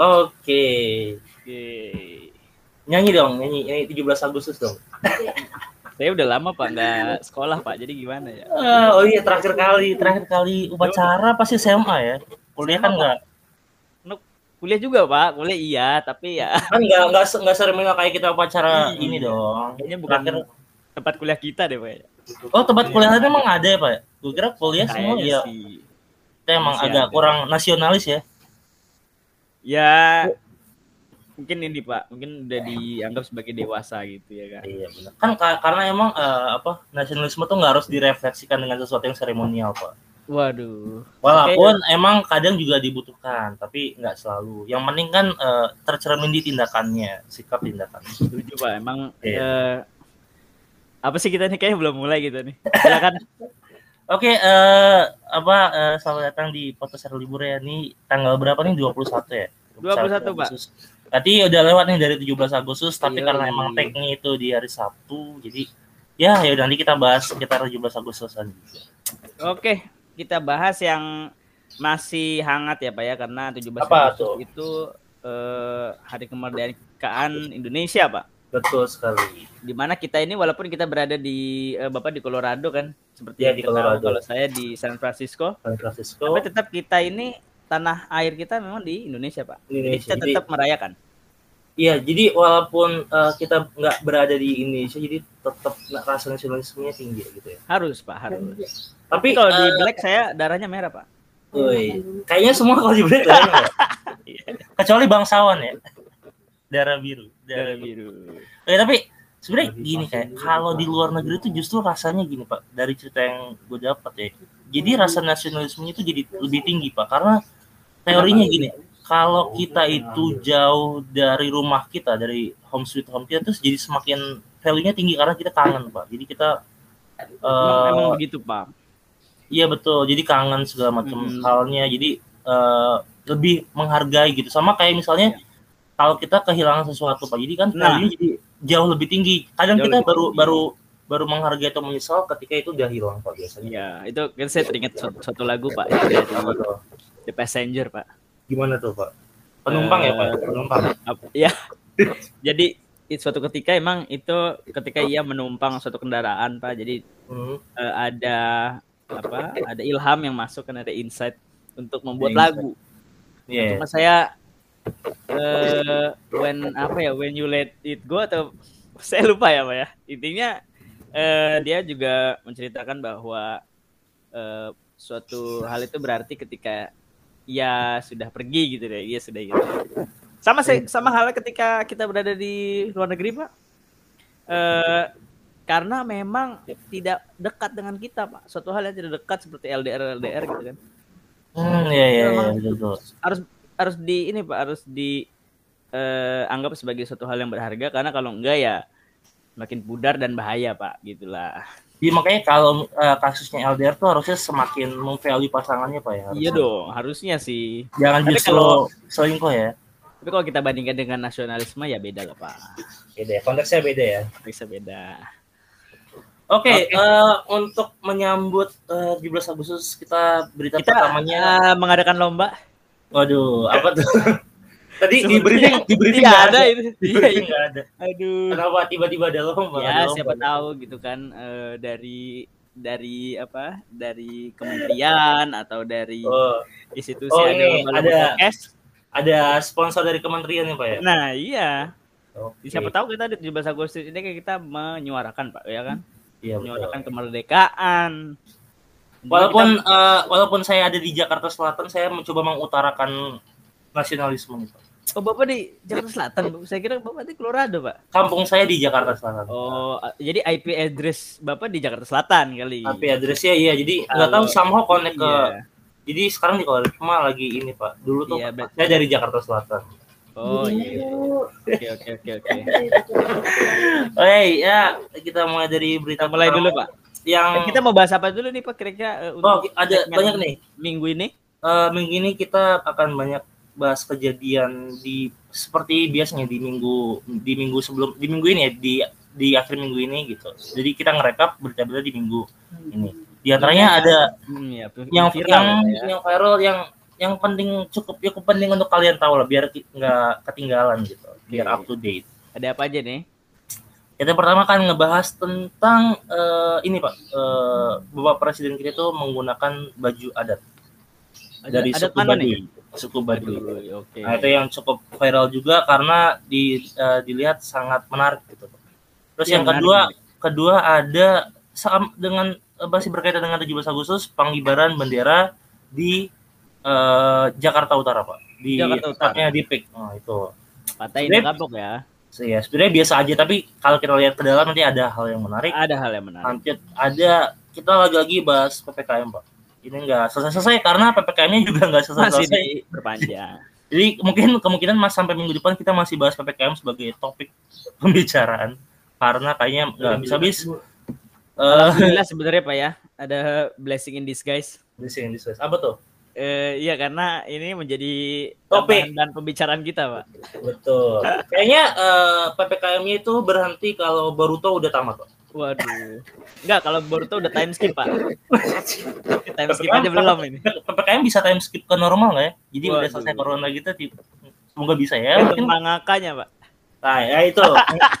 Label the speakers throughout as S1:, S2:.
S1: Oke.
S2: Oke.
S1: Nyanyi dong, nyanyi. Nyanyi 17 Agustus dong.
S2: Saya udah lama Pak nggak sekolah Pak, jadi gimana ya?
S1: Eh, oh iya, terakhir kali, terakhir kali upacara pasti SMA ya. Kuliah kan enggak.
S2: Kuliah juga Pak, kuliah iya, tapi ya
S1: Kan enggak enggak enggak seremonial kayak kita upacara
S2: Iya.
S1: ini dong.
S2: kayaknya bukan
S1: Terakhir-
S2: tempat kuliah kita deh Pak. ya.
S1: Oh, tempat kuliah tadi emang ada ya, Pak? Gue kira kuliah semua
S2: Kayaknya
S1: ya.
S2: sih.
S1: Kita emang
S2: masih
S1: agak
S2: ada.
S1: kurang nasionalis ya.
S2: Ya mungkin ini Pak, mungkin udah dianggap sebagai dewasa gitu ya kan.
S1: Iya benar. Kan ka- karena emang eh, apa nasionalisme tuh nggak harus direfleksikan dengan sesuatu yang seremonial, Pak.
S2: Waduh.
S1: Walaupun emang kadang juga dibutuhkan, tapi nggak selalu. Yang penting kan eh, tercermin di tindakannya, sikap tindakannya.
S2: Setuju Pak, emang
S1: Iya.
S2: eh, apa sih kita nih kayaknya belum mulai gitu nih. Silakan.
S1: Oke, eh apa eh, selamat datang di podcast hari libur ya. Ini tanggal berapa nih? 21 ya?
S2: 21, Pak.
S1: Agustus. Berarti udah lewat nih dari 17 Agustus, tapi
S2: Yoi.
S1: karena emang tag-nya itu di hari Sabtu, jadi ya ya udah nanti kita bahas sekitar 17 Agustusan juga.
S2: Oke, kita bahas yang masih hangat ya Pak ya karena 17
S1: Apa
S2: Agustus
S1: tuh?
S2: itu eh, hari kemerdekaan Indonesia Pak.
S1: Betul sekali.
S2: Di mana kita ini walaupun kita berada di eh, Bapak di Colorado kan seperti
S1: Iya,
S2: yang
S1: di
S2: kita tahu,
S1: Colorado.
S2: kalau saya di San Francisco,
S1: San Francisco.
S2: tapi tetap kita ini tanah air kita memang di Indonesia Pak. Jadi
S1: Indonesia.
S2: kita
S1: Jadi-
S2: tetap merayakan.
S1: Iya, jadi walaupun eh, kita nggak berada di Indonesia, jadi tetap rasa nasionalismenya tinggi gitu ya.
S2: Harus Pak, harus.
S1: Tapi
S2: Tapi kalau di
S1: eh,
S2: Black saya darahnya merah Pak.
S1: woi, kayaknya semua kalau di Black darahnya nggak? kecuali bangsawan ya, darah biru.
S2: Darah biru.
S1: Eh, tapi sebenarnya gini kayak kalau di luar negeri itu justru rasanya gini pak, dari cerita yang gue dapat ya, jadi rasa nasionalismenya itu jadi lebih tinggi pak, karena teorinya gini, kalau kita itu jauh dari rumah kita, dari home sweet home kita, terus jadi semakin value-nya tinggi karena kita kangen pak, jadi kita
S2: Emang,
S1: eh,
S2: emang begitu Pak.
S1: Iya betul, jadi kangen segala macam
S2: Hmm.
S1: halnya, jadi eh, lebih menghargai gitu. Sama kayak misalnya kalau kita kehilangan sesuatu pak, jadi kan
S2: Nah.
S1: value jadi jauh lebih tinggi. Kadang
S2: Jauh
S1: kita baru
S2: tinggi.
S1: baru baru menghargai atau menyesal ketika itu udah hilang pak biasanya.
S2: Ya, itu kan saya teringat suatu, suatu lagu Pak
S1: tuh?
S2: The Passenger Pak.
S1: Gimana tuh pak? Penumpang ya pak?
S2: Eh,
S1: Penumpang.
S2: Ya. Jadi suatu ketika emang itu ketika ia menumpang suatu kendaraan Pak. Jadi
S1: Hmm.
S2: eh, ada apa? Ada ilham yang masuk kan ada insight untuk membuat
S1: Insight.
S2: lagu.
S1: Iya.
S2: Cuma saya eh when apa ya when you let it go atau saya lupa ya Pak ya. Intinya eh, dia juga menceritakan bahwa eh, suatu hal itu berarti ketika ia sudah pergi gitu deh, ia sudah gitu. Sama sih sama halnya ketika kita berada di luar negeri, Pak. Eh karena memang tidak dekat dengan kita, Pak. Suatu hal yang tidak dekat seperti LDR LDR gitu kan.
S1: Hmm, iya iya iya betul.
S2: harus harus di ini pak harus di eh, anggap sebagai suatu hal yang berharga karena kalau enggak ya makin pudar dan bahaya pak gitulah
S1: Jadi makanya kalau eh, kasusnya LDR tuh harusnya semakin memvalue pasangannya pak ya.
S2: iya
S1: harusnya.
S2: dong harusnya sih
S1: Jangan
S2: Tapi
S1: justru
S2: kalau-
S1: selingkuh ya.
S2: tapi kalau kita bandingkan dengan nasionalisme ya beda lah pak
S1: Beda ya, konteksnya beda ya.
S2: bisa beda
S1: Oke,
S2: Oke.
S1: eh, untuk menyambut eh, 17 Agustus kita berita
S2: kita
S1: pertamanya.
S2: mengadakan lomba
S1: Waduh, apa tuh? Tadi di briefing, di briefing nggak
S2: ada
S1: ada.
S2: itu
S1: Di
S2: iya,
S1: briefing
S2: iya.
S1: nggak ada.
S2: aduh
S1: Kenapa tiba-tiba ada lomba? Ada
S2: ya
S1: lomba.
S2: siapa tahu gitu kan eh, dari dari apa dari kementerian atau dari
S1: Oh,
S2: institusi
S1: Oh,
S2: ada
S1: ini ada-
S2: podcast.
S1: ada sponsor dari kementerian ya, Pak ya?
S2: nah iya
S1: Oke.
S2: Siapa tahu kita di 17 Agustus ini kayak kita menyuarakan Pak ya kan?
S1: Iya, betul.
S2: menyuarakan kemerdekaan.
S1: Walaupun eh, walaupun saya ada di Jakarta Selatan, saya mencoba mengutarakan nasionalisme.
S2: Kita- oh Bapak di Jakarta Selatan, Bapak. saya kira Bapak di Colorado, Pak.
S1: Kampung saya di Jakarta Selatan.
S2: Oh, jadi IP address Bapak di Jakarta Selatan kali.
S1: Tapi addressnya iya, jadi nggak tahu somehow connect ke
S2: Iya.
S1: Jadi sekarang di Kolima lagi ini Pak. Dulu tuh
S2: Iya, bet-
S1: saya dari Jakarta Selatan.
S2: Oh iya. Oke oke oke oke.
S1: Oke, ya kita mulai dari berita
S2: mulai
S1: pertama.
S2: dulu, Pak.
S1: Yang
S2: Eh, kita mau bahas apa dulu nih Pak kira-kira eh,
S1: oh ada banyak nih.
S2: minggu ini?
S1: Eh, minggu ini kita akan banyak bahas kejadian di seperti biasanya di minggu di minggu sebelum di minggu ini ya di di akhir minggu ini gitu. Jadi kita ngerekap berita-berita di minggu ini. Di antaranya ada
S2: Hmm, ya,
S1: yang
S2: viral
S1: yang
S2: ya, Pak, ya.
S1: yang viral yang yang penting cukup cukup penting untuk kalian tahu lah biar nggak ketinggalan gitu, biar up to date.
S2: Ada apa aja nih?
S1: Kita pertama kan ngebahas tentang eh, ini Pak, eh, Bapak Presiden kita itu menggunakan baju adat
S2: Ada,
S1: dari
S2: ada
S1: suku
S2: mana
S1: Baduy.
S2: nih?
S1: Suku Baduy.
S2: Oke.
S1: Nah, itu yang cukup viral juga karena di, eh, dilihat sangat menarik gitu. Terus
S2: Iya,
S1: yang
S2: menarik,
S1: kedua,
S2: menarik.
S1: kedua ada sam- dengan masih berkaitan dengan 17 Agustus pengibaran bendera di eh, Jakarta Utara, Pak. Di
S2: Jakarta Utara.
S1: di PIK. Oh, itu. Sebenarnya-
S2: kapok ya.
S1: So, ya, sebenarnya biasa aja tapi kalau kita lihat ke dalam nanti ada hal yang menarik.
S2: Ada hal yang menarik.
S1: Nanti ada kita lagi-lagi bahas PPKM, Pak. Ini enggak selesai-selesai karena PPKM-nya juga enggak selesai-selesai.
S2: diperpanjang.
S1: Jadi mungkin kemungkinan mas sampai minggu depan kita masih bahas PPKM sebagai topik pembicaraan karena kayaknya nggak bisa habis. Eh,
S2: Alhamdulillah sebenarnya Pak ya, ada blessing in disguise.
S1: Blessing in disguise. apa tuh?
S2: Eh, iya karena ini menjadi
S1: Topik.
S2: dan pembicaraan kita, Pak.
S1: Betul. Kayaknya eh, PPKM-nya itu berhenti kalau Boruto udah tamat, Pak.
S2: Waduh. Enggak, kalau Boruto udah time skip, Pak. time skip aja belum ini.
S1: PPKM bisa time skip ke normal nggak ya? Jadi udah
S2: Waduh.
S1: selesai corona gitu, semoga bisa ya. Mungkin
S2: Mangakanya, Pak.
S1: Nah, ya itu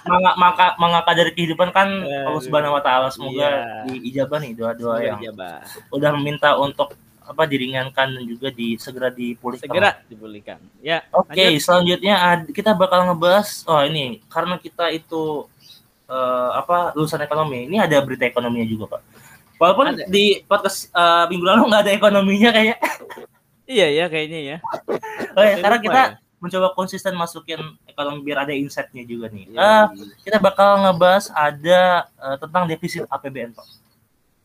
S1: manga maka mangaka dari kehidupan kan
S2: Aduh.
S1: Allah Subhanahu wa taala semoga
S2: Iya.
S1: diijabah nih doa-doa yang
S2: dijabah.
S1: udah meminta untuk apa diringankan dan juga di segera dipulihkan.
S2: Segera dipulihkan. Ya,
S1: Oke,
S2: lanjut.
S1: selanjutnya kita bakal ngebahas oh ini karena kita itu eh, apa lulusan ekonomi. Ini ada berita ekonominya juga, Pak. Walaupun
S2: Ada.
S1: di podcast eh, minggu lalu nggak ada ekonominya kayak.
S2: Iya ya kayaknya ya.
S1: Oh ya,
S2: lupa
S1: kita
S2: ya.
S1: mencoba konsisten masukin ekonomi biar ada insight-nya juga nih. Eh,
S2: iya.
S1: kita bakal ngebahas ada eh, tentang defisit APBN Pak.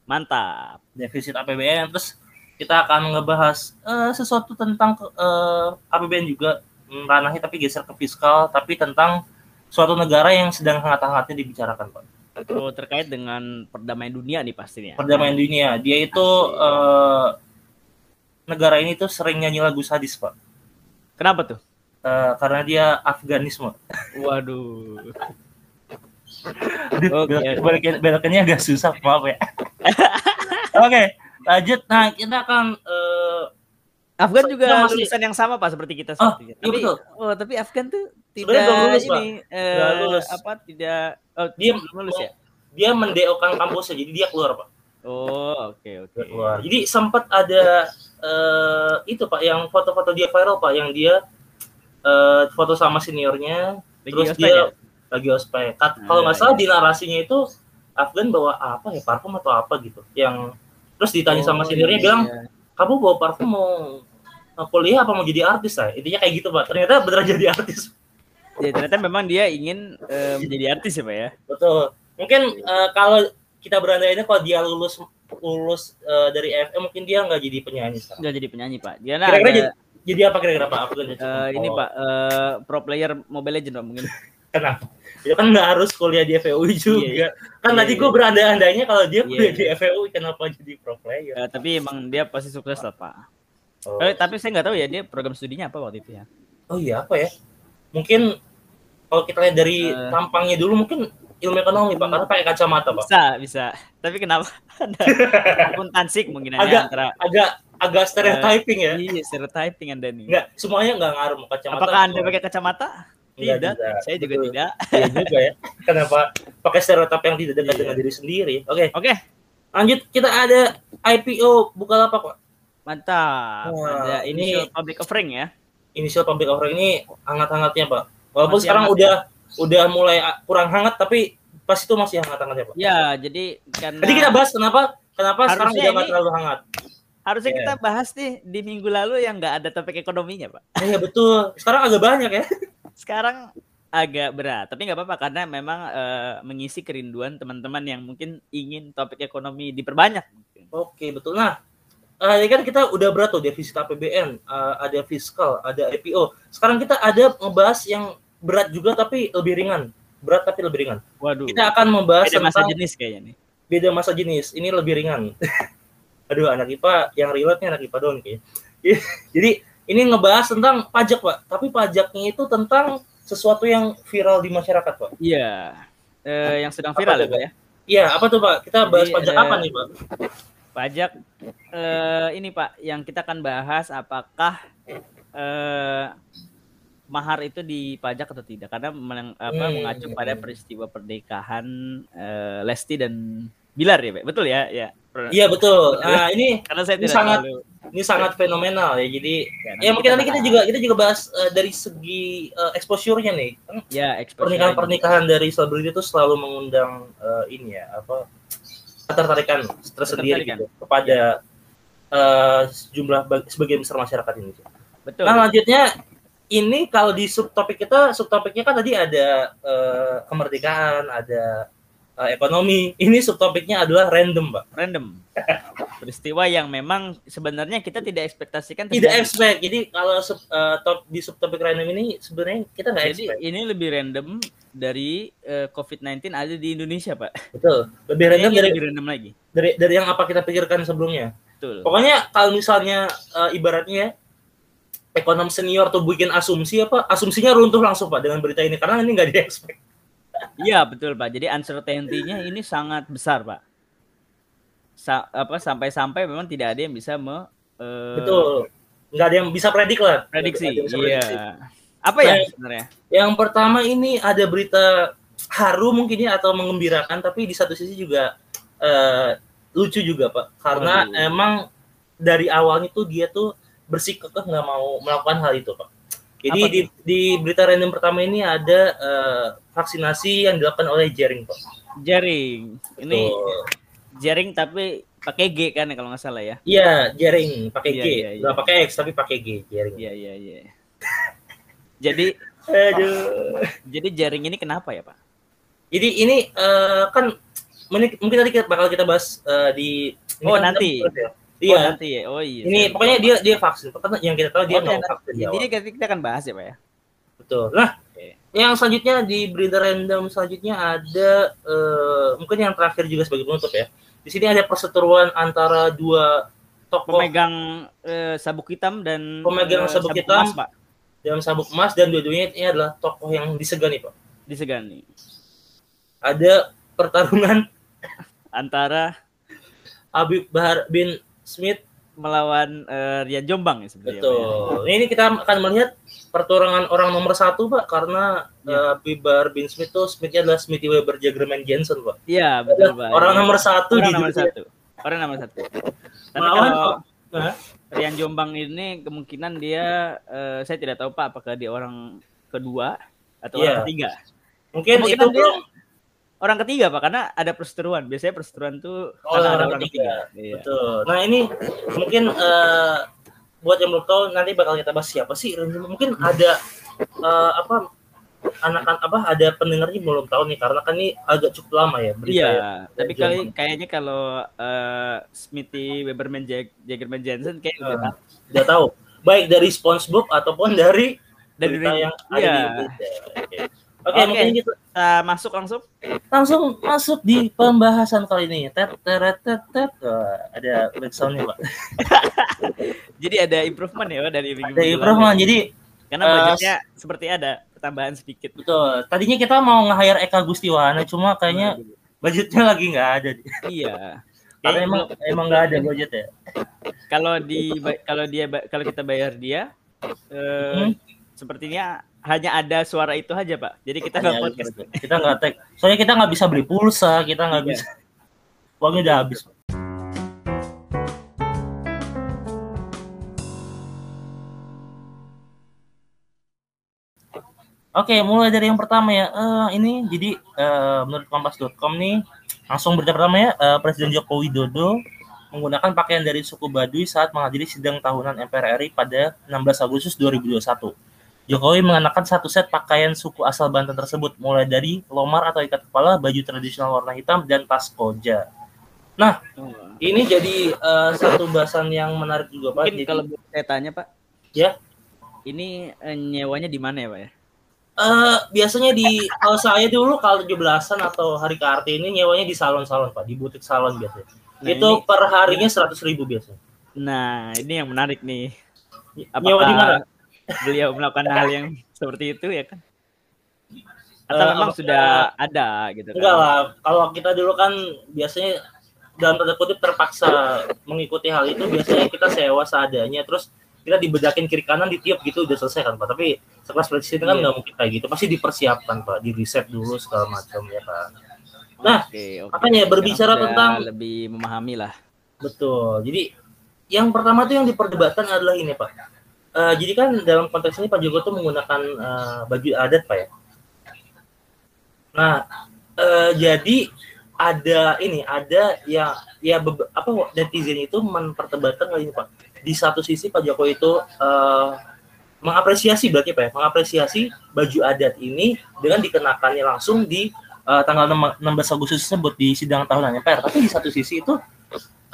S2: Mantap.
S1: Defisit APBN terus kita akan ngebahas eh, sesuatu tentang eh, APBN juga ranahnya tapi geser ke fiskal tapi tentang suatu negara yang sedang hangat-hangatnya dibicarakan Pak.
S2: Oh, terkait dengan perdamaian dunia nih pastinya.
S1: Perdamaian dunia. Dia itu eh, negara ini tuh sering nyanyi lagu sadis Pak.
S2: Kenapa tuh?
S1: Eh, karena dia Afganisme.
S2: Waduh.
S1: Aduh, belok- belokinnya agak susah, maaf ya. Oke, lanjut. Nah, kita akan eh,
S2: Afgan
S1: So-
S2: juga
S1: masih-
S2: lulusan yang sama Pak seperti kita
S1: Oh, iya
S2: tapi
S1: betul.
S2: oh, tapi Afgan tuh tidak
S1: Sebenarnya belum lulus, Pak.
S2: ini eh,
S1: Nggak lulus.
S2: apa tidak oh,
S1: Dia
S2: belum lulus ya?
S1: dia mendeokan kampusnya, jadi dia keluar, Pak.
S2: Oh, oke oke.
S1: Dia keluar. Jadi sempat ada eh, itu, Pak, yang foto-foto dia viral, Pak, yang dia eh, foto sama seniornya,
S2: Lagi
S1: terus
S2: ospek
S1: dia
S2: ya?
S1: lagi ospek. Kat-
S2: Nah,
S1: Kalau nggak salah
S2: iya.
S1: di narasinya itu Afgan bawa apa ya, parfum atau apa gitu. Yang terus ditanya sama
S2: Oh,
S1: seniornya
S2: iya.
S1: bilang, kamu bawa parfum mau mau kuliah apa mau jadi artis lah intinya kayak gitu pak ternyata beneran jadi artis
S2: Ya, ternyata memang dia ingin eh, menjadi artis ya, Pak ya.
S1: betul mungkin eh, kalau kita berandai ini kalau dia lulus lulus eh, dari FM mungkin dia nggak jadi penyanyi sekarang
S2: Nggak jadi penyanyi, Pak. Dia nah,
S1: kira-kira
S2: ada,
S1: jadi, jadi apa kira-kira pak aku kan
S2: eh, ini Pak eh, pro player Mobile Legend Pak mungkin.
S1: kenapa itu kan nggak harus kuliah di FEU juga
S2: Iya,
S1: kan
S2: iya,
S1: tadi
S2: iya.
S1: gue berandai-andainya kalau dia
S2: Iya,
S1: kuliah
S2: iya.
S1: di FEU kenapa jadi pro player
S2: Eh, tapi emang dia pasti sukses lah, Pak.
S1: oh,
S2: Eh, tapi saya nggak tahu ya dia program studinya apa waktu itu ya.
S1: oh iya apa ya mungkin kalau kita lihat dari
S2: Eh.
S1: tampangnya dulu mungkin ilmu ekonomi pak karena pakai kacamata pak
S2: Bisa, bisa. Tapi kenapa ada akuntansik mungkin hanya
S1: Agak-
S2: antara
S1: agak agak stereotyping ya
S2: iya stereotyping Anda nih.
S1: Enggak, semuanya enggak ngaruh kacamata.
S2: Apakah Anda pakai kacamata? Tidak,
S1: juga.
S2: saya juga
S1: Betul.
S2: tidak.
S1: Iya juga ya. Kenapa pakai stereotip yang tidak dekat
S2: Iya.
S1: dengan diri sendiri? Oke,
S2: Oke,
S1: lanjut kita ada IPO Bukalapak, Pak.
S2: mantap.
S1: Wah,
S2: Ada
S1: ini-
S2: public offering ya.
S1: Initial public offering ini hangat-hangatnya, Pak. Walaupun
S2: Masih
S1: sekarang
S2: hangat,
S1: udah udah mulai kurang hangat tapi pas itu masih hangat-hangatnya, Pak.
S2: Ya, jadi karena
S1: Jadi kita bahas kenapa kenapa sekarang udah nggak
S2: ini-
S1: terlalu hangat.
S2: harusnya
S1: Iya.
S2: kita bahas nih di minggu lalu yang nggak ada topik ekonominya, Pak.
S1: Iya betul. Sekarang agak banyak ya.
S2: Sekarang agak berat, tapi nggak apa-apa karena memang eh, mengisi kerinduan teman-teman yang mungkin ingin topik ekonomi diperbanyak.
S1: Oke, betul. Nah, eh, ini kan kita udah berat tuh defisit APBN, eh, ada fiskal, ada IPO. Sekarang kita ada ngebahas yang berat juga tapi lebih ringan. Berat tapi lebih ringan.
S2: Waduh.
S1: Kita akan membahas
S2: Beda masa jenis kayaknya nih.
S1: beda masa jenis. Ini lebih ringan. Aduh, anak IPA yang relate-nya anak IPA doang kayaknya. Jadi, ini ngebahas tentang pajak, Pak. Tapi pajaknya itu tentang sesuatu yang viral di masyarakat, Pak.
S2: Iya. Eh, yang sedang
S1: Apa
S2: viral
S1: tuh,
S2: ya, Pak ya.
S1: Iya, apa tuh, Pak? Kita bahas
S2: Jadi,
S1: pajak
S2: eh,
S1: apa nih, Pak?
S2: Pajak eh, ini Pak, yang kita akan bahas apakah eh, mahar itu dipajak atau tidak karena menang, apa,
S1: Hmm.
S2: mengacu pada peristiwa pernikahan eh, Lesti dan Bilar ya, Pak? Betul ya? Ya.
S1: Iya betul. Nah ini
S2: Karena saya
S1: Ini sangat-
S2: terlalu
S1: ini sangat fenomenal ya. Jadi
S2: Ya,
S1: ya mungkin nanti kita juga kita juga bahas eh, dari segi eh, exposure-nya nih.
S2: Ya exposure
S1: Pernikahan-pernikahan dari selebriti itu selalu mengundang eh, ini ya apa ketertarikan tersendiri gitu kepada eh, sejumlah bag- sebagian besar masyarakat ini.
S2: Betul.
S1: Nah lanjutnya ini kalau di subtopik kita subtopiknya kan tadi ada eh, kemerdekaan, ada eh, ekonomi. Ini subtopiknya adalah random, Pak.
S2: Random. Peristiwa yang memang sebenarnya kita tidak ekspektasikan
S1: Tidak expect. Jadi kalau sub, eh, top di subtopik random ini sebenarnya kita nggak
S2: Jadi
S1: expect.
S2: ini lebih random dari eh, COVID-19 ada di Indonesia, Pak.
S1: Betul. Lebih random dari,
S2: lebih random lagi.
S1: dari dari yang apa kita pikirkan sebelumnya.
S2: Betul.
S1: Pokoknya kalau misalnya eh, ibaratnya ekonom senior tuh bikin asumsi apa, asumsinya runtuh langsung Pak dengan berita ini karena ini nggak di expect.
S2: Iya, betul, Pak. Jadi uncertainty-nya ini sangat besar, Pak. Sa- apa sampai-sampai memang tidak ada yang bisa me eh,
S1: Betul. Nggak ada yang bisa predik lah.
S2: prediksi. Iya. Apa ya
S1: Baik.
S2: sebenarnya?
S1: Yang pertama ini ada berita haru mungkin ya atau mengembirakan tapi di satu sisi juga eh, lucu juga Pak karena
S2: Waduh.
S1: emang dari awalnya tuh dia tuh bersikukuh nggak mau melakukan hal itu Pak. Jadi
S2: Apa
S1: di, di berita random pertama ini ada eh, vaksinasi yang dilakukan oleh Jering Pak.
S2: Jaring. Ini jaring tapi pakai G kan ya kalau nggak salah ya.
S1: Iya Jering pakai
S2: Iya,
S1: G,
S2: iya, iya.
S1: nggak pakai X tapi pakai G Jering.
S2: Iya, iya, iya. Jadi
S1: Aduh.
S2: jadi jaring ini kenapa ya, Pak?
S1: Jadi ini eh, kan mungkin tadi kita bakal kita bahas eh, di
S2: Oh,
S1: kita
S2: nanti.
S1: bahas ya.
S2: Oh,
S1: Iya.
S2: nanti ya. Oh iya.
S1: ini pokoknya dia dia vaksin. Pokoknya yang kita tahu dia
S2: nanti-
S1: vaksin di awal.
S2: Intinya kita, kita akan bahas ya, Pak ya.
S1: Betul. Nah,
S2: Oke.
S1: yang selanjutnya di berita random selanjutnya ada eh, mungkin yang terakhir juga sebagai penutup ya. Di sini ada perseteruan antara dua tokoh
S2: Pemegang eh, sabuk hitam dan
S1: Pemegang
S2: eh,
S1: sabuk hitam.
S2: emas, Pak.
S1: dalam sabuk emas dan dua-duanya ini adalah tokoh yang disegani, Pak.
S2: Disegani.
S1: Ada pertarungan
S2: Antara
S1: Habib Bahar bin Smith
S2: melawan eh, Rian Jombang ya sebenarnya. Pak, ya.
S1: Betul. Nah, Ini kita akan melihat pertarungan orang nomor satu, Pak, karena
S2: Ya.
S1: eh, Bibar bin Smith itu Smithnya adalah Smithy Weber Jagerman Jensen, Pak.
S2: Iya, betul, Pak.
S1: Orang
S2: Iya.
S1: nomor satu
S2: Orang
S1: di
S2: nomor
S1: dunia.
S2: satu. Orang nomor satu. Tapi
S1: Melawan
S2: kalau
S1: Hah?
S2: Rian Jombang ini kemungkinan dia eh, saya tidak tahu Pak apakah dia orang kedua atau
S1: Iya.
S2: orang ketiga.
S1: Mungkin itu
S2: dia-
S1: belum
S2: Orang ketiga Pak karena ada perseteruan. Biasanya perseteruan tuh
S1: Oh,
S2: karena ada
S1: orang ketiga.
S2: ketiga. Iya.
S1: betul. Nah, ini mungkin eh, buat yang belum tahu nanti bakal kita bahas siapa sih. Mungkin ada eh, apa anak apa ada pendengarnya belum tahu nih karena kan ini agak cukup lama ya berita
S2: Iya,
S1: ya.
S2: tapi kali kayaknya kalau eh, Smithy Weberman Jag- Jagerman Jensen kayak udah
S1: Eh,
S2: tahu.
S1: Udah tahu. Baik dari SpongeBob ataupun dari
S2: dari
S1: berita yang ada
S2: iya.
S1: di berita. Oke. Oke,
S2: Oke.
S1: mungkin gitu.
S2: Kita masuk langsung.
S1: langsung masuk di pembahasan kali ini. Tet teret tet tet. Wah, ada backsoundnya pak.
S2: Jadi ada improvement ya Pak, dari minggu
S1: Ada improvement. Jadi
S2: Karena
S1: Eh,
S2: budgetnya seperti ada pertambahan sedikit.
S1: betul. Tadinya kita mau nge-hire Eka Gustiwana, cuma kayaknya budgetnya lagi nggak ada.
S2: Iya.
S1: Karena emang emang nggak ada budget ya.
S2: kalau di kalau dia kalau kita bayar dia
S1: Hmm.
S2: eh, sepertinya hanya ada suara itu aja pak jadi kita nggak
S1: Ya,
S2: podcast.
S1: Kita nggak tag. Soalnya kita nggak bisa beli pulsa, kita nggak
S2: Iya.
S1: bisa. Uangnya udah habis. Oke, mulai dari yang pertama ya. Eh, ini jadi eh, menurut kompas.com nih langsung berita pertama ya. eh, Presiden Joko Widodo menggunakan pakaian dari suku Baduy saat menghadiri sidang tahunan MPR RI pada 16 Agustus 2021. Jokowi mengenakan satu set pakaian suku asal Banten tersebut, mulai dari lomar atau ikat kepala, baju tradisional warna hitam, dan tas koja.
S2: Oh.
S1: Ini jadi eh, satu bahasan yang menarik juga, Pak.
S2: mungkin
S1: Jadi,
S2: kalau saya tanya pak
S1: Ya.
S2: ini eh, nyewanya di mana ya pak ya
S1: eh, biasanya di kalau saya dulu kalau 17-an atau hari Kartini nyewanya di salon-salon, Pak, di butik salon biasanya.
S2: Nah,
S1: Itu
S2: ini-
S1: per harinya 100 ribu biasanya.
S2: nah ini yang menarik nih
S1: Nyewa di mana?
S2: Beliau melakukan hal yang seperti itu ya kan? Atau memang
S1: apa-
S2: sudah ada gitu kan?
S1: Enggak lah, kalau kita dulu kan biasanya dalam tanda kutip terpaksa mengikuti hal itu biasanya kita sewa seadanya terus kita dibedakin kiri kanan ditiup gitu udah selesai kan pak. Tapi sekelas presiden kan
S2: Iya.
S1: nggak mungkin kayak gitu. Pasti dipersiapkan pak. Di riset dulu segala macam ya kan? Nah,
S2: Oke, oke.
S1: makanya berbicara
S2: Sekarang sudah
S1: tentang-
S2: lebih memahami lah.
S1: betul. Jadi yang pertama tuh yang diperdebatkan adalah ini pak Eh, jadi kan dalam konteks ini Pak Joko tuh menggunakan eh, baju adat pak ya? Nah eh, jadi ada ini ada ya ya apa netizen itu memperdebatkan hal ini pak. Di satu sisi Pak Jokowi itu eh, mengapresiasi berarti apa ya? Mengapresiasi baju adat ini dengan dikenakannya langsung di eh, tanggal 6 16 Agustus tersebut di sidang tahunan MPR tapi di satu sisi itu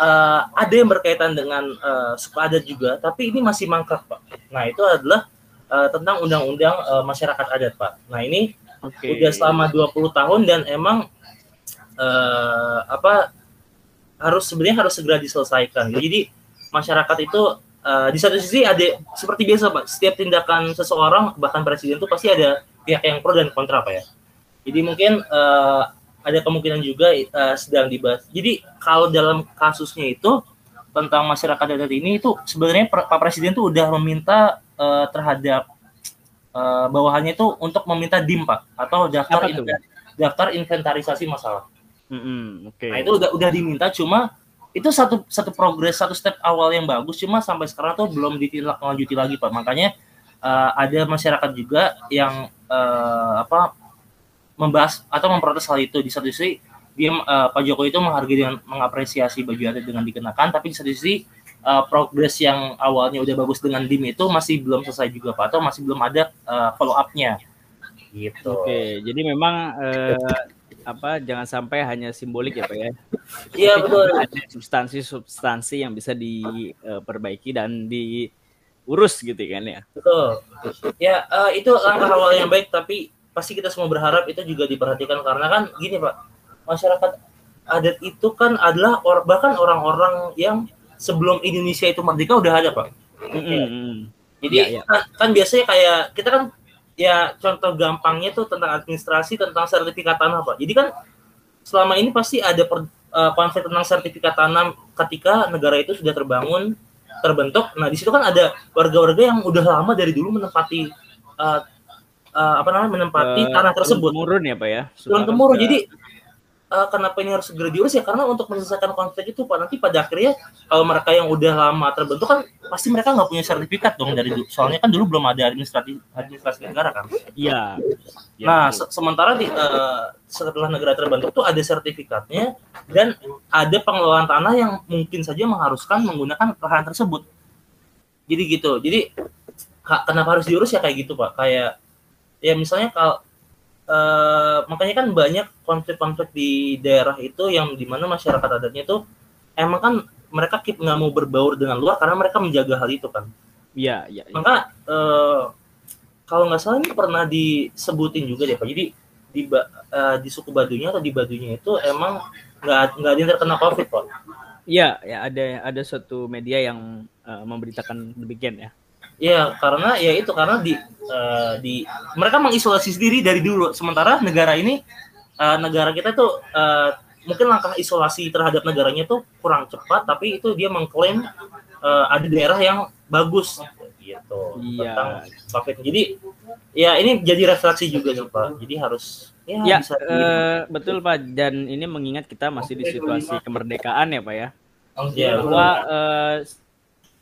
S1: eh, ada yang berkaitan dengan eh, suku adat juga tapi ini masih mangkrak pak nah itu adalah eh, tentang undang-undang eh, masyarakat adat pak nah ini
S2: Oke.
S1: udah selama 20 tahun dan emang eh, apa harus sebenarnya harus segera diselesaikan. Jadi masyarakat itu eh, di satu sisi ada seperti biasa Pak, setiap tindakan seseorang bahkan presiden itu pasti ada pihak yang pro dan kontra Pak ya. Jadi mungkin eh, ada kemungkinan juga eh, sedang dibahas. Jadi kalau dalam kasusnya itu tentang masyarakat adat ini itu sebenarnya Pak Presiden tuh udah meminta eh, terhadap eh, bawahannya itu untuk meminta DIM Pak atau daftar daftar inventarisasi masalah.
S2: Mm-mm, Oke.
S1: Nah itu udah udah diminta cuma itu satu satu progres satu step awal yang bagus cuma sampai sekarang tuh belum ditindaklanjuti lagi Pak. Makanya eh, ada masyarakat juga yang eh, apa membahas atau memprotes hal itu di satu sisi dia eh, Pak Jokowi itu menghargai dan mengapresiasi baju adat dengan dikenakan tapi di satu sisi eh, progres yang awalnya udah bagus dengan DIM itu masih belum selesai juga Pak atau masih belum ada follow up-nya gitu.
S2: Oke, jadi memang eh, apa jangan sampai hanya simbolik ya Pak ya.
S1: Iya betul.
S2: Ada substansi-substansi yang bisa diperbaiki dan diurus gitu kan ya.
S1: Betul. Ya, eh, itu langkah awal yang baik, tapi pasti kita semua berharap itu juga diperhatikan karena kan gini Pak, masyarakat adat itu kan adalah or, bahkan orang-orang yang sebelum Indonesia itu merdeka udah ada Pak.
S2: Mm-mm.
S1: Jadi
S2: Iya, iya.
S1: Kan, kan biasanya kayak kita kan ya contoh gampangnya tuh tentang administrasi tentang sertifikat tanah Pak. Jadi kan selama ini pasti ada per, eh, konflik tentang sertifikat tanah ketika negara itu sudah terbangun terbentuk. Nah di situ kan ada warga-warga yang udah lama dari dulu menempati eh, eh, apa namanya menempati
S2: Eh,
S1: tanah tersebut.
S2: Turun ya Pak ya.
S1: Turun temurun. Jadi eh, kenapa ini harus segera diurus ya? Karena untuk menyelesaikan konflik itu Pak nanti pada akhirnya kalau mereka yang udah lama terbentuk kan pasti mereka nggak punya sertifikat dong dari dulu. Soalnya kan dulu belum ada administrasi administrasi negara kan.
S2: Iya. Iya,
S1: Nah, se- sementara di eh, setelah negara terbentuk tuh ada sertifikatnya dan ada pengelolaan tanah yang mungkin saja mengharuskan menggunakan lahan tersebut. Jadi gitu. Jadi kenapa harus diurus ya kayak gitu, Pak? Kayak ya misalnya kalau eh, makanya kan banyak konflik-konflik di daerah itu yang di mana masyarakat adatnya itu emang kan mereka keep nggak mau berbaur dengan luar karena mereka menjaga hal itu kan
S2: Iya, iya. iya.
S1: maka eh, kalau nggak salah ini pernah disebutin juga deh pak jadi di eh, di suku Badunya atau di Badunya itu emang nggak nggak ada yang terkena covid pak
S2: Iya, ya ada ada suatu media yang eh, memberitakan demikian ya.
S1: Ya karena ya itu karena di eh, di mereka mengisolasi sendiri dari dulu sementara negara ini eh, negara kita tuh eh, mungkin langkah isolasi terhadap negaranya tuh kurang cepat tapi itu dia mengklaim eh, ada daerah yang bagus gitu
S2: Iya.
S1: tentang covid jadi ya ini jadi refleksi juga sih pak jadi harus ya,
S2: Ya,
S1: bisa
S2: eh, betul Pak. Dan ini mengingat kita masih di situasi kemerdekaan ya Pak ya.
S1: ya,
S2: Bahwa eh,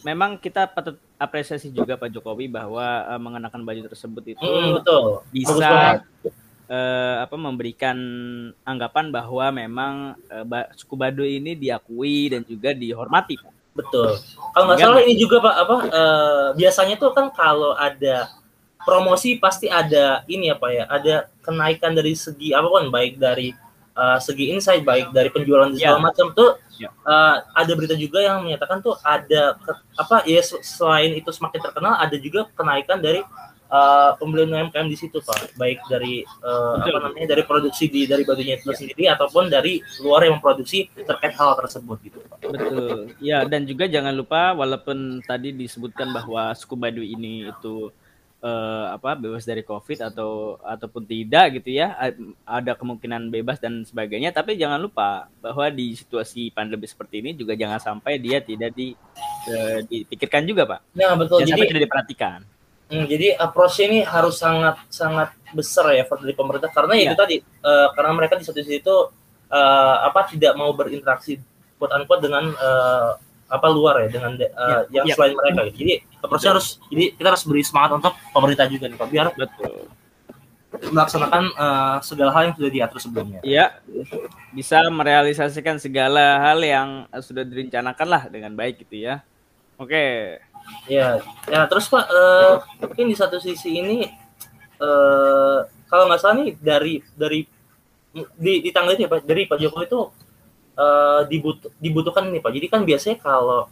S2: memang kita patut apresiasi juga Pak Jokowi bahwa eh, mengenakan baju tersebut itu
S1: Mm, betul
S2: bisa eh, apa memberikan anggapan bahwa memang Ba- suku Baduy ini diakui dan juga dihormati Pak.
S1: Betul. Kalau nggak salah ini juga Pak apa eh, biasanya tuh kan kalau ada promosi pasti ada ini apa ya, ada kenaikan dari segi apa pun baik dari eh, segi insight baik dari penjualan segala
S2: Ya.
S1: macam tuh
S2: Ya.
S1: eh, ada berita juga yang menyatakan tuh ada apa ya se- selain itu semakin terkenal ada juga kenaikan dari eh, pembelian UMKM di situ Pak baik dari eh, apa namanya dari produksi di dari badunya itu sendiri ataupun dari luar yang memproduksi terkait hal tersebut gitu Pak.
S2: Betul. Ya, dan juga jangan lupa walaupun tadi disebutkan bahwa suku Baduy ini itu uh, apa bebas dari covid atau ataupun tidak gitu ya ada kemungkinan bebas dan sebagainya tapi jangan lupa bahwa di situasi pandemi seperti ini juga jangan sampai dia tidak di uh, dipikirkan juga pak.
S1: Ya betul.
S2: Jangan jadi tidak diperhatikan.
S1: Hmm, jadi approach ini harus sangat sangat besar ya dari pemerintah. Karena ya. itu tadi uh, karena mereka di satu sisi itu uh, apa tidak mau berinteraksi quote unquote dengan uh, apa luar ya dengan uh, ya, yang ya. selain mereka gitu. Jadi approach harus jadi kita harus beri semangat untuk pemerintah juga nih Pak biar betul melaksanakan uh, segala hal yang sudah diatur sebelumnya.
S2: Iya, bisa merealisasikan segala hal yang sudah direncanakan lah dengan baik gitu ya. Oke.
S1: Ya, ya terus Pak, uh, mungkin di satu sisi ini uh, kalau nggak salah nih dari dari di, di tanggal itu ya Pak, dari Pak Jokowi itu uh, dibut, dibutuhkan ini Pak. Jadi kan biasanya kalau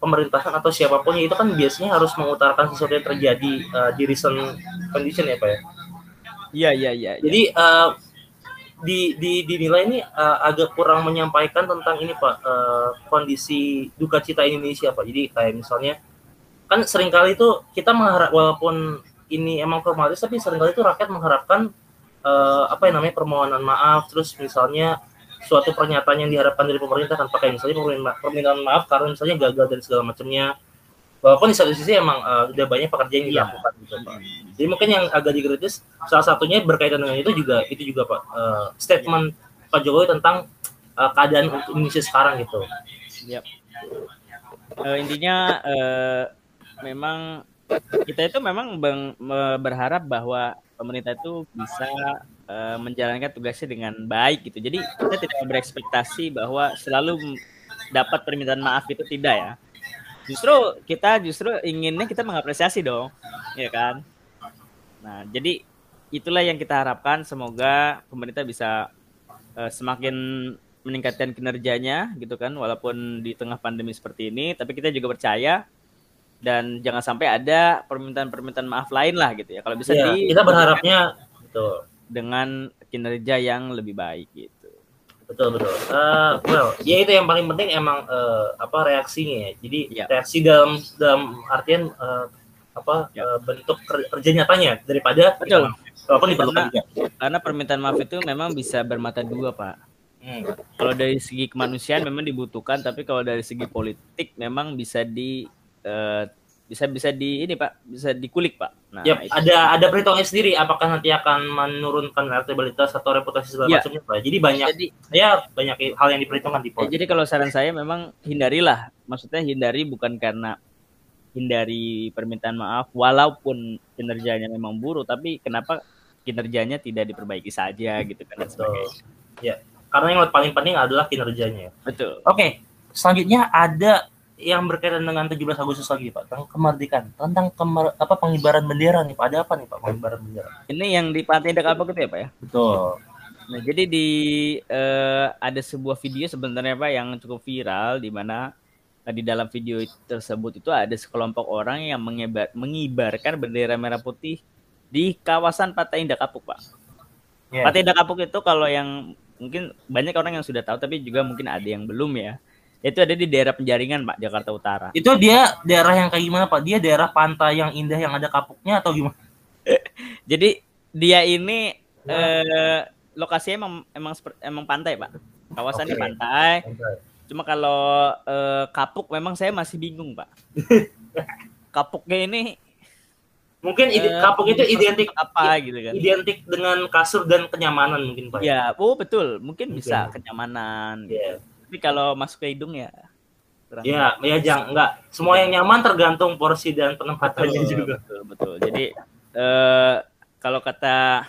S1: pemerintahan atau siapa pun itu kan biasanya harus mengutarakan sesuatu yang terjadi uh, di recent condition ya Pak ya.
S2: Iya iya iya.
S1: iya. Jadi uh, di, di dinilai ini uh, agak kurang menyampaikan tentang ini Pak uh, kondisi duka cita Indonesia Pak. Jadi kayak misalnya kan sering kali itu kita mengharap walaupun ini emang formalis tapi sering kali itu rakyat mengharapkan uh, apa yang namanya permohonan maaf terus misalnya suatu pernyataan yang diharapkan dari pemerintah kan pakai misalnya permintaan maaf karena misalnya gagal dan segala macamnya walaupun di satu sisi emang uh, udah banyak pekerjaan yang iya. dilakukan gitu Pak. Jadi mungkin yang agak dikritis salah satunya berkaitan dengan itu juga itu juga Pak uh, statement Pak Jokowi tentang uh, keadaan Indonesia sekarang gitu.
S2: Yep. Uh, intinya uh, memang kita itu memang bang, berharap bahwa pemerintah itu bisa uh, menjalankan tugasnya dengan baik gitu. Jadi kita tidak berekspektasi bahwa selalu dapat permintaan maaf itu tidak ya. Justru kita justru inginnya kita mengapresiasi dong, ya kan? Nah, jadi itulah yang kita harapkan semoga pemerintah bisa uh, semakin meningkatkan kinerjanya gitu kan walaupun di tengah pandemi seperti ini tapi kita juga percaya dan jangan sampai ada permintaan-permintaan maaf lain lah gitu ya. Kalau bisa
S1: ya, di kita berharapnya betul
S2: dengan kinerja yang lebih baik gitu.
S1: Betul betul. Uh, well, ya itu yang paling penting emang uh, apa reaksinya ya. Jadi ya. reaksi dalam dalam artian uh, apa ya. uh, bentuk kerja nyatanya daripada
S2: betul. Walaupun karena, karena permintaan maaf itu memang bisa bermata dua pak. Hmm. Kalau dari segi kemanusiaan memang dibutuhkan, tapi kalau dari segi politik memang bisa di uh, bisa bisa di ini pak bisa dikulik pak.
S1: Nah, yep, itu. ada ada perhitungannya sendiri apakah nanti akan menurunkan elektabilitas atau reputasi segala ya. macamnya pak. Jadi banyak jadi, ya banyak hal yang diperhitungkan di
S2: politik. Ya, jadi kalau saran saya memang hindarilah, maksudnya hindari bukan karena hindari permintaan maaf walaupun kinerjanya memang buruk tapi kenapa kinerjanya tidak diperbaiki saja gitu kan
S1: Betul. Ya, karena yang paling penting adalah kinerjanya.
S2: Betul.
S1: Oke, okay. selanjutnya ada yang berkaitan dengan 17 Agustus lagi Pak? Tentang kemerdekaan tentang kemer, apa pengibaran bendera nih Pak? Ada apa nih Pak pengibaran bendera?
S2: Ini yang di Pantai Dekapok itu ya Pak ya?
S1: Betul.
S2: Nah jadi di uh, ada sebuah video sebenarnya Pak yang cukup viral di mana uh, di dalam video tersebut itu ada sekelompok orang yang mengibar, mengibarkan bendera merah putih di kawasan Pantai Indah Kapuk Pak. Yeah. Pantai Indah Kapuk itu kalau yang mungkin banyak orang yang sudah tahu tapi juga mungkin ada yang belum ya itu ada di daerah penjaringan Pak Jakarta Utara.
S1: Itu dia daerah yang kayak gimana Pak? Dia daerah pantai yang indah yang ada kapuknya atau gimana?
S2: Jadi dia ini nah. eh, lokasinya emang emang emang pantai Pak. Kawasannya okay. pantai. Cuma kalau eh, kapuk memang saya masih bingung Pak. Kapuknya ini
S1: mungkin ide, uh, kapuk itu identik apa gitu kan identik dengan kasur dan kenyamanan mungkin pak
S2: ya oh betul mungkin, bisa kenyamanan yeah. gitu tapi kalau masuk ke hidung ya
S1: Ya, ya jangan enggak. Semua yang nyaman tergantung porsi dan penempatannya betul, juga.
S2: Betul, betul. Jadi eh, kalau kata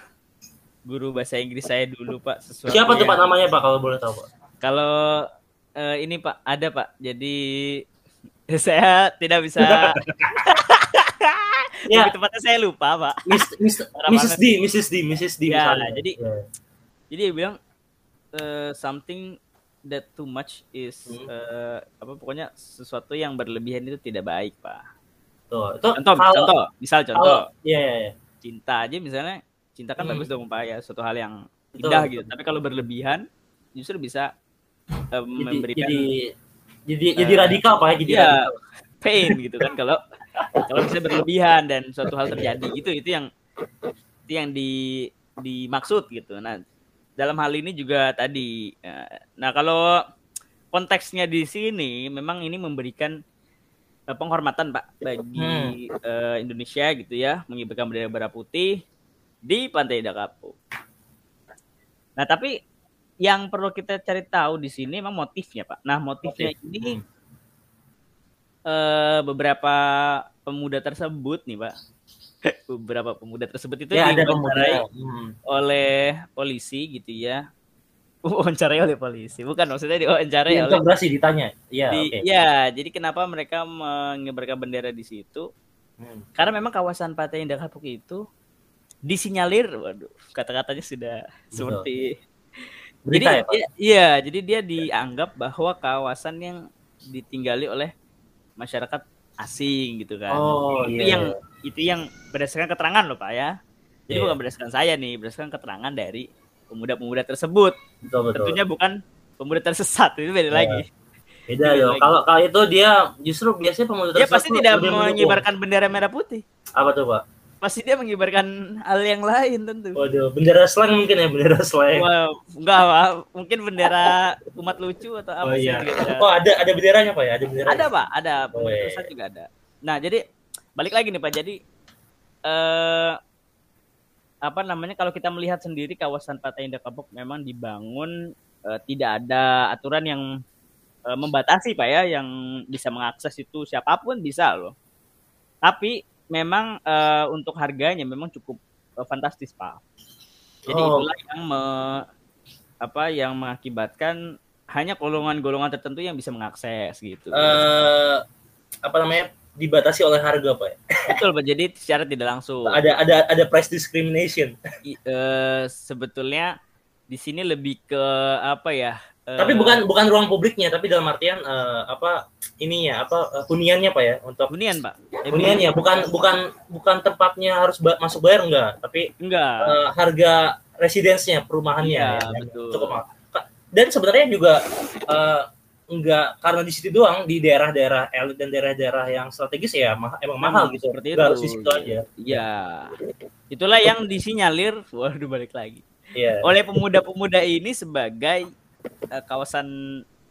S2: guru bahasa Inggris saya dulu, Pak,
S1: sesuatu Siapa tuh Pak namanya, Pak, kalau boleh tahu, Pak?
S2: Kalau eh, ini, Pak, ada, Pak. Jadi saya tidak bisa ya. Lebih tepatnya saya lupa, Pak.
S1: Miss, Miss, Mrs. D, Mrs. D, Mrs. D.
S2: Ya, misalnya. jadi yeah. jadi dia bilang uh, something that too much is hmm. uh, apa pokoknya sesuatu yang berlebihan itu tidak baik pak.
S1: Tuh,
S2: itu contoh, kalau, contoh, misal contoh.
S1: Iya, iya, iya.
S2: Cinta aja misalnya, cinta kan hmm. bagus dong pak ya, suatu hal yang indah gitu. Tapi kalau berlebihan, justru bisa uh,
S1: jadi,
S2: memberikan
S1: jadi jadi uh, jadi radikal pak ya, jadi
S2: iya,
S1: radikal.
S2: pain gitu kan kalau kalau bisa berlebihan dan suatu hal terjadi itu itu yang itu yang di dimaksud gitu. Nah, dalam hal ini juga tadi eh, nah kalau konteksnya di sini memang ini memberikan uh, penghormatan Pak bagi hmm. uh, Indonesia gitu ya mengibarkan bendera merah putih di Pantai Dakapo. Nah, tapi yang perlu kita cari tahu di sini memang motifnya, Pak. Nah, motifnya Motif. ini uh, beberapa pemuda tersebut nih, Pak. Beberapa pemuda tersebut itu ya, diwawancarai hmm. oleh polisi gitu ya. Wawancarai oleh polisi, bukan maksudnya diwawancarai ya, oleh
S1: berasi ditanya.
S2: Iya, di, okay. ya, jadi kenapa mereka mengibarkan bendera di situ? Hmm. Karena memang kawasan Pantai Indah Kapuk itu disinyalir, waduh, kata-katanya sudah Betul. seperti Berita jadi ya, iya, jadi dia dianggap bahwa kawasan yang ditinggali oleh masyarakat asing gitu kan. Oh, itu yeah. yang itu yang berdasarkan keterangan loh Pak ya. Jadi yeah. bukan berdasarkan saya nih, berdasarkan keterangan dari pemuda-pemuda tersebut. Betul, betul. Tentunya bukan pemuda tersesat, itu beda yeah. lagi.
S1: Beda loh. Kalau kalau itu dia justru biasanya pemuda tersesat.
S2: Dia pasti tidak mengibarkan bendera merah putih.
S1: Apa tuh, Pak?
S2: pasti dia mengibarkan hal yang lain tentu.
S1: Waduh, bendera slang mungkin ya bendera slang.
S2: Wah, enggak, Pak. Mungkin bendera umat lucu atau apa
S1: oh, iya. Gitu. Oh, ada ada benderanya, Pak ya? Ada bendera.
S2: Ada, Pak. Ada, pemerintah oh, juga ada. Nah, jadi balik lagi nih, Pak. Jadi eh apa namanya kalau kita melihat sendiri kawasan Pantai Indah Kapuk memang dibangun eh, tidak ada aturan yang eh, membatasi Pak ya yang bisa mengakses itu siapa pun bisa loh. Tapi memang uh, untuk harganya memang cukup uh, fantastis pak. Jadi oh. itulah yang me, apa yang mengakibatkan hanya golongan-golongan tertentu yang bisa mengakses gitu.
S1: Uh, apa namanya dibatasi oleh harga pak?
S2: Betul pak. Jadi secara tidak langsung.
S1: Ada ada ada price discrimination.
S2: I, uh, sebetulnya di sini lebih ke apa ya?
S1: tapi bukan bukan ruang publiknya tapi dalam artian uh, apa ininya apa uh, huniannya pak ya untuk
S2: hunian pak
S1: huniannya bukan bukan bukan tempatnya harus ba masuk bayar enggak tapi
S2: enggak
S1: uh, harga residensinya perumahannya iya, ya, betul. cukup mahal dan sebenarnya juga uh, enggak karena di situ doang di daerah-daerah elit dan daerah-daerah yang strategis ya ma emang mahal gitu
S2: seperti itu harus di situ aja iya itulah yang disinyalir waduh balik lagi yeah. oleh pemuda-pemuda ini sebagai uh, kawasan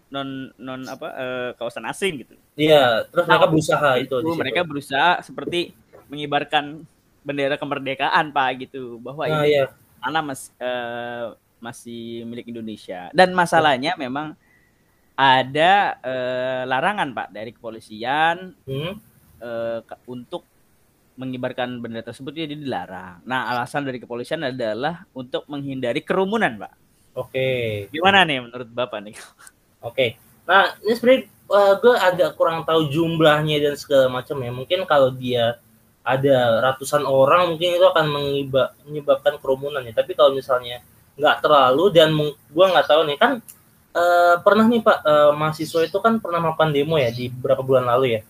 S2: non non apa uh, kawasan asing gitu.
S1: Iya, terus mereka berusaha itu.
S2: itu mereka berusaha seperti mengibarkan bendera kemerdekaan pak gitu bahwa nah, ini iya. tanah mas, uh, masih milik Indonesia dan masalahnya ya. memang ada uh, larangan pak dari kepolisian hmm? uh, untuk mengibarkan bendera tersebut jadi dilarang. Nah alasan dari kepolisian adalah untuk menghindari kerumunan pak.
S1: Oke. Okay.
S2: Gimana nih menurut Bapak nih?
S1: Oke. Okay. Nah, ini sebenarnya uh, gue agak kurang tahu jumlahnya dan segala macam ya. Mungkin kalau dia ada ratusan orang mungkin itu akan menyebabkan kerumunan ya. Tapi kalau misalnya nggak terlalu dan gue nggak tahu nih kan uh, pernah nih Pak uh, mahasiswa itu kan pernah melakukan demo ya di beberapa bulan lalu ya.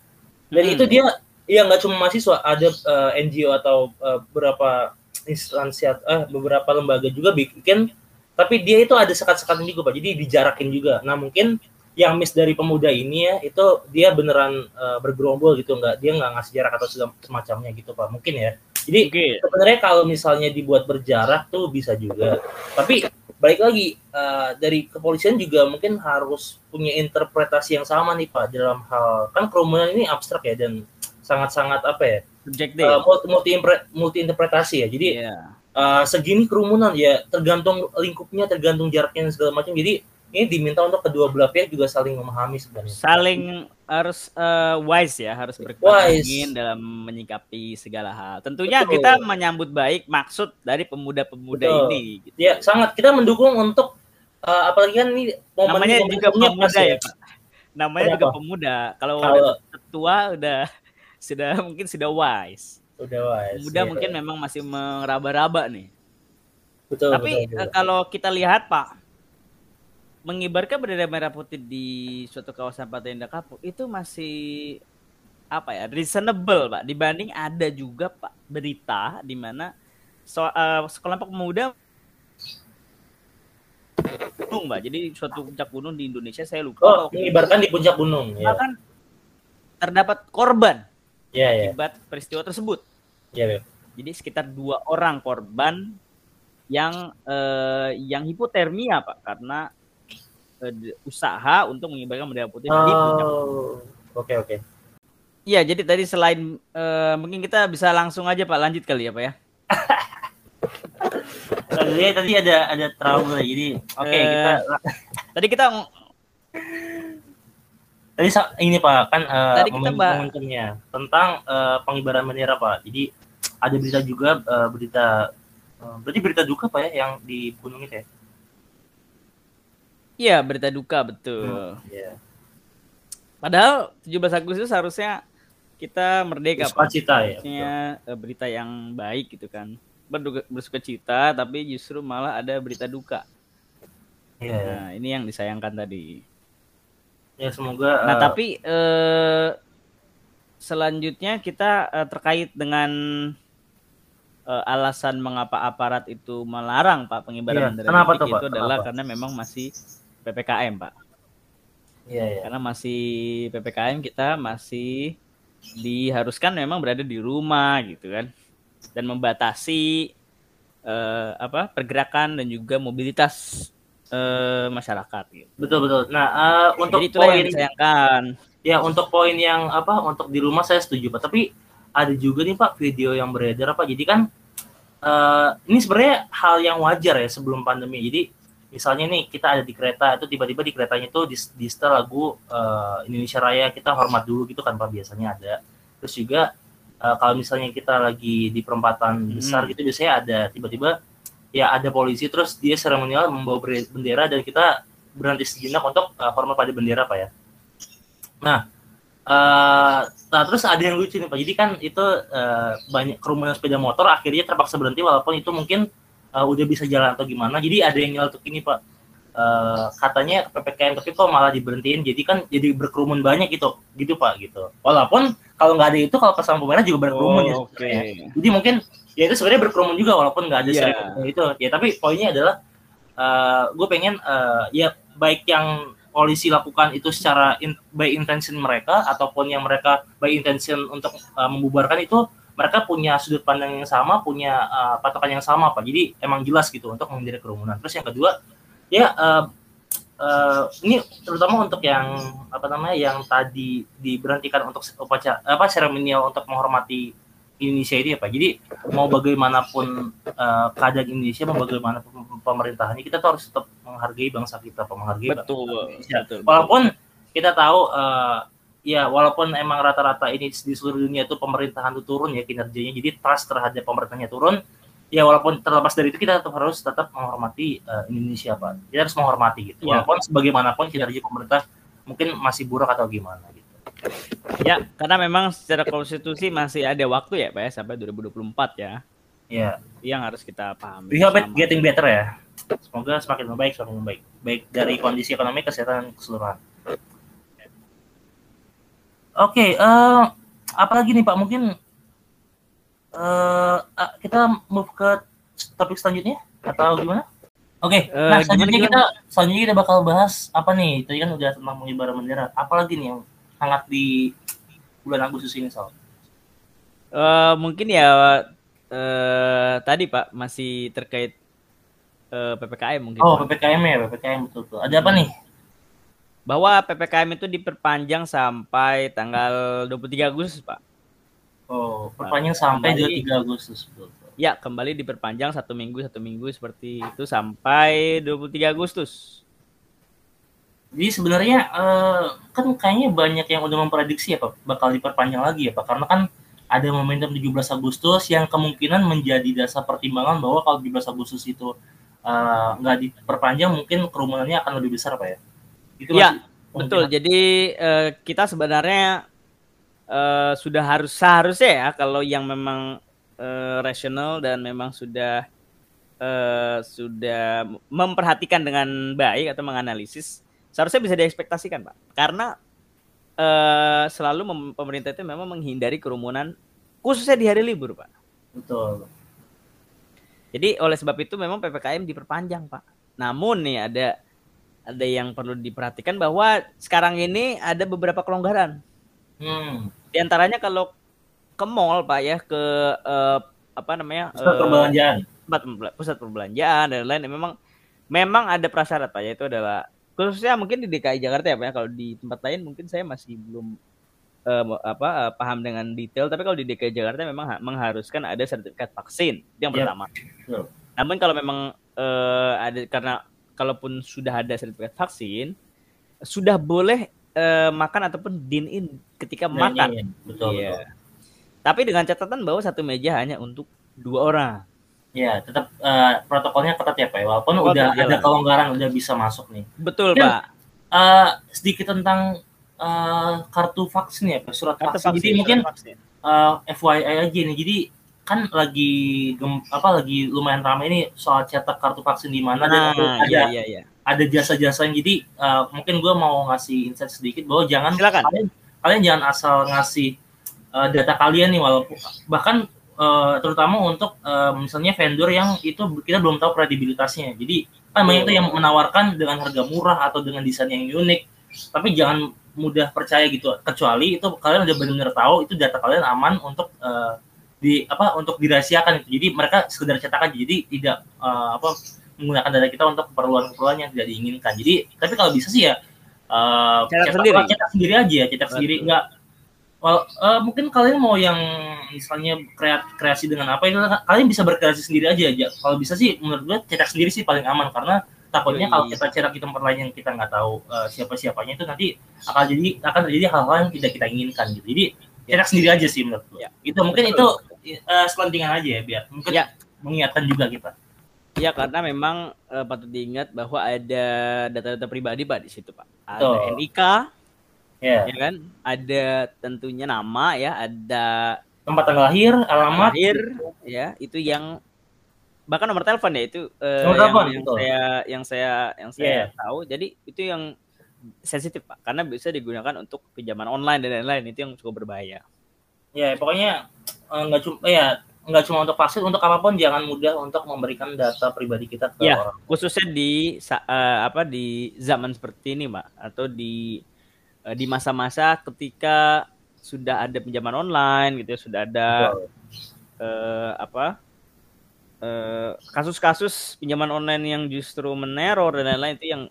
S1: Dan hmm. itu dia ya nggak cuma mahasiswa, ada uh, NGO atau uh, beberapa instansi eh beberapa lembaga juga bikin tapi dia itu ada sekat-sekatan juga pak jadi dijarakin juga nah mungkin yang miss dari pemuda ini ya itu dia beneran uh, bergerombol gitu nggak dia nggak ngasih jarak atau semacamnya gitu pak mungkin ya jadi okay. sebenarnya kalau misalnya dibuat berjarak tuh bisa juga tapi balik lagi uh, dari kepolisian juga mungkin harus punya interpretasi yang sama nih pak dalam hal kan kerumunan ini abstrak ya dan sangat-sangat apa ya
S2: subjektif. uh,
S1: multi multi interpretasi ya. Jadi yeah uh, segini kerumunan ya tergantung lingkupnya tergantung jaraknya dan segala macam. Jadi ini diminta untuk kedua belah pihak juga saling memahami sebenarnya.
S2: Saling harus uh, wise ya harus berkepala dalam menyikapi segala hal tentunya Betul. kita menyambut baik maksud dari pemuda-pemuda ini
S1: gitu. ya sangat kita mendukung untuk uh, apalagi kan ini
S2: namanya juga pemuda ya, ya Pak namanya Kenapa? juga pemuda kalau, udah tua udah sudah mungkin sudah wise
S1: Udah wise.
S2: Muda ya. mungkin memang masih meraba-raba nih. Betul. Tapi betul, betul. Eh, kalau kita lihat Pak, mengibarkan bendera merah putih di suatu kawasan Pantai Indah Kapuk itu masih apa ya reasonable pak dibanding ada juga pak berita di mana so, uh, sekelompok pemuda gunung mbak jadi suatu puncak gunung di Indonesia saya lupa
S1: oh mengibarkan di puncak gunung
S2: ya. bahkan terdapat korban
S1: Iya, iya.
S2: akibat peristiwa tersebut.
S1: Iya, Beb.
S2: Jadi sekitar dua orang korban yang eh, yang hipotermia pak karena usaha untuk mengibarkan bendera putih di puncak.
S1: Oh, oke oke.
S2: Iya jadi tadi selain eh, mungkin kita bisa langsung aja pak lanjut kali ya pak ya.
S1: Tadi tadi ada ada trouble jadi oke
S2: Eh,
S1: kita
S2: Tadi kita
S1: tadi ini Pak kan eh,
S2: Tadi kita
S1: momentumnya tentang eh, pengibaran bendera Pak. Jadi ada berita juga eh, berita eh, berarti berita duka Pak ya yang di gunung itu ya.
S2: Iya berita duka betul.
S1: Iya.
S2: Padahal 17 Agustus harusnya kita merdeka pak.
S1: Sukacita ya.
S2: Harusnya eh, berita yang baik gitu kan. Berduka, bersuka cita tapi justru malah ada berita duka.
S1: Iya.
S2: Nah ini yang disayangkan tadi.
S1: Ya semoga
S2: Nah
S1: eh,
S2: tapi eh, selanjutnya kita eh, terkait dengan eh, alasan mengapa aparat itu melarang pak pengibaran bendera
S1: kenapa tuh, Pak?
S2: itu adalah
S1: Kenapa?
S2: karena memang masih ppkm pak.
S1: Iya iya.
S2: karena masih ppkm kita masih diharuskan memang berada di rumah gitu kan dan membatasi eh, apa pergerakan dan juga mobilitas eh, masyarakat gitu.
S1: Betul betul. Nah, eh, untuk
S2: Jadi itulah yang
S1: poin
S2: disayangkan.
S1: ya untuk poin yang apa untuk di rumah saya setuju Pak. Tapi ada juga nih Pak video yang beredar apa. Jadi kan eh, ini sebenarnya hal yang wajar ya sebelum pandemi. Jadi misalnya nih kita ada di kereta itu tiba-tiba di keretanya itu di, di setel lagu eh, Indonesia Raya kita hormat dulu gitu kan Pak biasanya ada. Terus juga eh, kalau misalnya kita lagi di perempatan
S2: Hmm.
S1: besar gitu biasanya ada tiba-tiba ya ada polisi terus dia seremonial membawa bendera dan kita berhenti sejenak untuk eh, hormat pada bendera Pak ya. Nah, eh, nah terus ada yang lucu nih Pak. Jadi kan itu eh, banyak kerumunan sepeda motor akhirnya terpaksa berhenti walaupun itu mungkin eh, udah bisa jalan atau gimana. Jadi ada yang nyeletuk ini Pak. Eh, katanya PPKM tapi kok malah diberhentiin jadi kan jadi berkerumun banyak gitu gitu Pak gitu. Walaupun kalau nggak ada itu kalau pas lampu merah juga berkerumun ya.
S2: Oh,
S1: sebenarnya. Jadi mungkin ya itu sebenarnya berkerumun juga walaupun nggak ada
S2: Iya.
S1: seremonial itu. Ya tapi poinnya adalah gue pengen eh, ya baik yang polisi lakukan itu secara in, by intention mereka ataupun yang mereka by intention untuk eh, membubarkan itu mereka punya sudut pandang yang sama, punya eh, patokan yang sama pak. Jadi emang jelas gitu untuk menghindari kerumunan. Terus yang kedua ya eh, eh, ini terutama untuk yang apa namanya yang tadi diberhentikan untuk upacara apa seremonial untuk menghormati Indonesia ini ya Pak. Jadi mau bagaimanapun eh, keadaan Indonesia, mau bagaimanapun pemerintahannya, kita tuh harus tetap menghargai bangsa kita, Pak. menghargai bangsa
S2: Betul,
S1: Indonesia.
S2: betul.
S1: Walaupun kita tahu eh, ya walaupun emang rata-rata ini di seluruh dunia itu pemerintahan itu turun ya kinerjanya, jadi trust terhadap pemerintahnya turun. Ya walaupun terlepas dari itu kita tetap harus tetap menghormati eh, Indonesia, Pak. Kita harus menghormati gitu.
S2: Iya.
S1: Walaupun sebagaimanapun kinerja pemerintah mungkin masih buruk atau gimana gitu.
S2: Ya, karena memang secara konstitusi masih ada waktu ya, Pak ya, sampai 2024 ya.
S1: Ya.
S2: Yang harus kita pahami.
S1: We hope it getting better ya. Semoga semakin membaik, semakin membaik. Baik dari kondisi ekonomi, kesehatan, keseluruhan. Oke, eh apa lagi nih Pak? Mungkin eh ah, kita move ke topik selanjutnya atau gimana? Oke,
S2: Eh,
S1: nah selanjutnya
S2: gimana?
S1: kita selanjutnya kita bakal bahas apa nih? Tadi kan udah tentang pengibaran bendera. Apa lagi nih yang hangat di bulan Agustus ini soal?
S2: Eh, mungkin ya eh, tadi Pak masih terkait eh, PPKM mungkin.
S1: Oh. PPKM ya, PPKM betul betul. Ada apa nih?
S2: Bahwa PPKM itu diperpanjang sampai tanggal 23 Agustus, Pak.
S1: Oh, perpanjang sampai
S2: Kembali.
S1: 23 Agustus. Betul.
S2: Ya, kembali diperpanjang satu minggu satu minggu seperti itu sampai 23 Agustus.
S1: Jadi sebenarnya eh, kan kayaknya banyak yang udah memprediksi ya Pak bakal diperpanjang lagi ya Pak karena kan ada momentum 17 Agustus yang kemungkinan menjadi dasar pertimbangan bahwa kalau 17 Agustus itu eh, nggak diperpanjang mungkin kerumunannya akan lebih besar Pak ya. Itu
S2: Iya,
S1: masih
S2: Betul. Jadi eh, kita sebenarnya eh, sudah harus seharusnya ya kalau yang memang eh, rasional dan memang sudah eh, sudah memperhatikan dengan baik atau menganalisis seharusnya bisa diekspektasikan, Pak. Karena eh, selalu mem- pemerintah itu memang menghindari kerumunan khususnya di hari libur, Pak.
S1: Betul.
S2: Jadi oleh sebab itu memang PPKM diperpanjang, Pak. Namun nih ada ada yang perlu diperhatikan bahwa sekarang ini ada beberapa kelonggaran.
S1: Hmm.
S2: Di antaranya kalau ke mall Pak ya, ke uh, apa namanya?
S1: Pusat uh, perbelanjaan.
S2: Pusat, pusat perbelanjaan dan lain-lain memang memang ada prasyarat Pak ya itu adalah khususnya mungkin di DKI Jakarta ya Pak ya. Kalau di tempat lain mungkin saya masih belum uh, apa uh, paham dengan detail tapi kalau di DKI Jakarta memang mengharuskan ada sertifikat vaksin itu yang yep. pertama. Yep. Namun kalau memang uh, ada karena kalaupun sudah ada sertifikat vaksin sudah boleh uh, makan ataupun din in ketika dine makan. In.
S1: Betul, yeah. betul.
S2: Tapi dengan catatan bahwa satu meja hanya untuk dua orang.
S1: Ya, tetap uh, protokolnya ketat ya Pak. Ya. Walaupun oh, udah ada kelonggaran, udah bisa masuk nih.
S2: Betul Dan, Pak.
S1: Uh, sedikit tentang uh, kartu vaksin ya, Pak. Surat kartu vaksin. vaksin. Jadi mungkin uh, FYI aja nih. Jadi kan lagi gem, apa lagi lumayan ramai ini soal cetak kartu vaksin di mana nah,
S2: ada iya, iya, iya.
S1: ada jasa-jasa yang jadi uh, mungkin gue mau ngasih insight sedikit bahwa jangan
S2: Silakan.
S1: kalian kalian jangan asal ngasih uh, data kalian nih walaupun bahkan uh, terutama untuk uh, misalnya vendor yang itu kita belum tahu kredibilitasnya. Jadi kan banyak itu yang menawarkan dengan harga murah atau dengan desain yang unik. Tapi jangan mudah percaya gitu. Kecuali itu kalian udah benar-benar tahu itu data kalian aman untuk uh, di apa untuk dirahasiakan itu. Jadi mereka sekedar cetak aja. Jadi tidak uh, apa menggunakan data kita untuk keperluan-keperluan yang tidak diinginkan. Jadi tapi kalau bisa sih ya uh,
S2: cetak, cetak sendiri.
S1: cetak sendiri aja, cetak Betul. sendiri enggak well, uh, mungkin kalian mau yang misalnya kreat, kreasi dengan apa itu kalian bisa berkreasi sendiri aja aja. Kalau bisa sih menurut gue cetak sendiri sih paling aman karena takutnya kalau kita cetak di tempat lain yang kita nggak tahu uh, siapa siapanya itu nanti akan jadi akan terjadi hal-hal yang tidak kita inginkan gitu. Jadi cetak sendiri aja sih menurut gue. Ya. Itu mungkin itu uh, selentingan aja ya biar mungkin ya. mengingatkan juga kita.
S2: Ya karena memang uh, patut diingat bahwa ada data-data pribadi pak di situ pak. Ada oh. NIK, yeah. ya kan? Ada tentunya nama ya, ada
S1: tempat tanggal lahir, alamat,
S2: lahir, ya itu yang bahkan nomor telepon ya itu uh, nomor yang, telepon, yang saya yang saya yang saya yeah. tahu. Jadi itu yang sensitif pak, karena bisa digunakan untuk pinjaman online dan lain-lain. Itu yang cukup berbahaya.
S1: Ya pokoknya Eh, nggak cuma ya nggak cuma untuk vaksin untuk apa pun jangan mudah untuk memberikan data pribadi kita ke
S2: ya, orang. khususnya di uh, apa di zaman seperti ini mbak. Atau di uh, di masa-masa ketika sudah ada pinjaman online gitu ya sudah ada uh, apa kasus-kasus uh, pinjaman online yang justru meneror dan lain-lain itu yang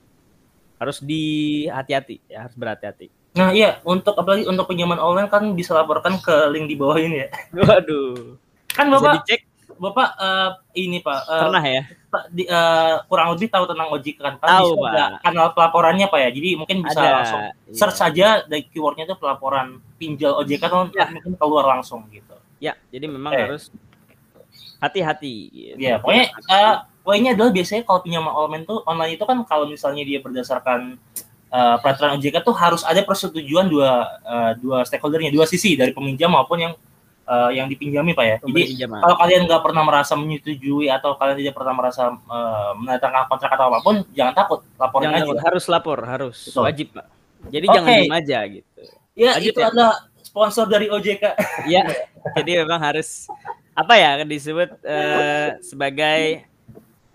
S2: harus dihati-hati ya harus berhati-hati
S1: Nah iya, untuk apalagi untuk pinjaman online kan bisa laporkan ke link di bawah ini ya.
S2: Waduh.
S1: Kan bapak, dicek. bapak uh, ini pak.
S2: Uh, Pernah ya?
S1: Di, uh, kurang lebih tahu tentang ojek kan?
S2: kan tahu pak.
S1: Kanal pelaporannya pak ya, jadi mungkin bisa Ada, langsung iya. search saja dari keywordnya itu pelaporan pinjol ojek kan ya. mungkin keluar langsung gitu.
S2: Ya, jadi memang eh. harus hati-hati.
S1: Gitu. Ya, pokoknya uh, poinnya adalah biasanya kalau pinjaman online tuh online itu kan kalau misalnya dia berdasarkan uh, peraturan OJK tuh harus ada persetujuan dua uh, dua stakeholdernya, dua sisi dari peminjam maupun yang uh, yang dipinjami pak ya. Jadi pinjaman. kalau kalian nggak pernah merasa menyetujui atau kalian tidak pernah merasa uh, menandatangani kontrak atau apa pun, jangan takut, laporin jangan aja.
S2: Takut. Harus lapor, harus Betul. wajib pak. Jadi okay. jangan diem aja gitu.
S1: Ya wajib itu ya? adalah sponsor dari OJK.
S2: Iya, jadi memang harus apa ya disebut uh, sebagai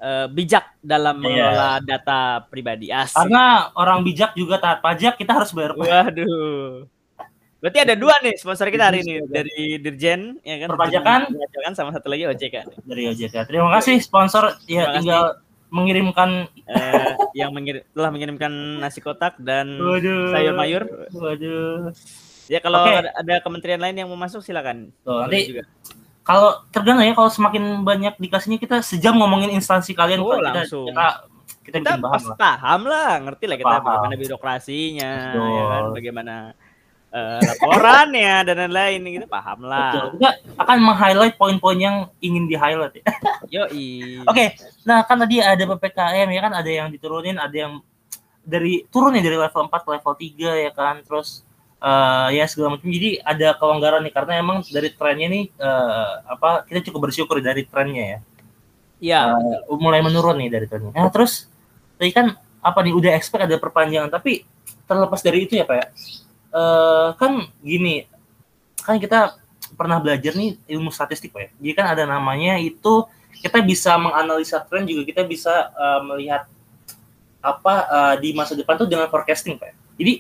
S2: uh, bijak dalam iya. mengelola yeah. data pribadi asli.
S1: Karena orang bijak juga taat pajak, kita harus bayar
S2: pajak. Waduh. Berarti ada dua nih sponsor kita hari ini dari Dirjen ya kan
S1: perpajakan
S2: perpajakan sama satu lagi OJK.
S1: Dari OJK. Terima kasih sponsor ya Terima tinggal kasih. mengirimkan
S2: uh, yang mengirim telah mengirimkan nasi kotak dan Waduh. sayur mayur.
S1: Waduh.
S2: Ya kalau okay. ada, ada kementerian lain yang mau masuk silakan.
S1: Tuh, nanti juga kalau tergantung ya kalau semakin banyak dikasihnya kita sejam ngomongin instansi kalian
S2: oh, kita, langsung. kita kita, kita paham lah. paham lah ngerti lah kita paham. bagaimana birokrasinya ya kan bagaimana uh, laporannya dan lain-lain gitu paham lah Betul.
S1: kita akan meng-highlight poin-poin yang ingin di-highlight ya.
S2: yo
S1: Oke, okay. nah kan tadi ada PPKM ya kan ada yang diturunin, ada yang dari turun ya dari level 4 ke level 3 ya kan. Terus uh, ya segala macam. Jadi ada kelonggaran nih karena emang dari trennya nih uh, apa kita cukup bersyukur dari trennya ya.
S2: Iya.
S1: Uh, mulai menurun nih dari trennya. Nah terus tadi kan apa nih udah expect ada perpanjangan tapi terlepas dari itu ya pak ya. Uh, kan gini kan kita pernah belajar nih ilmu statistik pak ya. Jadi kan ada namanya itu kita bisa menganalisa tren juga kita bisa uh, melihat apa uh, di masa depan tuh dengan forecasting pak. Ya. Jadi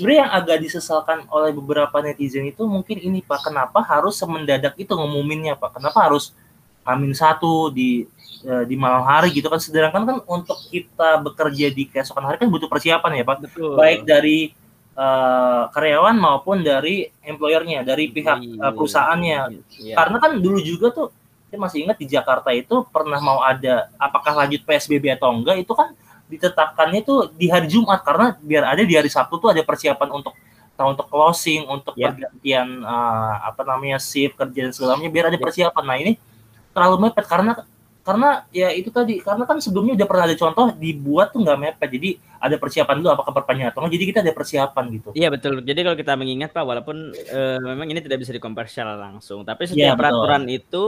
S1: sebenarnya yang agak disesalkan oleh beberapa netizen itu mungkin ini Pak, kenapa harus semendadak itu ngumuminnya Pak? Kenapa harus Amin satu di eh, di malam hari gitu kan sedangkan kan untuk kita bekerja di keesokan hari kan butuh persiapan ya Pak.
S2: Betul.
S1: Baik dari uh, karyawan maupun dari employernya, dari pihak uh, perusahaannya.
S2: Iya.
S1: Karena kan dulu juga tuh saya masih ingat di Jakarta itu pernah mau ada apakah lanjut PSBB atau enggak itu kan ditetapkannya itu di hari Jumat karena biar ada di hari Sabtu tuh ada persiapan untuk untuk closing, untuk
S2: Ya.
S1: pergantian uh, apa namanya shift kerja dan segala macamnya biar ada persiapan. Nah ini terlalu mepet karena karena ya itu tadi karena kan sebelumnya udah pernah ada contoh dibuat tuh nggak mepet jadi ada persiapan dulu apakah perpanjangan atau enggak jadi kita ada persiapan gitu
S2: Iya betul. Jadi kalau kita mengingat Pak, walaupun eh, memang ini tidak bisa dikompar secara langsung, tapi
S1: Iya,
S2: setiap
S1: betul.
S2: peraturan itu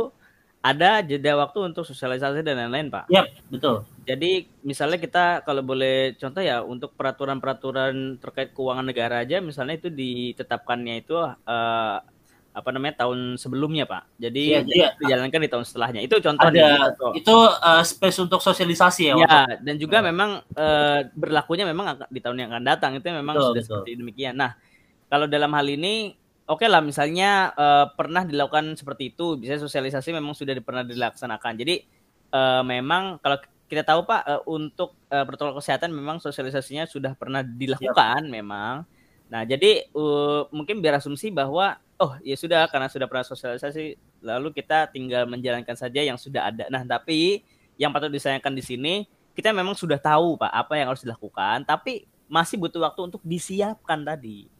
S2: ada jeda waktu untuk sosialisasi dan lain-lain Pak.
S1: Yap, betul
S2: Jadi misalnya kita kalau boleh contoh ya untuk peraturan-peraturan terkait keuangan negara aja, misalnya itu ditetapkannya itu eh, apa namanya tahun sebelumnya Pak. Jadi
S1: Iya, jadi
S2: dijalankan di tahun setelahnya. Itu contoh
S1: ada
S2: nih, contoh.
S1: itu uh, space untuk sosialisasi ya,
S2: Ya, dan juga memang eh, berlakunya memang di tahun yang akan datang itu memang
S1: Betul,
S2: sudah
S1: betul.
S2: seperti demikian. Nah, kalau dalam hal ini oke lah misalnya eh, pernah dilakukan seperti itu, bisa sosialisasi memang sudah pernah dilaksanakan. Jadi eh, memang kalau kita tahu Pak eh, untuk eh, protokol kesehatan memang sosialisasinya sudah pernah dilakukan memang. Nah, jadi eh, mungkin biar asumsi bahwa oh ya sudah karena sudah pernah sosialisasi lalu kita tinggal menjalankan saja yang sudah ada. Nah, tapi yang patut disayangkan di sini kita memang sudah tahu Pak apa yang harus dilakukan, tapi masih butuh waktu untuk disiapkan tadi.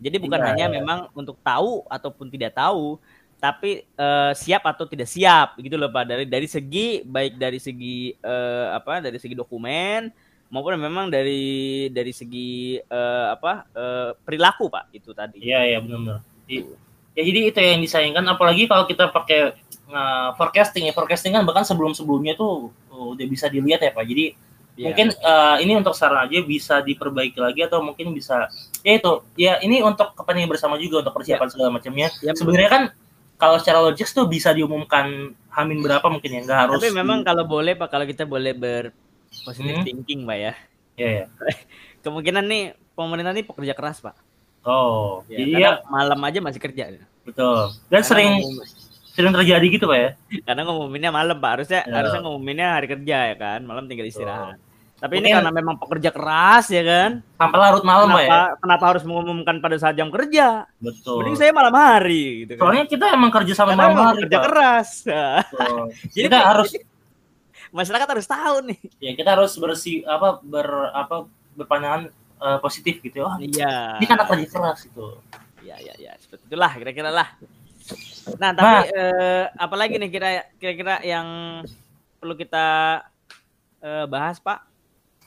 S2: Jadi bukan
S1: Iya,
S2: hanya
S1: iya.
S2: memang untuk tahu ataupun tidak tahu, tapi eh, siap atau tidak siap gitu loh Pak dari dari segi baik dari segi eh, apa dari segi dokumen maupun memang dari dari segi eh, apa eh, perilaku Pak itu tadi.
S1: Iya, iya benar-benar. Ya jadi itu yang disayangkan apalagi kalau kita pakai uh, forecasting ya. Forecasting kan bahkan sebelum-sebelumnya tuh uh, udah bisa dilihat ya Pak. Jadi
S2: Iya.
S1: mungkin uh, ini untuk saran aja bisa diperbaiki lagi atau mungkin bisa ya itu ya ini untuk kepentingan bersama juga untuk persiapan segala macamnya.
S2: Ya,
S1: Sebenarnya kan kalau secara logis tuh bisa diumumkan hamin berapa mungkin ya nggak harus
S2: tapi memang kalau boleh Pak kalau kita boleh berpositif
S1: Hmm.
S2: thinking Pak ya.
S1: ya ya
S2: Kemungkinan nih pemerintah nih pekerja keras Pak.
S1: oh
S2: Ya,
S1: jadi
S2: karena
S1: ya
S2: malam aja masih kerja.
S1: betul dan
S2: Karena
S1: sering
S2: ngomong-
S1: sering terjadi gitu pak ya
S2: karena ngumuminnya malam Pak. Harusnya
S1: Ya.
S2: harusnya ngumuminnya hari kerja ya kan. Malam tinggal istirahat. Tapi ini
S1: Mungkin-
S2: karena memang pekerja keras ya kan.
S1: sampai larut malam ya
S2: Kenapa kenapa harus mengumumkan pada saat jam kerja?
S1: betul
S2: Mending saya malam hari gitu kan.
S1: soalnya kita emang kerja sampai
S2: Karena
S1: malam hari
S2: kerja
S1: Pak.
S2: keras.
S1: Betul.
S2: Jadi
S1: kita harus
S2: masyarakat harus tahu nih.
S1: ya kita harus bersih apa ber apa berpandangan eh, positif gitu oh
S2: Iya.
S1: ini kan anak kerja keras gitu
S2: Ya, ya, ya, seperti itulah kira-kira lah. Nah, tapi eh, apalagi nih kira kira-kira yang perlu kita eh, bahas, Pak?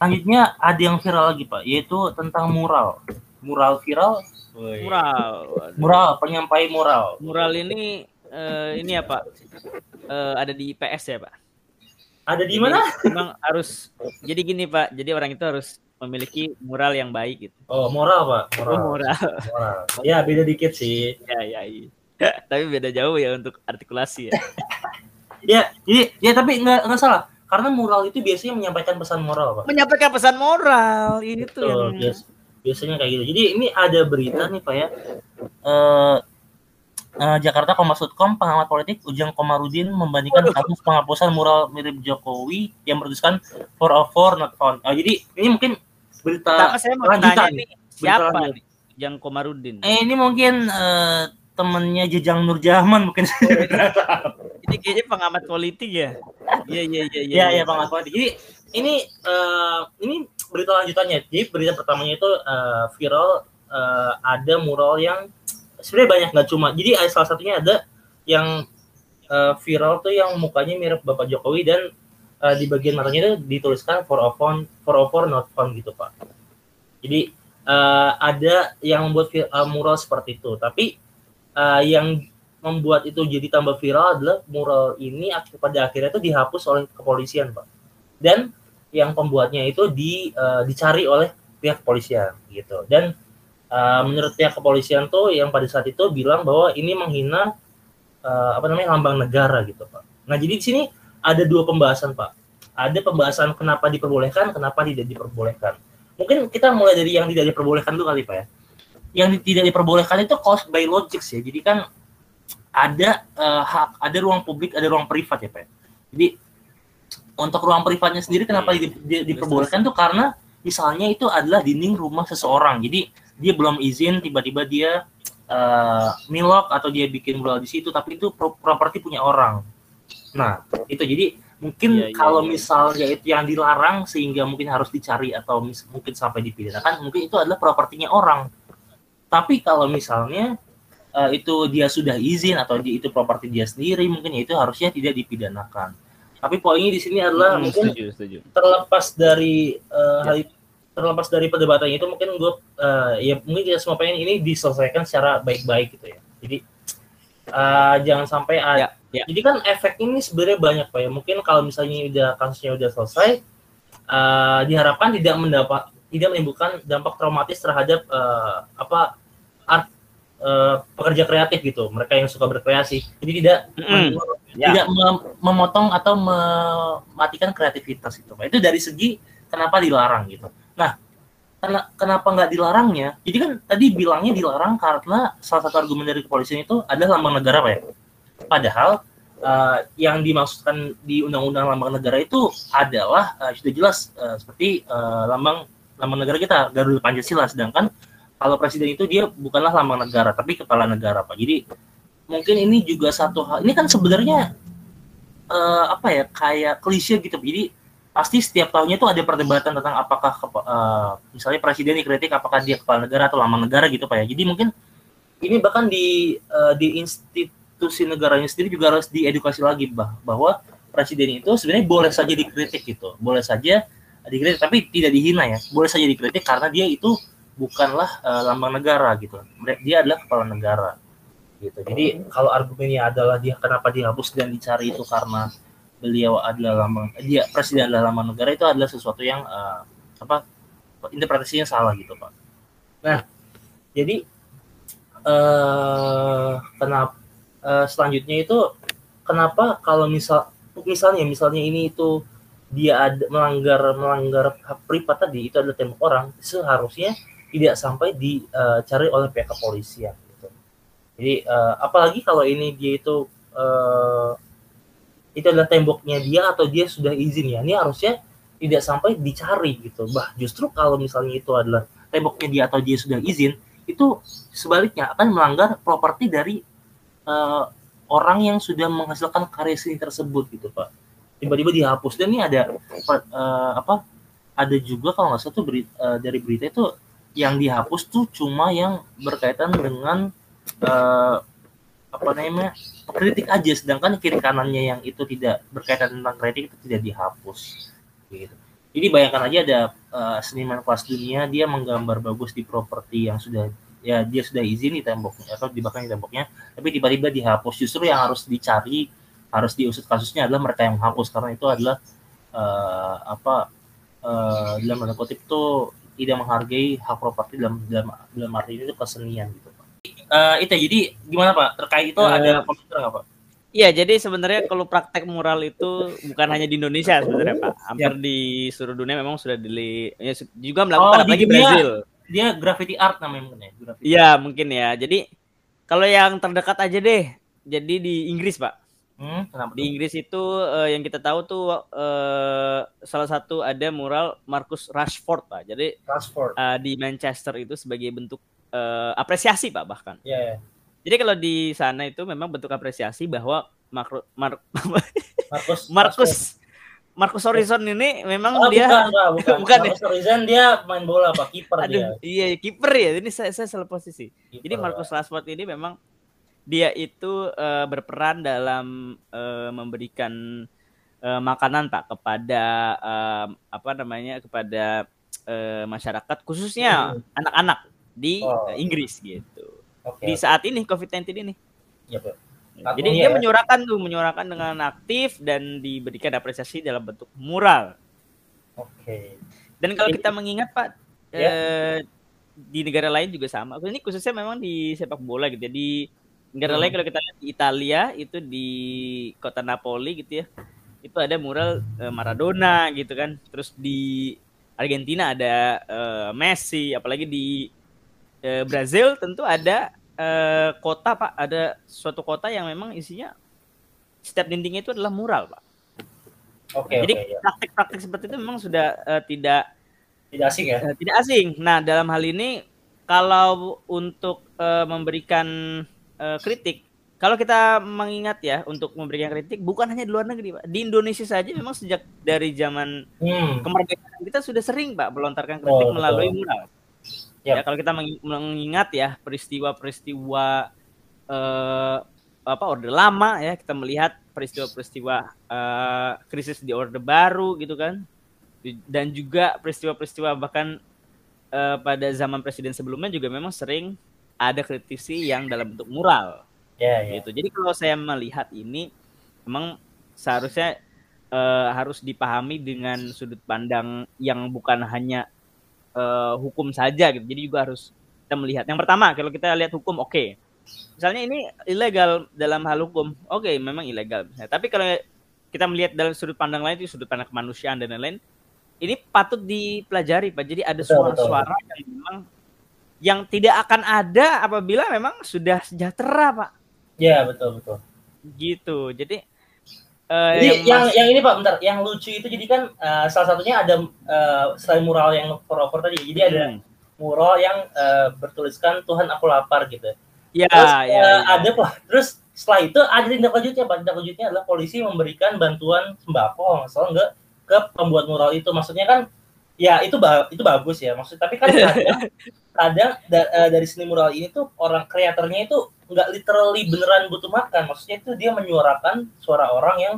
S1: Selanjutnya ada yang viral lagi pak yaitu tentang mural mural viral Woi.
S2: Mural. Waduh.
S1: mural penyampai mural
S2: Mural ini eh, ini ya, Pak? Eh, ada di IPS ya, Pak?
S1: ada di mana
S2: Memang harus jadi gini, Pak. Jadi orang itu harus memiliki mural yang baik gitu.
S1: oh mural pak
S2: Oh,
S1: mural
S2: mural.
S1: mural ya beda dikit sih
S2: ya, ya, iya. Tapi beda jauh ya untuk artikulasi ya.
S1: ya jadi ya tapi nggak nggak salah karena mural itu biasanya menyampaikan pesan moral pak
S2: Menyampaikan pesan moral ini tuh
S1: Betul,
S2: yang
S1: bias- biasanya kayak gitu. Jadi ini ada berita nih Pak ya. Eh eh, Jakarta Kompas.com pengamat politik Ujang Komarudin membandingkan kasus penghapusan mural mirip Jokowi yang bertuliskan for a for not found. Oh, jadi ini mungkin berita
S2: Pertama saya mau
S1: lanjutan
S2: tanya
S1: nih.
S2: nih, siapa
S1: lanjut.
S2: nih yang Komarudin?
S1: eh, ini mungkin eh, temennya Jejang Nurjaman mungkin.
S2: Ini kayaknya pengamat politik ya. Iya iya iya
S1: Iya iya pengamat politik. Jadi ini eh, ini berita lanjutannya. Jadi berita pertamanya itu eh, viral eh, ada mural yang sebenarnya banyak nggak cuma. Jadi ada salah satunya ada yang eh, viral tuh yang mukanya mirip Bapak Jokowi dan eh, di bagian matanya itu dituliskan for a phone for for not found gitu Pak. Jadi eh, ada yang membuat eh, mural seperti itu. Tapi eh, yang membuat itu jadi tambah viral adalah mural ini pada akhirnya itu dihapus oleh kepolisian pak. Dan yang pembuatnya itu di eh, dicari oleh pihak kepolisian gitu. Dan eh, menurut pihak kepolisian tuh yang pada saat itu bilang bahwa ini menghina eh, apa namanya lambang negara gitu pak. Nah jadi di sini ada dua pembahasan pak. Ada pembahasan kenapa diperbolehkan kenapa tidak diperbolehkan. Mungkin kita mulai dari yang tidak diperbolehkan dulu kali pak ya yang tidak diperbolehkan itu cost by logic ya. Jadi kan ada uh, hak ada ruang publik ada ruang privat ya pak. Jadi untuk ruang privatnya sendiri kenapa di, di, diperbolehkan tuh? Karena misalnya itu adalah dinding rumah seseorang. Jadi dia belum izin tiba-tiba dia uh, milok atau dia bikin mural di situ tapi itu properti punya orang. Nah itu. Jadi mungkin ya, kalau ya. misalnya itu yang dilarang sehingga mungkin harus dicari atau mungkin sampai dipidanakan mungkin itu adalah propertinya orang tapi kalau misalnya uh, itu dia sudah izin atau di, itu properti dia sendiri mungkin ya itu harusnya tidak dipidanakan tapi poinnya di sini adalah hmm, mungkin setuju, setuju. terlepas dari uh, ya. terlepas dari perdebatan itu mungkin gue uh, ya mungkin kita semua pengen ini diselesaikan secara baik-baik gitu ya. Jadi uh, jangan sampai ya, ya. jadi kan efek ini sebenarnya banyak pak ya. Mungkin kalau misalnya udah kasusnya udah selesai uh, diharapkan tidak mendapat tidak menimbulkan dampak traumatis terhadap uh, apa uh, pekerja kreatif gitu mereka yang suka berkreasi jadi tidak mm ya. tidak mem memotong atau mematikan kreativitas itu Pak. Itu dari segi kenapa dilarang gitu. Nah, karena kenapa nggak dilarangnya? Jadi kan tadi bilangnya dilarang karena salah satu argumen dari kepolisian itu adalah lambang negara Pak ya. Padahal uh, yang dimaksudkan di Undang-Undang Lambang Negara itu adalah uh, sudah jelas uh, seperti uh, lambang lambang negara kita Garuda Pancasila sedangkan kalau presiden itu dia bukanlah lambang negara tapi kepala negara Pak. Jadi mungkin ini juga satu hal ini kan sebenarnya uh, apa ya kayak klise gitu jadi pasti setiap tahunnya itu ada perdebatan tentang apakah uh, misalnya presiden dikritik apakah dia kepala negara atau lambang negara gitu pak ya. Jadi mungkin ini bahkan di uh, di institusi negaranya sendiri juga harus diedukasi lagi bah bahwa presiden itu sebenarnya boleh saja dikritik gitu. Boleh saja dikritik tapi tidak dihina ya. Boleh saja dikritik karena dia itu bukanlah uh, lambang negara gitu dia adalah kepala negara gitu. Jadi kalau argumennya adalah dia kenapa dihapus dan dicari itu karena beliau adalah lambang dia presiden adalah lambang negara itu adalah sesuatu yang uh, apa interpretasinya salah gitu pak. Nah jadi uh, kenapa uh, selanjutnya itu kenapa kalau misal misalnya misalnya ini itu dia ada melanggar melanggar hak privat tadi itu adalah tembok orang seharusnya tidak sampai dicari oleh pihak kepolisian jadi uh, apalagi kalau ini dia itu uh, itu adalah temboknya dia atau dia sudah izin ya. Ini harusnya tidak sampai dicari gitu. Bah, justru kalau misalnya itu adalah temboknya dia atau dia sudah izin, itu sebaliknya akan melanggar properti dari uh, orang yang sudah menghasilkan karya seni tersebut gitu, Pak. Tiba-tiba dihapus dan ini ada uh, apa? Ada juga kalau nggak salah tuh berita, uh, dari berita itu yang dihapus tuh cuma yang berkaitan dengan uh, apa namanya kritik aja. Sedangkan kiri kanannya yang itu tidak berkaitan tentang kritik itu tidak dihapus. Gitu. Jadi bayangkan aja ada uh, seniman kelas dunia dia menggambar bagus di properti yang sudah ya dia sudah izin di temboknya atau dibakar di temboknya tapi tiba-tiba dihapus. Justru yang harus dicari harus diusut kasusnya adalah mereka yang menghapus. Karena itu adalah uh, apa uh, dalam tanda kutip itu tidak menghargai hak properti dalam dalam dalam arti ini itu kesenian gitu uh, itu jadi gimana Pak terkait itu uh, ada komentar nggak Pak?
S2: Iya, jadi sebenarnya kalau praktek mural itu bukan hanya di Indonesia sebenarnya Pak. Hampir ya. di seluruh dunia memang sudah di ya, juga melakukan oh, apalagi Brazil.
S1: Dia graffiti art namanya mungkin ya.
S2: Iya, mungkin ya. Jadi kalau yang terdekat aja deh. Jadi di Inggris, Pak. Hmm, di Inggris itu uh, yang kita tahu tuh uh, salah satu ada mural Marcus Rashford, Pak. Jadi Rashford. Uh, di Manchester itu sebagai bentuk uh, apresiasi pak bahkan. Yeah, yeah. Jadi kalau di sana itu memang bentuk apresiasi bahwa Marco, Mar Marcus Marcus Marcus Horizon ini memang oh, dia
S1: bukan, bukan, bukan. bukan ya? Marcus Horizon dia main bola pak kiper dia.
S2: Iya kiper ya. Ini saya saya salah posisi. Keeper, Jadi Marcus Rashford ini memang dia itu uh, berperan dalam uh, memberikan uh, makanan pak kepada uh, apa namanya kepada uh, masyarakat khususnya hmm. anak-anak di oh. Inggris gitu. Okay, di saat ini COVID-19 ini. Ya, Jadi dia ya. menyuarakan tuh, menyuarakan dengan aktif dan diberikan apresiasi dalam bentuk mural. Oke. Okay. Dan kalau kita mengingat Pak, ya. eh, di negara lain juga sama. Ini khususnya memang di sepak bola gitu. Ya. Negara hmm. lain kalau kita lihat di Italia itu di kota Napoli gitu ya, itu ada mural eh, Maradona gitu kan. Terus di Argentina ada uh, Messi, apalagi di uh, Brazil tentu ada uh, kota pak, ada suatu kota yang memang isinya setiap dindingnya itu adalah mural pak. Oke. Okay, Jadi okay, ya. praktik-praktik seperti itu memang sudah uh, tidak
S1: tidak asing ya? Uh,
S2: tidak asing. Nah dalam hal ini kalau untuk uh, memberikan uh, kritik. Kalau kita mengingat ya untuk memberikan kritik bukan hanya di luar negeri pak. Di Indonesia saja memang sejak dari zaman hmm. kemerdekaan kita sudah sering pak melontarkan kritik oh, melalui mural. Yep. ya kalau kita mengingat ya peristiwa-peristiwa uh, apa orde lama ya kita melihat peristiwa-peristiwa uh, krisis di orde baru gitu kan. Dan juga peristiwa-peristiwa bahkan uh, pada zaman presiden sebelumnya juga memang sering ada kritisi yang dalam bentuk mural Yeah, yeah. Gitu. Jadi kalau saya melihat ini memang seharusnya uh, harus dipahami dengan sudut pandang yang bukan hanya uh, hukum saja gitu. Jadi juga harus kita melihat. Yang pertama kalau kita lihat hukum oke. Okay. Misalnya ini ilegal dalam hal hukum. Oke, okay, memang ilegal. Nah, tapi kalau kita melihat dalam sudut pandang lain itu sudut pandang kemanusiaan dan lain-lain, ini patut dipelajari Pak. Jadi ada suara-suara yang memang yang tidak akan ada apabila memang sudah sejahtera Pak
S1: Iya betul betul.
S2: Gitu. Jadi
S1: Uh, jadi yang, yang yang ini pak, bentar, yang lucu itu jadi kan uh, salah satunya ada uh, selain mural yang cover tadi, jadi ada hmm. mural yang uh, bertuliskan Tuhan aku lapar gitu.
S2: Iya. Terus ya, uh, ya.
S1: ada pak, terus setelah itu ada tindak lanjutnya, pak. Tindak lanjutnya adalah polisi memberikan bantuan sembako, soal enggak ke pembuat mural itu. Maksudnya kan ya itu ba itu bagus ya maksud tapi kan kadang da, uh, dari seni mural ini tuh orang kreatornya itu nggak literally beneran butuh makan maksudnya itu dia menyuarakan suara orang yang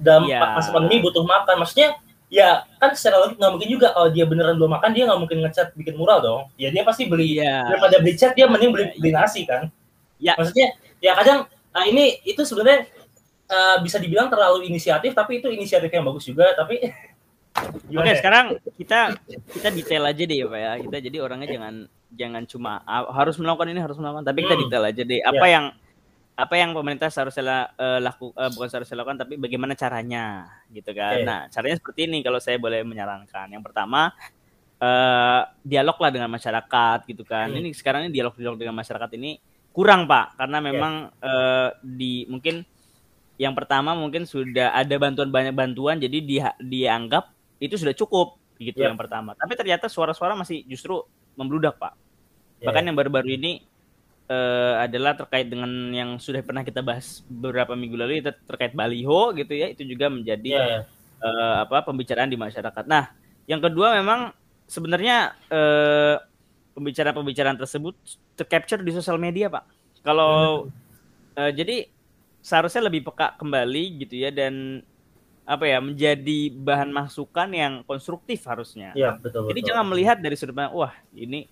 S1: dalam yeah. masa pandemi butuh makan maksudnya ya kan secara logik nggak mungkin juga kalau dia beneran belum makan dia nggak mungkin ngecat bikin mural dong ya dia pasti beli yeah. daripada beli cat dia mending beli, beli nasi kan yeah. maksudnya ya kadang nah ini itu sebenarnya uh, bisa dibilang terlalu inisiatif tapi itu inisiatif yang bagus juga tapi
S2: Oke, okay, sekarang kita kita detail aja deh ya Pak ya. Kita jadi orangnya jangan jangan cuma harus melakukan ini harus melakukan, tapi kita hmm. detail aja deh. Apa yeah. yang apa yang pemerintah seharusnya uh, laku uh, bukan seharusnya lakukan tapi bagaimana caranya gitu kan. Okay. Nah, caranya seperti ini kalau saya boleh menyarankan. Yang pertama uh, dialog lah dengan masyarakat gitu kan. Hmm. Ini sekarang ini dialog-dialog dengan masyarakat ini kurang, Pak, karena memang yeah. uh, di mungkin yang pertama mungkin sudah ada bantuan banyak bantuan jadi dia dianggap itu sudah cukup gitu yeah. yang pertama. Tapi ternyata suara-suara masih justru membludak pak. Yeah. Bahkan yang baru-baru ini uh, adalah terkait dengan yang sudah pernah kita bahas beberapa minggu lalu itu terkait baliho gitu ya itu juga menjadi yeah. Iya. uh, apa pembicaraan di masyarakat. Nah yang kedua memang sebenarnya uh, pembicaraan-pembicaraan tersebut tercapture di sosial media pak. Kalau uh, jadi seharusnya lebih peka kembali gitu ya dan apa ya menjadi bahan masukan yang konstruktif harusnya.
S1: Iya betul.
S2: Jadi jangan melihat dari sudut pandang wah ini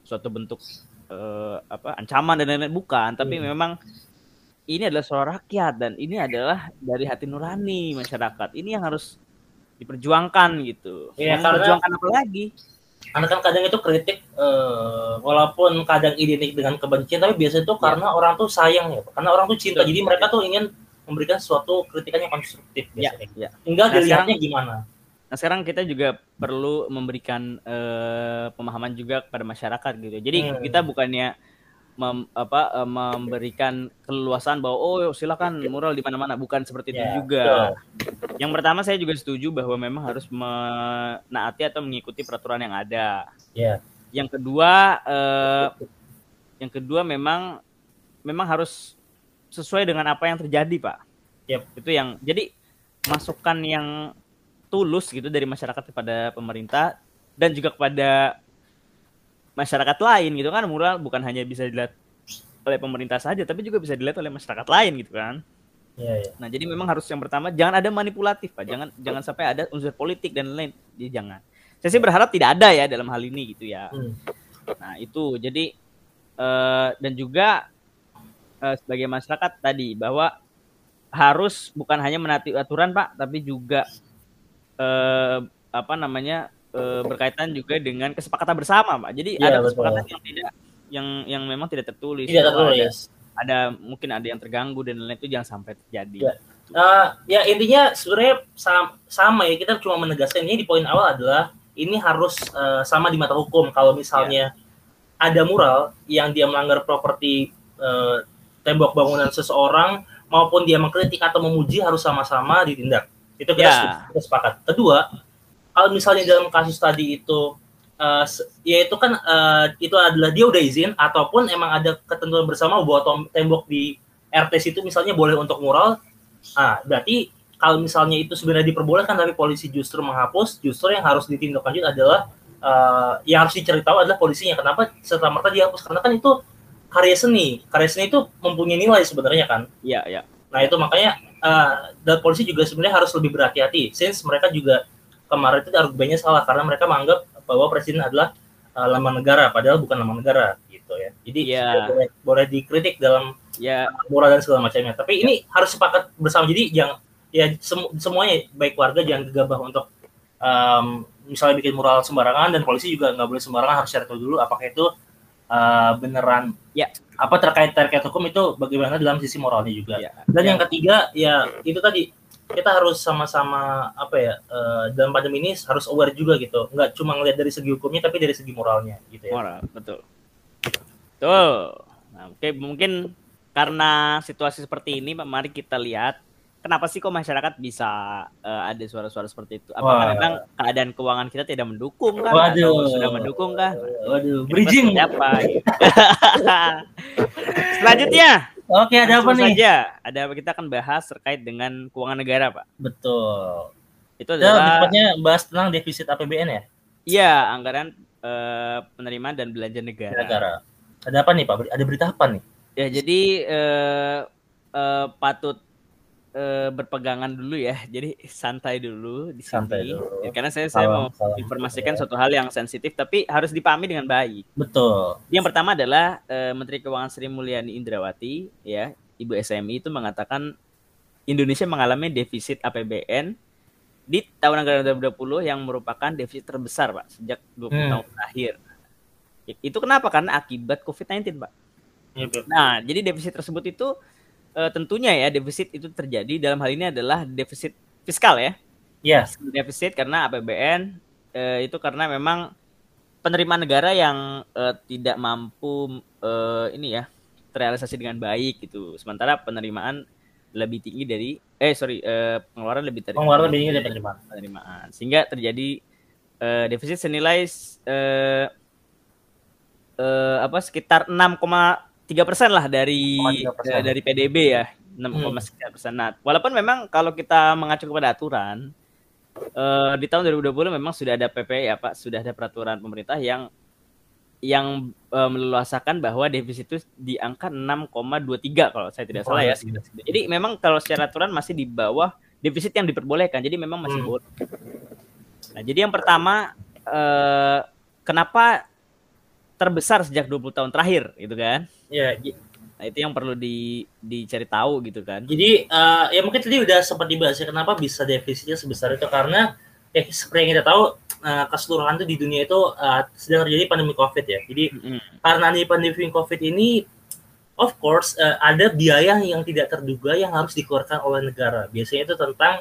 S2: suatu bentuk uh, apa ancaman dan lain-lain bukan, tapi hmm. memang ini adalah suara rakyat dan ini adalah dari hati nurani masyarakat. Ini yang harus diperjuangkan gitu.
S1: Iya, karena perjuangkan apa lagi? Karena kan kadang itu kritik uh, walaupun kadang identik dengan kebencian tapi biasanya itu karena ya. orang tuh sayang ya. Karena orang tuh cinta. Betul. Jadi mereka tuh ingin memberikan suatu kritikan yang konstruktif ya, biasanya. Ya, ya. Tinggal nah, dilihatnya sekarang, gimana.
S2: Nah sekarang kita juga perlu memberikan uh, pemahaman juga kepada masyarakat gitu. Jadi hmm. kita bukannya mem, apa uh, memberikan keluasan bahwa oh silakan mural di mana-mana bukan seperti itu ya, juga. Betul. Yang pertama saya juga setuju bahwa memang harus menaati atau mengikuti peraturan yang ada.
S1: Ya.
S2: Yang kedua uh, yang kedua memang memang harus sesuai dengan apa yang terjadi pak.
S1: Yep.
S2: itu yang jadi masukan yang tulus gitu dari masyarakat kepada pemerintah dan juga kepada masyarakat lain gitu kan. Mural bukan hanya bisa dilihat oleh pemerintah saja tapi juga bisa dilihat oleh masyarakat lain gitu kan.
S1: Yeah, yeah.
S2: nah jadi memang harus yang pertama jangan ada manipulatif pak. Jangan jangan sampai ada unsur politik dan lain jadi jangan. Saya sih berharap tidak ada ya dalam hal ini gitu ya. Hmm. nah itu. Jadi uh, dan juga uh, sebagai masyarakat tadi bahwa harus bukan hanya menaati aturan Pak, tapi juga uh, apa namanya uh, berkaitan juga dengan kesepakatan bersama Pak. Jadi ya, ada betul. kesepakatan yang tidak yang yang memang tidak tertulis.
S1: Tidak tertulis.
S2: Ada, ada mungkin ada yang terganggu dan lain-lain itu jangan sampai terjadi.
S1: Ya. Uh, ya intinya sebenarnya sama, sama ya kita cuma menegaskan ini di poin awal adalah ini harus uh, sama di mata hukum kalau misalnya yeah. ada mural yang dia melanggar properti uh, tembok bangunan seseorang maupun dia mengkritik atau memuji harus sama-sama ditindak. Itu kita, yeah. sepakat. Kedua, kalau misalnya dalam kasus tadi itu uh, ya itu kan uh, itu adalah dia udah izin ataupun emang ada ketentuan bersama bahwa tembok di RT itu misalnya boleh untuk mural. Ah, berarti kalau misalnya itu sebenarnya diperbolehkan tapi polisi justru menghapus, justru yang harus ditindaklanjut adalah uh, yang harus dicari tahu adalah polisinya. Kenapa serta merta dihapus? Karena kan itu karya seni. Karya seni itu mempunyai nilai sebenarnya kan.
S2: Iya, iya.
S1: Nah, itu makanya uh, dan polisi juga sebenarnya harus lebih berhati-hati since mereka juga kemarin itu argumennya salah karena mereka menganggap bahwa presiden adalah uh, lambang negara padahal bukan lambang negara gitu ya. Jadi
S2: yeah.
S1: boleh, boleh dikritik dalam
S2: ya
S1: moral dan segala macamnya. Tapi ini harus sepakat bersama. Jadi yang ya semu semuanya baik warga jangan gegabah untuk um, misalnya bikin mural sembarangan dan polisi juga nggak boleh sembarangan harus cari tahu dulu apakah itu uh, beneran.
S2: Ya.
S1: Apa terkait terkait hukum itu bagaimana dalam sisi moralnya juga. Ya. dan ya. yang ketiga ya itu tadi kita harus sama-sama apa ya uh, dalam pandemi ini harus aware juga gitu. Nggak cuma ngeliat dari segi hukumnya tapi dari segi moralnya gitu ya.
S2: Moral betul. Tuh nah, oke mungkin karena situasi seperti ini mari kita lihat kenapa sih kok masyarakat bisa uh, ada suara-suara seperti itu? Apakah Wah. memang keadaan keuangan kita tidak mendukung kan?
S1: Waduh.
S2: Atau sudah mendukung kan?
S1: Waduh, bridging.
S2: Apa? Selanjutnya.
S1: Oke, ada apa nih?
S2: Saja. Ada apa kita akan bahas terkait dengan keuangan negara, Pak.
S1: Betul.
S2: Itu adalah
S1: tepatnya bahas tentang defisit APBN ya?
S2: Iya, anggaran uh, penerimaan dan belanja negara.
S1: Negara. Ada apa nih, Pak? Ada berita apa nih?
S2: Ya, jadi uh, uh, patut uh, berpegangan dulu ya. Jadi santai dulu di sini. Santai dulu. Ya, karena saya saya mau salam, informasikan ya. suatu hal yang sensitif tapi harus dipahami dengan baik.
S1: Betul.
S2: Yang pertama adalah uh, Menteri Keuangan Sri Mulyani Indrawati ya, Ibu SMI itu mengatakan Indonesia mengalami defisit APBN di tahun anggaran 2020 yang merupakan defisit terbesar, Pak, sejak 20 hmm. tahun terakhir. Itu kenapa? Karena akibat COVID-19, Pak. Ya, nah, jadi defisit tersebut itu uh, tentunya ya defisit itu terjadi dalam hal ini adalah defisit fiskal ya.
S1: Iya.
S2: Yes. Defisit karena APBN uh, itu karena memang penerimaan negara yang uh, tidak mampu uh, ini ya terrealisasi dengan baik gitu. Sementara penerimaan lebih tinggi dari eh sorry uh, pengeluaran lebih
S1: tinggi pengeluaran lebih tinggi dari penerimaan.
S2: penerimaan. Sehingga terjadi uh, defisit senilai uh, uh, apa sekitar 6, tiga persen lah dari uh, dari PDB ya enam koma sekian persen. Nah, walaupun memang kalau kita mengacu kepada aturan uh, di tahun 2020 memang sudah ada PP ya Pak, sudah ada peraturan pemerintah yang yang uh, meleluasakan bahwa defisit itu di angka 6,23 kalau saya tidak salah ya. Jadi memang kalau secara aturan masih di bawah defisit yang diperbolehkan. Jadi memang masih hmm. boleh. Nah, jadi yang pertama uh, kenapa terbesar sejak 20 tahun terakhir gitu kan?
S1: Ya,
S2: nah itu yang perlu di dicari tahu gitu kan.
S1: Jadi uh, ya mungkin tadi udah sempat dibahas ya kenapa bisa defisitnya sebesar itu karena ya seperti yang kita tahu uh, keseluruhan tuh di dunia itu uh, sedang terjadi pandemi Covid ya. Jadi mm-hmm. karena di pandemi Covid ini of course uh, ada biaya yang tidak terduga yang harus dikeluarkan oleh negara. Biasanya itu tentang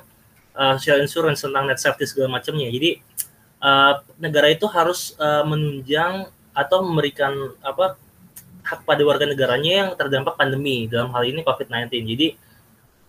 S1: uh, social insurance tentang net safety segala macamnya. Jadi uh, negara itu harus uh, menunjang atau memberikan apa hak pada warga negaranya yang terdampak pandemi dalam hal ini COVID-19. Jadi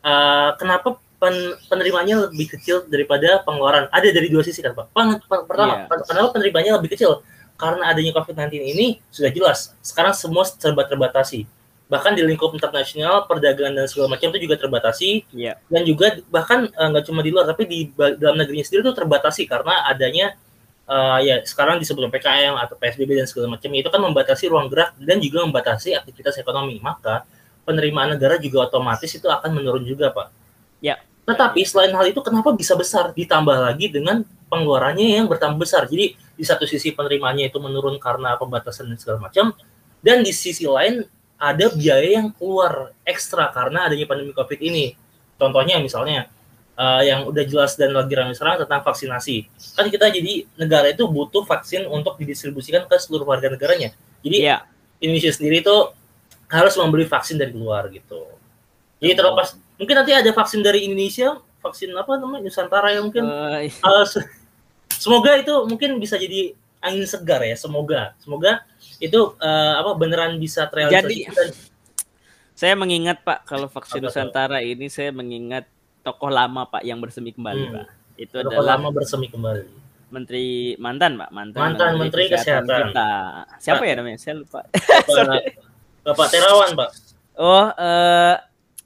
S1: uh, kenapa pen, penerimaannya lebih kecil daripada pengeluaran? Ada dari dua sisi kan Pak. Pen, pen, pertama, yeah. kenapa penerimaannya lebih kecil? Karena adanya COVID-19 ini sudah jelas. Sekarang semua serba terbatasi. Bahkan di lingkup internasional, perdagangan dan segala macam itu juga terbatasi.
S2: Yeah.
S1: Dan juga bahkan eh, nggak uh, cuma di luar, tapi di dalam negerinya sendiri itu terbatasi karena adanya uh, ya sekarang disebut PKM atau PSBB dan segala macam itu kan membatasi ruang gerak dan juga membatasi aktivitas ekonomi maka penerimaan negara juga otomatis itu akan menurun juga pak.
S2: Ya.
S1: Tetapi selain hal itu kenapa bisa besar ditambah lagi dengan pengeluarannya yang bertambah besar. Jadi di satu sisi penerimaannya itu menurun karena pembatasan dan segala macam dan di sisi lain ada biaya yang keluar ekstra karena adanya pandemi Covid ini. Contohnya misalnya uh, yang udah jelas dan lagi ramai sekarang tentang vaksinasi. Kan kita jadi negara itu butuh vaksin untuk didistribusikan ke seluruh warga negaranya. Jadi yeah. Indonesia sendiri itu harus membeli vaksin dari luar gitu. Jadi terlepas mungkin nanti ada vaksin dari Indonesia, vaksin apa namanya Nusantara yang mungkin uh, uh, semoga itu mungkin bisa jadi angin segar ya semoga semoga itu uh, apa beneran bisa
S2: terrealisasi jadi saya mengingat Pak kalau vaksin Nusantara ini saya mengingat tokoh lama Pak yang bersemi kembali hmm. Pak itu tokoh adalah
S1: lama bersemi kembali
S2: Menteri mantan Pak mantan
S1: mantan Menteri, Menteri Kesehatan, Kesehatan.
S2: kita siapa Pak. ya namanya saya lupa
S1: Bapak, Bapak Terawan Pak
S2: oh uh,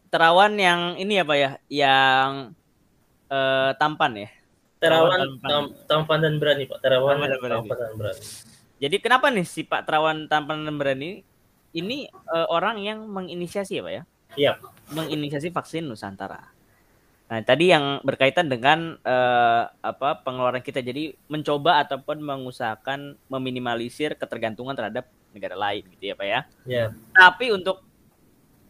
S2: Terawan yang ini ya Pak ya yang uh, tampan ya
S1: Terawan tampan. tampan dan berani Pak. Terawan tampan dan berani. Tampan dan berani.
S2: Jadi kenapa nih si Pak Terawan tampan dan berani ini uh, orang yang menginisiasi ya Pak ya?
S1: Iya.
S2: Menginisiasi vaksin Nusantara. Nah, tadi yang berkaitan dengan uh, apa pengeluaran kita jadi mencoba ataupun mengusahakan meminimalisir ketergantungan terhadap negara lain gitu ya, Pak ya.
S1: Iya.
S2: Tapi untuk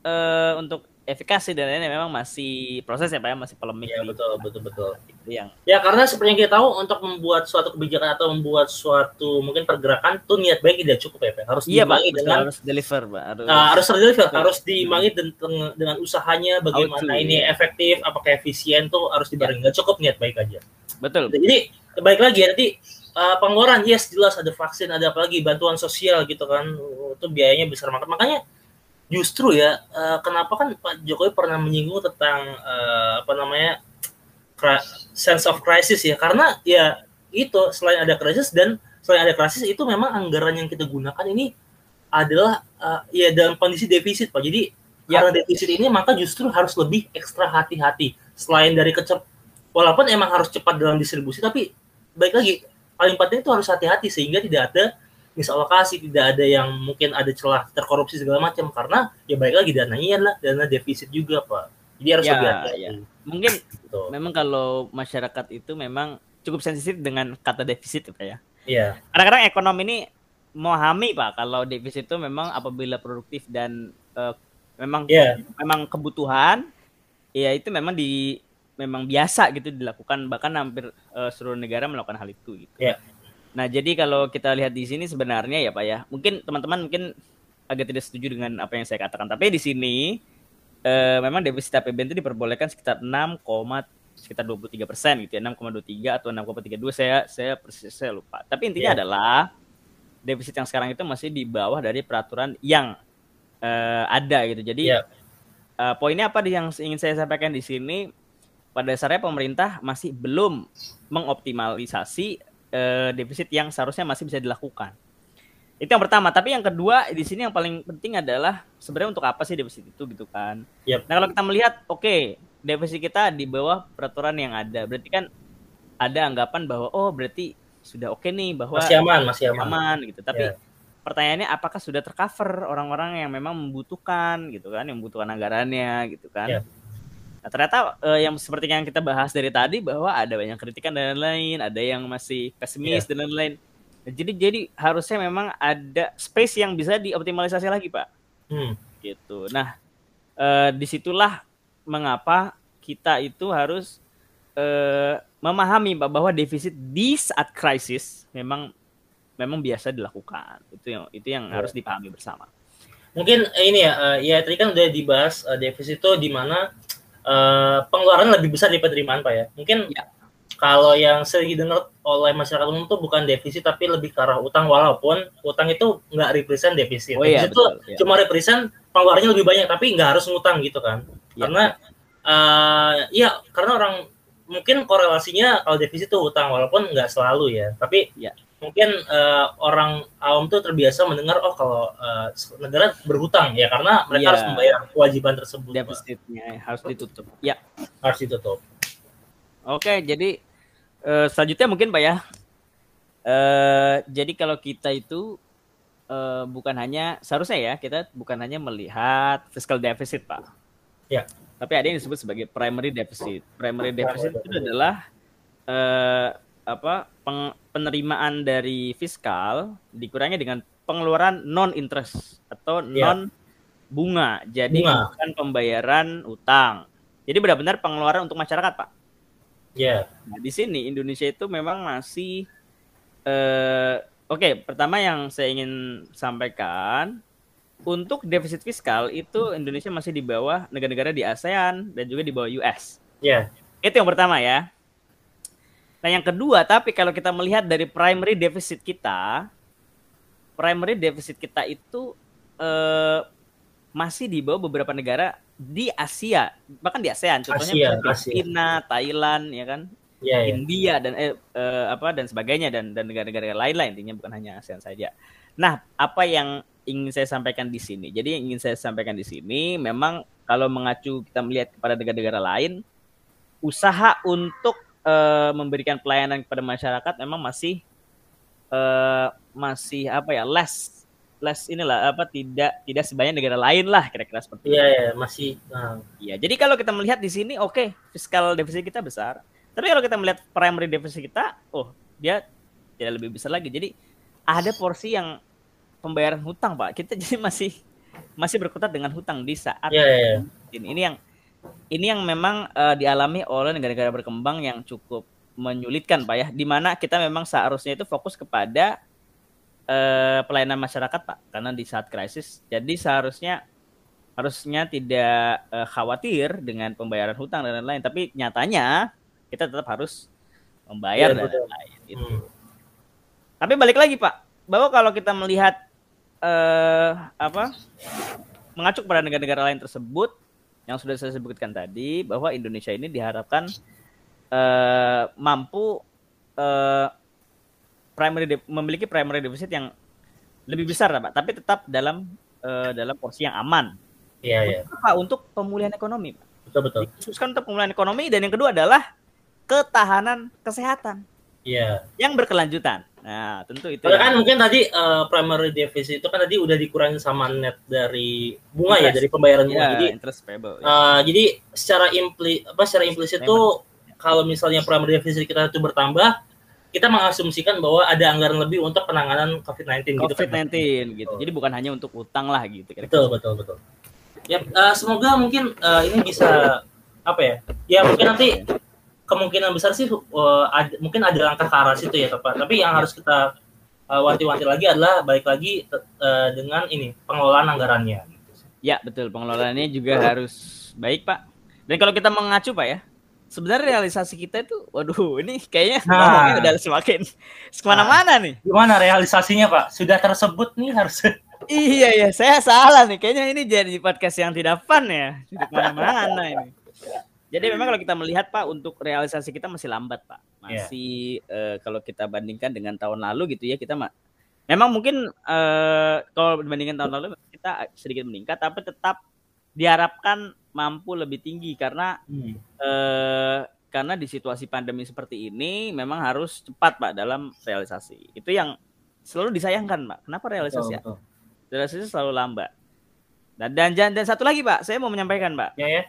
S2: uh, untuk efikasi dan lainnya memang masih proses ya Pak ya, masih polemik.
S1: Iya, betul, betul, betul.
S2: Itu yang
S1: Ya, karena seperti yang kita tahu untuk membuat suatu kebijakan atau membuat suatu mungkin pergerakan tuh niat baik tidak cukup ya, Pak. Harus
S2: iya, Pak, dengan harus deliver, Pak.
S1: Harus, uh, harus deliver, harus dimangi dengan, dengan usahanya bagaimana to, ini ya. efektif, apakah efisien tuh harus dibarengi. Ya. cukup niat baik aja.
S2: Betul.
S1: Jadi, baik lagi ya, nanti uh, pengeluaran yes jelas ada vaksin, ada apa lagi bantuan sosial gitu kan. Itu biayanya besar banget. Makanya justru ya uh, kenapa kan Pak Jokowi pernah menyinggung tentang uh, apa namanya sense of crisis ya? Karena ya itu selain ada krisis dan selain ada krisis itu memang anggaran yang kita gunakan ini adalah uh, ya dalam kondisi defisit Pak. Jadi ya. karena defisit ini maka justru harus lebih ekstra hati-hati. Selain dari kecep walaupun emang harus cepat dalam distribusi tapi baik lagi paling penting itu harus hati-hati sehingga tidak ada misalokasi tidak ada yang mungkin ada celah terkorupsi segala macam karena ya baik lagi dananya adalah dana defisit juga pak jadi harus ya, lebih hati
S2: ya. mungkin gitu. memang kalau masyarakat itu memang cukup sensitif dengan kata defisit pak ya
S1: iya
S2: kadang-kadang ekonomi ini memahami pak kalau defisit itu memang apabila produktif dan uh, memang yeah. memang kebutuhan ya itu memang di memang biasa gitu dilakukan bahkan hampir uh, seluruh negara melakukan hal itu gitu.
S1: Yeah.
S2: Nah, jadi kalau kita lihat di sini sebenarnya ya Pak ya, mungkin teman-teman mungkin agak tidak setuju dengan apa yang saya katakan. Tapi di sini eh, memang defisit APBN itu diperbolehkan sekitar 6, sekitar 23 persen gitu ya, 6,23 atau 6,32 saya saya persis saya lupa. Tapi intinya yeah. adalah defisit yang sekarang itu masih di bawah dari peraturan yang eh, ada gitu. Jadi yeah. eh, poinnya apa yang ingin saya sampaikan di sini? Pada dasarnya pemerintah masih belum mengoptimalisasi uh, defisit yang seharusnya masih bisa dilakukan. Itu yang pertama. Tapi yang kedua di sini yang paling penting adalah sebenarnya untuk apa sih defisit itu gitu kan?
S1: Yep.
S2: Nah kalau kita melihat, oke, okay, defisit kita di bawah peraturan yang ada, berarti kan ada anggapan bahwa oh berarti sudah oke okay nih bahwa
S1: masih aman, masih aman,
S2: aman gitu. Tapi yeah. pertanyaannya apakah sudah tercover orang-orang yang memang membutuhkan gitu kan, yang membutuhkan anggarannya gitu kan? Yeah Nah, ternyata uh, yang seperti yang kita bahas dari tadi bahwa ada banyak kritikan dan lain-lain, ada yang masih pesimis yeah. dan lain-lain. Nah, jadi jadi harusnya memang ada space yang bisa dioptimalisasi lagi, Pak.
S1: Hmm.
S2: Gitu. Nah, uh, di situlah mengapa kita itu harus uh, memahami Pak bahwa defisit di saat krisis memang memang biasa dilakukan. Itu yang itu yang yeah. harus dipahami bersama.
S1: Mungkin ini ya, uh, ya tadi kan udah dibahas uh, defisit itu di mana uh, pengeluaran lebih besar dari penerimaan pak ya mungkin ya. kalau yang sering didengar oleh masyarakat umum itu bukan defisit tapi lebih ke arah utang walaupun utang itu nggak represent defisit oh, iya, defisit itu ya. cuma represent pengeluarannya lebih banyak tapi nggak harus ngutang gitu kan ya. karena uh, ya karena orang mungkin korelasinya kalau defisit itu utang walaupun nggak selalu ya tapi
S2: ya
S1: mungkin uh, orang awam tuh terbiasa mendengar oh kalau uh, negara berhutang ya karena mereka yeah. harus membayar kewajiban tersebut.
S2: Defisitnya ya, harus ditutup. Ya
S1: harus ditutup.
S2: Oke jadi uh, selanjutnya mungkin pak ya. Uh, jadi kalau kita itu uh, bukan hanya seharusnya ya kita bukan hanya melihat fiscal deficit pak.
S1: Ya
S2: tapi ada yang disebut sebagai primary deficit. Primary deficit itu adalah uh, apa peng, penerimaan dari fiskal dikurangi dengan pengeluaran non interest atau yeah. non bunga. Jadi bunga. bukan pembayaran utang. Jadi benar-benar pengeluaran untuk masyarakat, Pak.
S1: Ya. Yeah.
S2: Nah, di sini Indonesia itu memang masih eh oke, okay, pertama yang saya ingin sampaikan untuk defisit fiskal itu Indonesia masih di bawah negara-negara di ASEAN dan juga di bawah US.
S1: Ya. Yeah.
S2: Itu yang pertama ya. Nah, yang kedua, tapi kalau kita melihat dari primary deficit kita, primary deficit kita itu eh, masih di bawah beberapa negara di Asia, bahkan di ASEAN, contohnya China, Thailand, ya kan,
S1: Ya, ya.
S2: India dan eh, eh, apa dan sebagainya dan dan negara-negara lain lah intinya bukan hanya ASEAN saja. Nah, apa yang ingin saya sampaikan di sini? Jadi yang ingin saya sampaikan di sini memang kalau mengacu kita melihat kepada negara-negara lain, usaha untuk uh, memberikan pelayanan kepada masyarakat memang masih uh, masih apa ya less less inilah apa tidak tidak sebanyak negara lain lah kira-kira seperti
S1: Iya, ya, masih. Nah.
S2: Iya, jadi kalau kita melihat di sini oke, okay, fiskal defisit kita besar. Tapi kalau kita melihat primary defisit kita, oh, dia tidak lebih besar lagi. Jadi ada porsi yang pembayaran hutang, Pak. Kita jadi masih masih berkutat dengan hutang di saat
S1: ya, ya.
S2: ini. Ini yang ini yang memang uh, dialami oleh negara-negara berkembang yang cukup menyulitkan, Pak ya. Di mana kita memang seharusnya itu fokus kepada uh, pelayanan masyarakat, Pak. Karena di saat krisis, jadi seharusnya harusnya tidak uh, khawatir dengan pembayaran hutang dan lain-lain. Tapi nyatanya kita tetap harus membayar ya, dan lain-lain. Gitu. Hmm. Tapi balik lagi, Pak, bahwa kalau kita melihat uh, apa mengacu pada negara-negara lain tersebut yang sudah saya sebutkan tadi bahwa Indonesia ini diharapkan uh, mampu uh, primary memiliki primary deficit yang lebih besar Pak, tapi tetap dalam uh, dalam porsi yang aman.
S1: Iya, iya.
S2: Apa? Untuk pemulihan ekonomi, Pak.
S1: Betul, betul.
S2: Dikhususkan untuk pemulihan ekonomi dan yang kedua adalah ketahanan kesehatan.
S1: Iya.
S2: Yang berkelanjutan. Nah, tentu itu.
S1: Karena ya. kan mungkin tadi uh, primary deficit itu kan tadi udah dikurangi sama net dari bunga ya, interest. ya dari pembayaran bunga.
S2: Ya,
S1: jadi
S2: interest payable.
S1: Ya. Uh, jadi secara impli apa secara implisit itu kalau misalnya primary deficit kita itu bertambah, kita mengasumsikan bahwa ada anggaran lebih untuk penanganan COVID-19
S2: COVID gitu. COVID-19 gitu. Jadi bukan hanya untuk utang lah gitu.
S1: Kira -kira. Betul, betul, betul. Ya, uh, semoga mungkin uh, ini bisa apa ya? Ya mungkin nanti kemungkinan besar sih uh, ada, mungkin ada langkah ke arah situ ya tepat. Tapi yang harus kita uh, wanti-wanti lagi adalah balik lagi uh, dengan ini pengelolaan anggarannya.
S2: Ya betul pengelolaannya juga harus baik pak. Dan kalau kita mengacu pak ya, sebenarnya realisasi kita itu, waduh ini kayaknya nah, udah semakin ke mana-mana nah, nih.
S1: Gimana realisasinya pak? Sudah tersebut nih harus.
S2: iya iya saya salah nih kayaknya ini jadi podcast yang tidak fun ya. Tidak ke mana-mana ini. Jadi memang kalau kita melihat Pak untuk realisasi kita masih lambat Pak. Iya. Masih yeah. uh, kalau kita bandingkan dengan tahun lalu gitu ya kita ma memang mungkin uh, kalau dibandingkan tahun lalu kita sedikit meningkat tapi tetap diharapkan mampu lebih tinggi karena hmm. uh, karena di situasi pandemi seperti ini memang harus cepat Pak dalam realisasi. Itu yang selalu disayangkan Pak. Kenapa realisasi ya? Realisasi selalu lambat. Dan, dan dan satu lagi Pak, saya mau menyampaikan Pak.
S1: Ya ya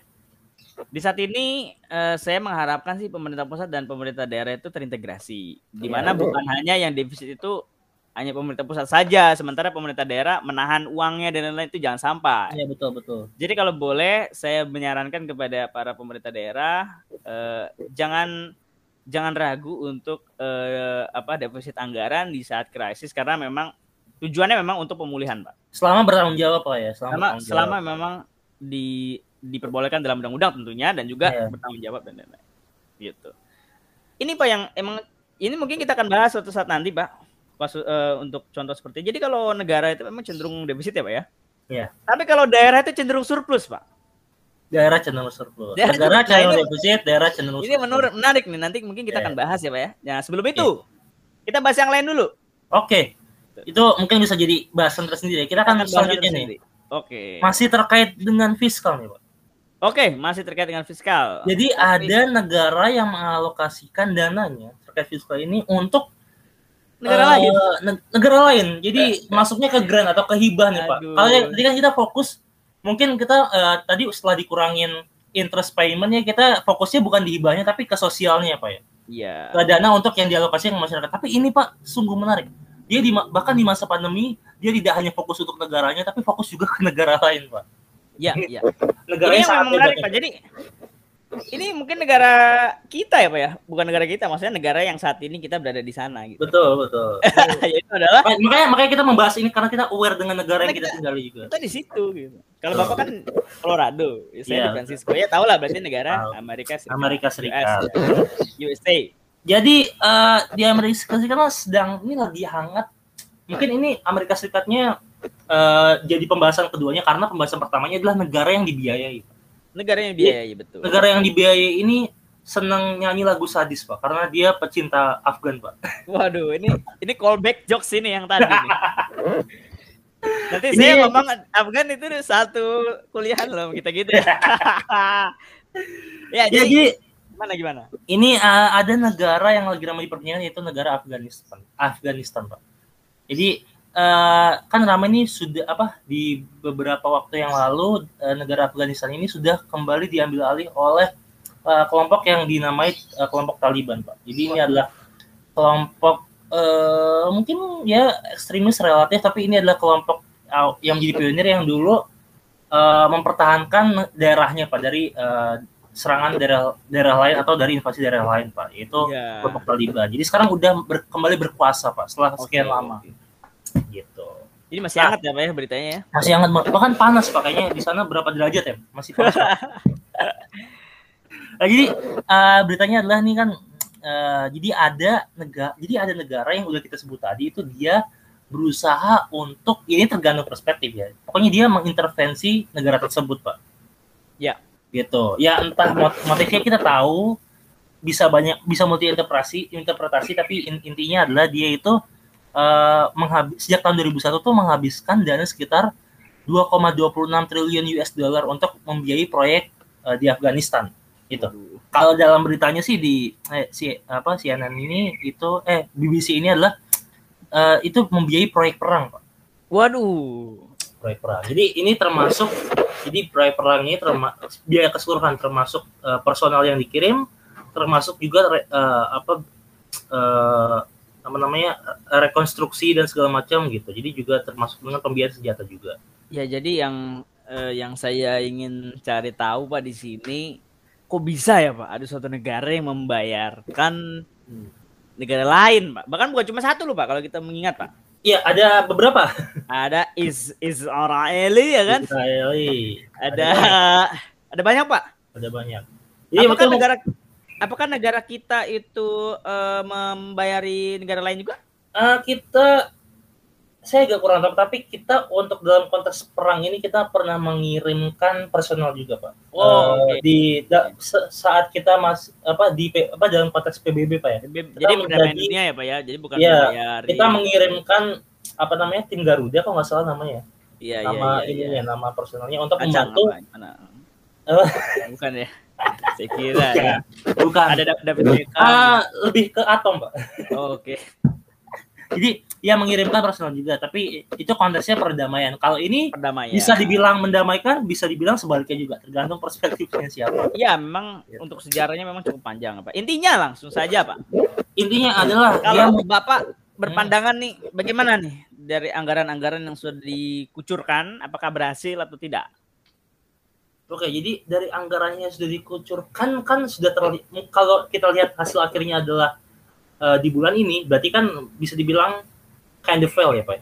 S2: di saat ini uh, saya mengharapkan sih pemerintah pusat dan pemerintah daerah itu terintegrasi. Di iya, mana ya, bukan hanya yang defisit itu hanya pemerintah pusat saja, sementara pemerintah daerah menahan uangnya dan lain-lain itu jangan sampai.
S1: Iya betul betul.
S2: Jadi kalau boleh saya menyarankan kepada para pemerintah daerah uh, jangan jangan ragu untuk uh, apa defisit anggaran di saat krisis karena memang tujuannya memang untuk pemulihan, Pak.
S1: Selama bertanggung jawab Pak ya,
S2: selama selama, selama memang di diperbolehkan dalam undang-undang tentunya dan juga yeah. bertanggung jawab dan lain-lain. Gitu. Ini Pak yang emang ini mungkin kita akan bahas suatu saat nanti Pak. Pas, uh, untuk contoh seperti jadi kalau negara itu memang cenderung defisit ya Pak ya.
S1: Iya.
S2: Tapi kalau daerah itu cenderung surplus Pak.
S1: Daerah cenderung surplus. Daerah negara cenderung defisit, daerah cenderung
S2: Ini menurut menarik nih nanti mungkin kita yeah. akan bahas ya Pak ya. Nah sebelum itu yeah. kita bahas yang lain dulu.
S1: Oke. Okay. Itu mungkin bisa jadi bahasan tersendiri. Kita akan selanjutnya nih.
S2: Oke. Okay.
S1: Masih terkait dengan fiskal nih Pak.
S2: Oke, masih terkait dengan fiskal.
S1: Jadi Tapi... ada negara yang mengalokasikan dananya terkait fiskal ini untuk
S2: negara uh, lain.
S1: negara lain. Jadi uh, masuknya ke grant atau ke hibah nih, Pak. Kalau tadi kan kita fokus mungkin kita uh, tadi setelah dikurangin interest payment ya kita fokusnya bukan di hibahnya tapi ke sosialnya, Pak ya.
S2: Iya.
S1: Yeah. Dana untuk yang dialokasikan ke masyarakat. Tapi ini Pak sungguh menarik. Dia di bahkan di masa pandemi dia tidak hanya fokus untuk negaranya tapi fokus juga ke negara lain, Pak.
S2: Ya, ya. Negara ini yang menarik Pak. Jadi ini mungkin negara kita ya Pak ya, bukan negara kita, maksudnya negara yang saat ini kita berada di sana gitu.
S1: Betul, betul.
S2: ya, itu adalah
S1: makanya makanya kita membahas ini karena kita aware dengan negara yang kita, kita tinggali juga.
S2: Kita di situ gitu. Kalau Bapak kan Colorado, saya yeah. di Francisco. Ya tahu lah berarti negara Amerika
S1: Serikat. Amerika Serikat.
S2: US, USA.
S1: Jadi uh, di Amerika Serikat sedang ini lagi hangat. Mungkin ini Amerika Serikatnya uh, jadi pembahasan keduanya karena pembahasan pertamanya adalah negara yang dibiayai.
S2: Negara yang dibiayai betul.
S1: Negara yang dibiayai ini seneng nyanyi lagu sadis pak karena dia pecinta Afgan pak.
S2: Waduh ini ini callback jokes ini yang tadi. nih. Nanti ini saya ngomong Afgan itu satu kuliah loh kita gitu ya.
S1: ya, jadi, jadi
S2: gimana gimana?
S1: Ini uh, ada negara yang lagi ramai diperbincangkan yaitu negara Afghanistan. Afghanistan, Pak. Jadi uh, kan ramai ini sudah apa di beberapa waktu yang lalu uh, negara Afghanistan ini sudah kembali diambil alih oleh uh, kelompok yang dinamai uh, kelompok Taliban, Pak. Jadi ini adalah kelompok uh, mungkin ya ekstremis relatif tapi ini adalah kelompok yang menjadi pionir yang dulu uh, mempertahankan daerahnya Pak dari uh, serangan daerah daerah lain atau dari invasi daerah lain pak itu yeah. kelompok Taliban jadi sekarang udah ber, kembali berkuasa pak setelah sekian okay. lama gitu.
S2: Ini masih hangat ya pak ya beritanya ya?
S1: Masih hangat bahkan panas pak kayaknya. Di sana berapa derajat ya? Masih panas nah, jadi uh, beritanya adalah ini kan uh, jadi ada negara jadi ada negara yang udah kita sebut tadi itu dia berusaha untuk ini tergantung perspektif ya. Pokoknya dia mengintervensi negara tersebut pak.
S2: Ya.
S1: Gitu. Ya entah motifnya kita tahu bisa banyak bisa multi interpretasi interpretasi tapi intinya adalah dia itu uh, menghabis sejak tahun 2001 tuh menghabiskan dana sekitar 2,26 triliun US dollar untuk membiayai proyek uh, di Afghanistan itu kalau dalam beritanya sih di eh, si apa CNN ini itu eh BBC ini adalah uh, itu membiayai proyek perang pak.
S2: Waduh.
S1: Proyek perang. Jadi ini termasuk jadi proyek perang ini termasuk biaya keseluruhan termasuk uh, personal yang dikirim, termasuk juga uh, apa uh, apa namanya rekonstruksi dan segala macam gitu. Jadi juga termasuk dengan pembiayaan senjata juga.
S2: Ya, jadi yang uh, yang saya ingin cari tahu Pak di sini kok bisa ya Pak ada suatu negara yang membayarkan hmm. negara lain Pak. Bahkan bukan cuma satu loh Pak kalau kita mengingat Pak
S1: Iya, ada beberapa.
S2: Ada is Israeli ya kan?
S1: Israeli.
S2: Ada ada, ada banyak, Pak.
S1: Ada banyak.
S2: Iya, apakah betul. negara apakah negara kita itu uh, membayari negara lain juga?
S1: Uh, kita saya agak kurang tahu tapi kita untuk dalam konteks perang ini kita pernah mengirimkan personal juga pak.
S2: Oh, uh, okay.
S1: di da, saat kita mas apa di apa dalam konteks PBB pak ya.
S2: Kita jadi menjadi, dunia ya pak ya? Jadi bukan
S1: ya, kita mengirimkan apa namanya tim Garuda kok nggak salah namanya
S2: iya,
S1: nama
S2: iya,
S1: ini
S2: iya.
S1: ya nama personalnya untuk Acang membantu
S2: bukan ya saya kira
S1: bukan. ya. Bukan.
S2: Ada David Beckham
S1: uh, lebih ke atom pak.
S2: Oh, oke. Okay.
S1: jadi ya mengirimkan personal juga tapi itu konteksnya perdamaian. Kalau ini
S2: perdamaian.
S1: bisa dibilang mendamaikan bisa dibilang sebaliknya juga tergantung perspektifnya siapa.
S2: Iya memang ya. untuk sejarahnya memang cukup panjang pak. Intinya langsung saja pak.
S1: Intinya adalah
S2: kalau dia... bapak berpandangan nih bagaimana nih dari anggaran-anggaran yang sudah dikucurkan? Apakah berhasil atau tidak
S1: Oke, jadi dari anggarannya sudah dikucurkan kan sudah terlihat kalau kita lihat hasil akhirnya adalah uh, di bulan ini, berarti kan bisa dibilang kind of fail ya pak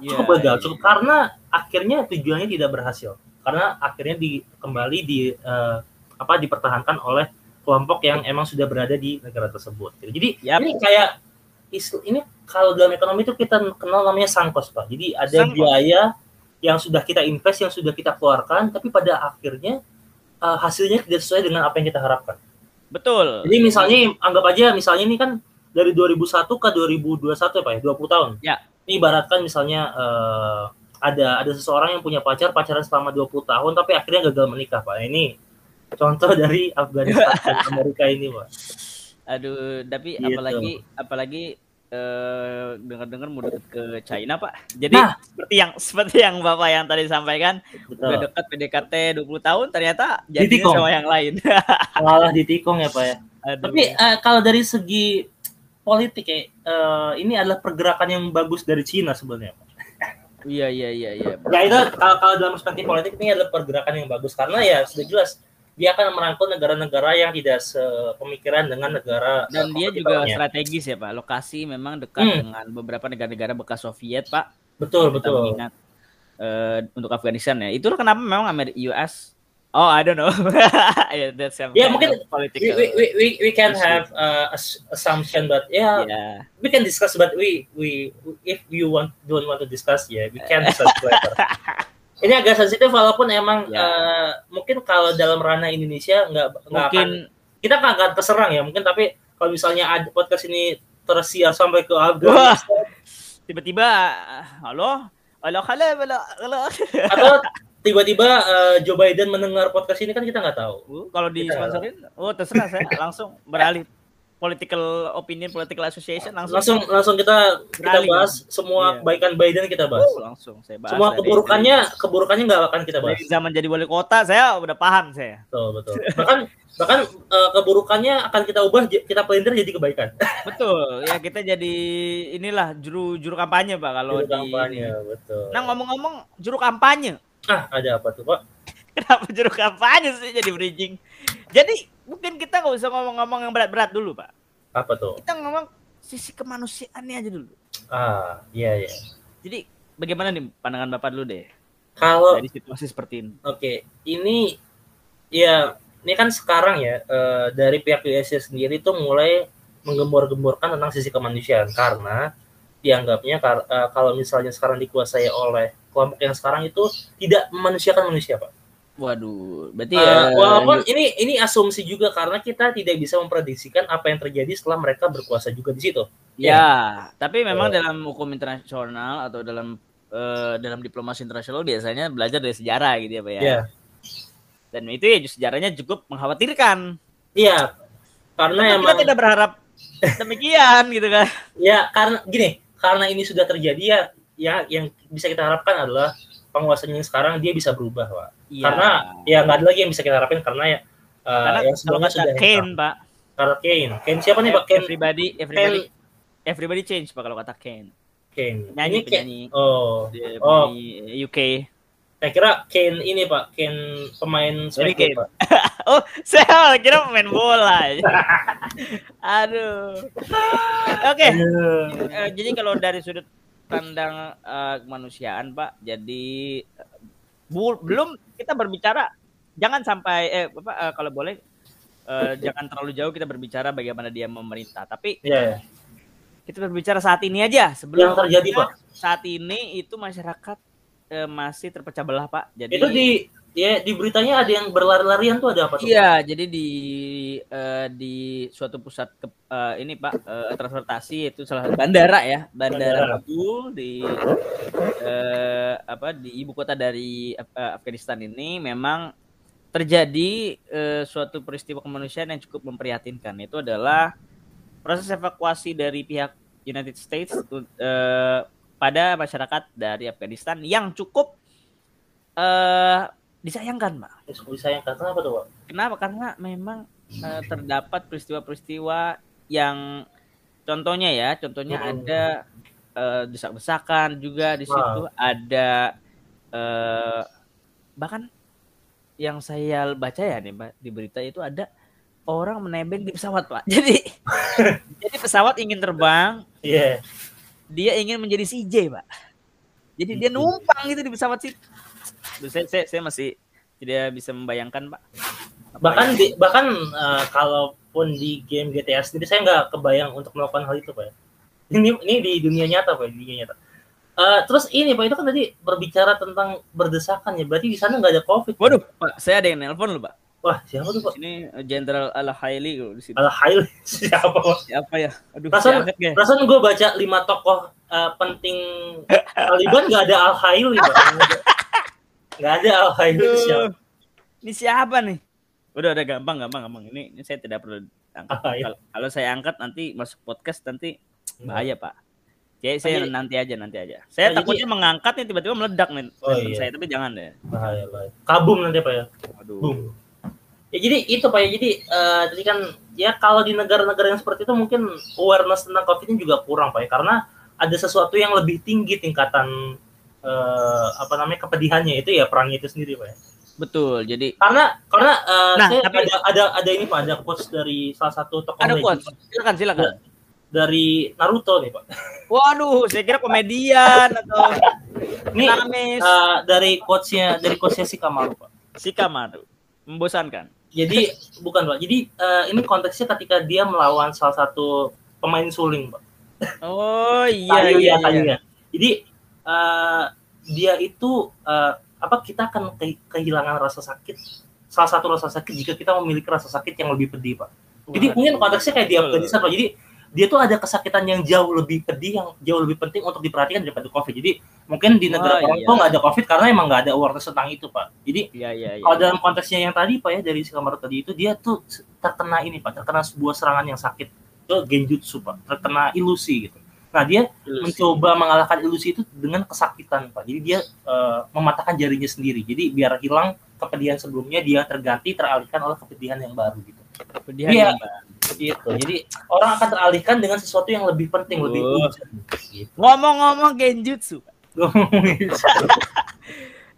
S1: yeah, cukup gagal yeah. cukup karena akhirnya tujuannya tidak berhasil karena akhirnya di kembali di uh, apa dipertahankan oleh kelompok yang emang sudah berada di negara tersebut jadi yep. ini kayak ini kalau dalam ekonomi itu kita kenal namanya sangkos pak jadi ada Sangkos. biaya yang sudah kita invest yang sudah kita keluarkan tapi pada akhirnya uh, hasilnya tidak sesuai dengan apa yang kita harapkan
S2: betul
S1: jadi misalnya anggap aja misalnya ini kan dari 2001 ke 2021 ya Pak ya, 20 tahun.
S2: Ya.
S1: Ini ibaratkan misalnya uh, ada ada seseorang yang punya pacar, pacaran selama 20 tahun tapi akhirnya gagal menikah Pak. Ini contoh dari Afghanistan dan Amerika ini Pak.
S2: Aduh, tapi gitu. apalagi apalagi Uh, dengar-dengar mau deket ke China pak. Jadi nah, seperti yang seperti yang bapak yang tadi sampaikan, betul. udah dekat PDKT 20 tahun ternyata jadi sama yang lain.
S1: Malah ditikung ya pak ya. Aduh. Tapi uh, kalau dari segi politik ya uh, ini adalah pergerakan yang bagus dari Cina sebenarnya.
S2: Iya iya iya iya.
S1: Ya itu kalau, kalau dalam perspektif politik ini adalah pergerakan yang bagus karena ya sudah jelas dia akan merangkul negara-negara yang tidak sepemikiran dengan negara
S2: dan dia juga strategis ya pak lokasi memang dekat hmm. dengan beberapa negara-negara bekas Soviet pak
S1: betul betul
S2: mengingat uh, untuk Afghanistan ya itulah kenapa memang Amerika US Oh, I don't know. yeah, that's some
S1: Yeah, mungkin
S2: political.
S1: we, we, we, we, can
S2: issue.
S1: have uh, ass- assumption but yeah,
S2: yeah.
S1: we can discuss but we we if you want don't want to discuss ya we can discuss later ini agak sensitif walaupun emang
S2: Ya.
S1: uh, mungkin kalau dalam ranah Indonesia nggak nggak akan kita nggak akan keserang ya mungkin tapi kalau misalnya ada podcast ini tersiar sampai ke. Afghanistan
S2: tiba-tiba halo, halo, halo, halo, halo.
S1: atau tiba-tiba uh, Joe Biden mendengar podcast ini kan kita nggak tahu
S2: Uh, kalau di sponsorin, oh terserah saya langsung beralih political opinion, political association langsung.
S1: langsung langsung kita kita
S2: Beralih.
S1: bahas semua
S2: Iya.
S1: kebaikan Biden kita bahas
S2: Uh, langsung saya bahas.
S1: semua
S2: dari-
S1: keburukannya keburukannya nggak akan kita bahas
S2: dari zaman jadi wali kota saya udah paham saya.
S1: betul betul bahkan bahkan uh, keburukannya akan kita ubah kita pelintir jadi kebaikan
S2: Betul, ya kita jadi inilah juru juru kampanye pak kalau
S1: Juru
S2: di.
S1: kampanye betul
S2: Nah ngomong-ngomong juru kampanye,
S1: ah ada apa tuh pak
S2: kenapa juru kampanye sih jadi bridging? Jadi mungkin kita nggak usah ngomong-ngomong yang berat-berat dulu pak.
S1: apa tuh
S2: Kita ngomong sisi kemanusiaannya aja dulu.
S1: ah iya iya
S2: Jadi bagaimana nih pandangan bapak dulu deh
S1: kalau
S2: dari situasi seperti ini?
S1: Oke, ini ya ini kan sekarang ya eh, dari pihak USA sendiri tuh mulai menggembor-gemborkan tentang sisi kemanusiaan karena dianggapnya kar- eh, kalau misalnya sekarang dikuasai oleh kelompok yang sekarang itu tidak memanusiakan manusia, Pak.
S2: Waduh, berarti
S1: Eh,
S2: ya
S1: walaupun ini ini asumsi juga karena kita tidak bisa memprediksikan apa yang terjadi setelah mereka berkuasa juga di situ.
S2: ya, tapi memang
S1: Eh.
S2: dalam hukum internasional atau dalam eh, dalam diplomasi internasional biasanya belajar dari sejarah gitu ya pak ya.
S1: Iya.
S2: Dan itu ya sejarahnya cukup mengkhawatirkan.
S1: Iya. Karena
S2: Karena
S1: emang
S2: kita tidak berharap demikian gitu kan.
S1: Ya karena gini, karena ini sudah terjadi ya, ya yang bisa kita harapkan adalah penguasanya yang sekarang dia bisa berubah, Pak.
S2: Iya.
S1: Karena ya nggak ada lagi yang bisa kita harapin karena ya uh,
S2: karena
S1: yang sebelumnya sudah
S2: Kane pak,
S1: Karena Kane, Kane siapa nih Pak? Kane,
S2: everybody, everybody, everybody change pak kalau kata Kane.
S1: Kane.
S2: Penyanyi,
S1: Ini Kane-
S2: penyanyi.
S1: Oh,
S2: Dia
S1: Oh.
S2: UK.
S1: saya kira Kane ini Pak, Kane pemain Smackdown,
S2: Kane.
S1: Pak.
S2: Oh, saya kira pemain bola. Aduh. Oke. Eh, jadi kalau dari sudut pandang eh, kemanusiaan, Pak, jadi bu- belum kita berbicara jangan sampai eh Bapak eh, kalau boleh eh, jangan terlalu jauh kita berbicara bagaimana dia memerintah, tapi
S1: Iya, ya.
S2: kita berbicara saat ini aja sebelum
S1: Yang terjadi, Pak.
S2: saat ini itu masyarakat eh, masih terpecah belah, Pak. Jadi
S1: Itu di ya di beritanya ada yang berlari-larian tuh ada apa tuh?
S2: Iya, jadi di eh, di suatu pusat ke, eh, ini Pak eh, transportasi itu salah satu bandara ya,
S1: Bandara.
S2: Kabul di eh, apa di ibu kota dari eh, Afghanistan ini memang terjadi eh, suatu peristiwa kemanusiaan yang cukup memprihatinkan. Itu adalah proses evakuasi dari pihak United States eh, pada masyarakat dari Afghanistan yang cukup eh, disayangkan, Pak.
S1: Ya, disayangkan kenapa tuh, Pak?
S2: Kenapa? Karena memang eh, terdapat peristiwa-peristiwa yang contohnya ya, contohnya
S1: Hmm.
S2: ada eh, desak-desakan juga di situ, ada eh, bahkan yang saya baca ya nih Pak, di berita itu ada orang menebeng di pesawat Pak. Jadi jadi pesawat ingin terbang,
S1: Iya.
S2: dia ingin menjadi CJ Pak. Jadi dia numpang gitu di pesawat situ. Saya, saya, saya masih tidak bisa membayangkan Pak. Apa
S1: bahkan di, bahkan eh, kalaupun di game GTA sendiri saya nggak kebayang untuk melakukan hal itu pak ya. ini ini di dunia nyata pak di dunia nyata Eh, terus ini pak itu kan tadi berbicara tentang berdesakan ya berarti di sana nggak ada covid Pak?
S2: Waduh, Pak, saya ada yang nelpon loh, Pak.
S1: wah siapa tuh pak
S2: Ini Jenderal Al Haili di situ.
S1: Al Hail siapa pak
S2: Siapa ya? Aduh,
S1: Perasaan-
S2: angkat ya.
S1: perasaan gue baca lima tokoh eh, penting Taliban nggak ada Al Hail nih pak nggak ada Al Hail itu siapa
S2: Aduh, Ini siapa nih? Udah, udah gampang, gampang, gampang. Ini, ini saya tidak perlu angkat.
S1: Ah, iya.
S2: Kalau, kalau saya angkat nanti masuk podcast nanti bahaya, Pak. Jadi saya
S1: Jadi-
S2: nanti aja, nanti aja. Saya
S1: Nah,
S2: takutnya mengangkat nih tiba-tiba meledak nih.
S1: Oh, iya.
S2: saya, tapi jangan deh.
S1: bahaya bahaya kabum nanti pak ya
S2: Aduh.
S1: Boom. Ya jadi itu Pak ya. Jadi eh, tadi kan ya kalau di negara-negara yang seperti itu mungkin awareness tentang COVID-nya juga kurang Pak ya. Karena ada sesuatu yang lebih tinggi tingkatan eh, apa namanya kepedihannya itu ya perang itu sendiri Pak ya.
S2: Betul. Jadi
S1: Karena karena eh,
S2: Nah,
S1: saya
S2: tapi-
S1: ada ada ada ini Pak, ada quotes dari salah satu tokoh
S2: ada quotes. Silakan, silakan.
S1: dari Naruto nih Pak.
S2: Waduh, saya kira komedian atau
S1: Ini eh, dari quotesnya dari quotesnya si Kamaru Pak.
S2: Shikamaru. Membosankan.
S1: Jadi bukan pak. Jadi uh, ini konteksnya ketika dia melawan salah satu pemain suling pak.
S2: Oh iya
S1: Tayu
S2: iya.
S1: ya,
S2: iya.
S1: Tayu ya. Jadi uh, dia itu uh, apa kita akan ke- kehilangan rasa sakit. Salah satu rasa sakit jika kita memiliki rasa sakit yang lebih pedih pak. Jadi
S2: Wah,
S1: mungkin konteksnya kayak di. Afghanistan pak. Jadi dia tuh ada kesakitan yang jauh lebih pedih, yang jauh lebih penting untuk diperhatikan daripada COVID. Jadi mungkin di negara
S2: Wah,
S1: orang
S2: iya.
S1: tuh nggak ada COVID karena emang nggak ada awareness tentang itu pak. Jadi
S2: Iya iya iya.
S1: kalau dalam konteksnya yang tadi pak ya dari si kamar tadi itu dia tuh terkena ini pak, terkena sebuah serangan yang sakit itu genjutsu pak, terkena ilusi gitu. Nah dia
S2: Ilusi.
S1: mencoba mengalahkan ilusi itu dengan kesakitan pak. Jadi dia eh, mematahkan jarinya sendiri. Jadi biar hilang kepedihan sebelumnya dia terganti teralihkan oleh kepedihan yang baru gitu.
S2: Kepedihan
S1: Iya.
S2: yang baru.
S1: Gitu. Jadi orang akan teralihkan dengan sesuatu yang lebih penting, lebih
S2: Oh.
S1: urgent. Gitu.
S2: Ngomong-ngomong genjutsu.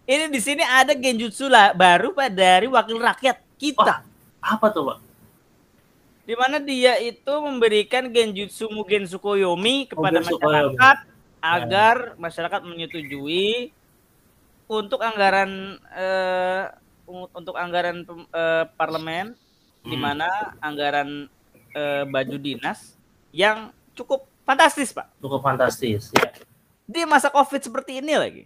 S2: Ini di sini ada genjutsu lah baru Pak dari wakil rakyat kita.
S1: Apa tuh pak?
S2: Di mana dia itu memberikan genjutsu Mugen Tsukuyomi kepada
S1: Mugen
S2: masyarakat agar masyarakat menyetujui untuk anggaran un- untuk anggaran eh, parlemen di
S1: Hmm.
S2: mana anggaran eh, baju dinas yang cukup fantastis, Pak.
S1: Cukup fantastis. Ya.
S2: Di masa Covid seperti ini lagi.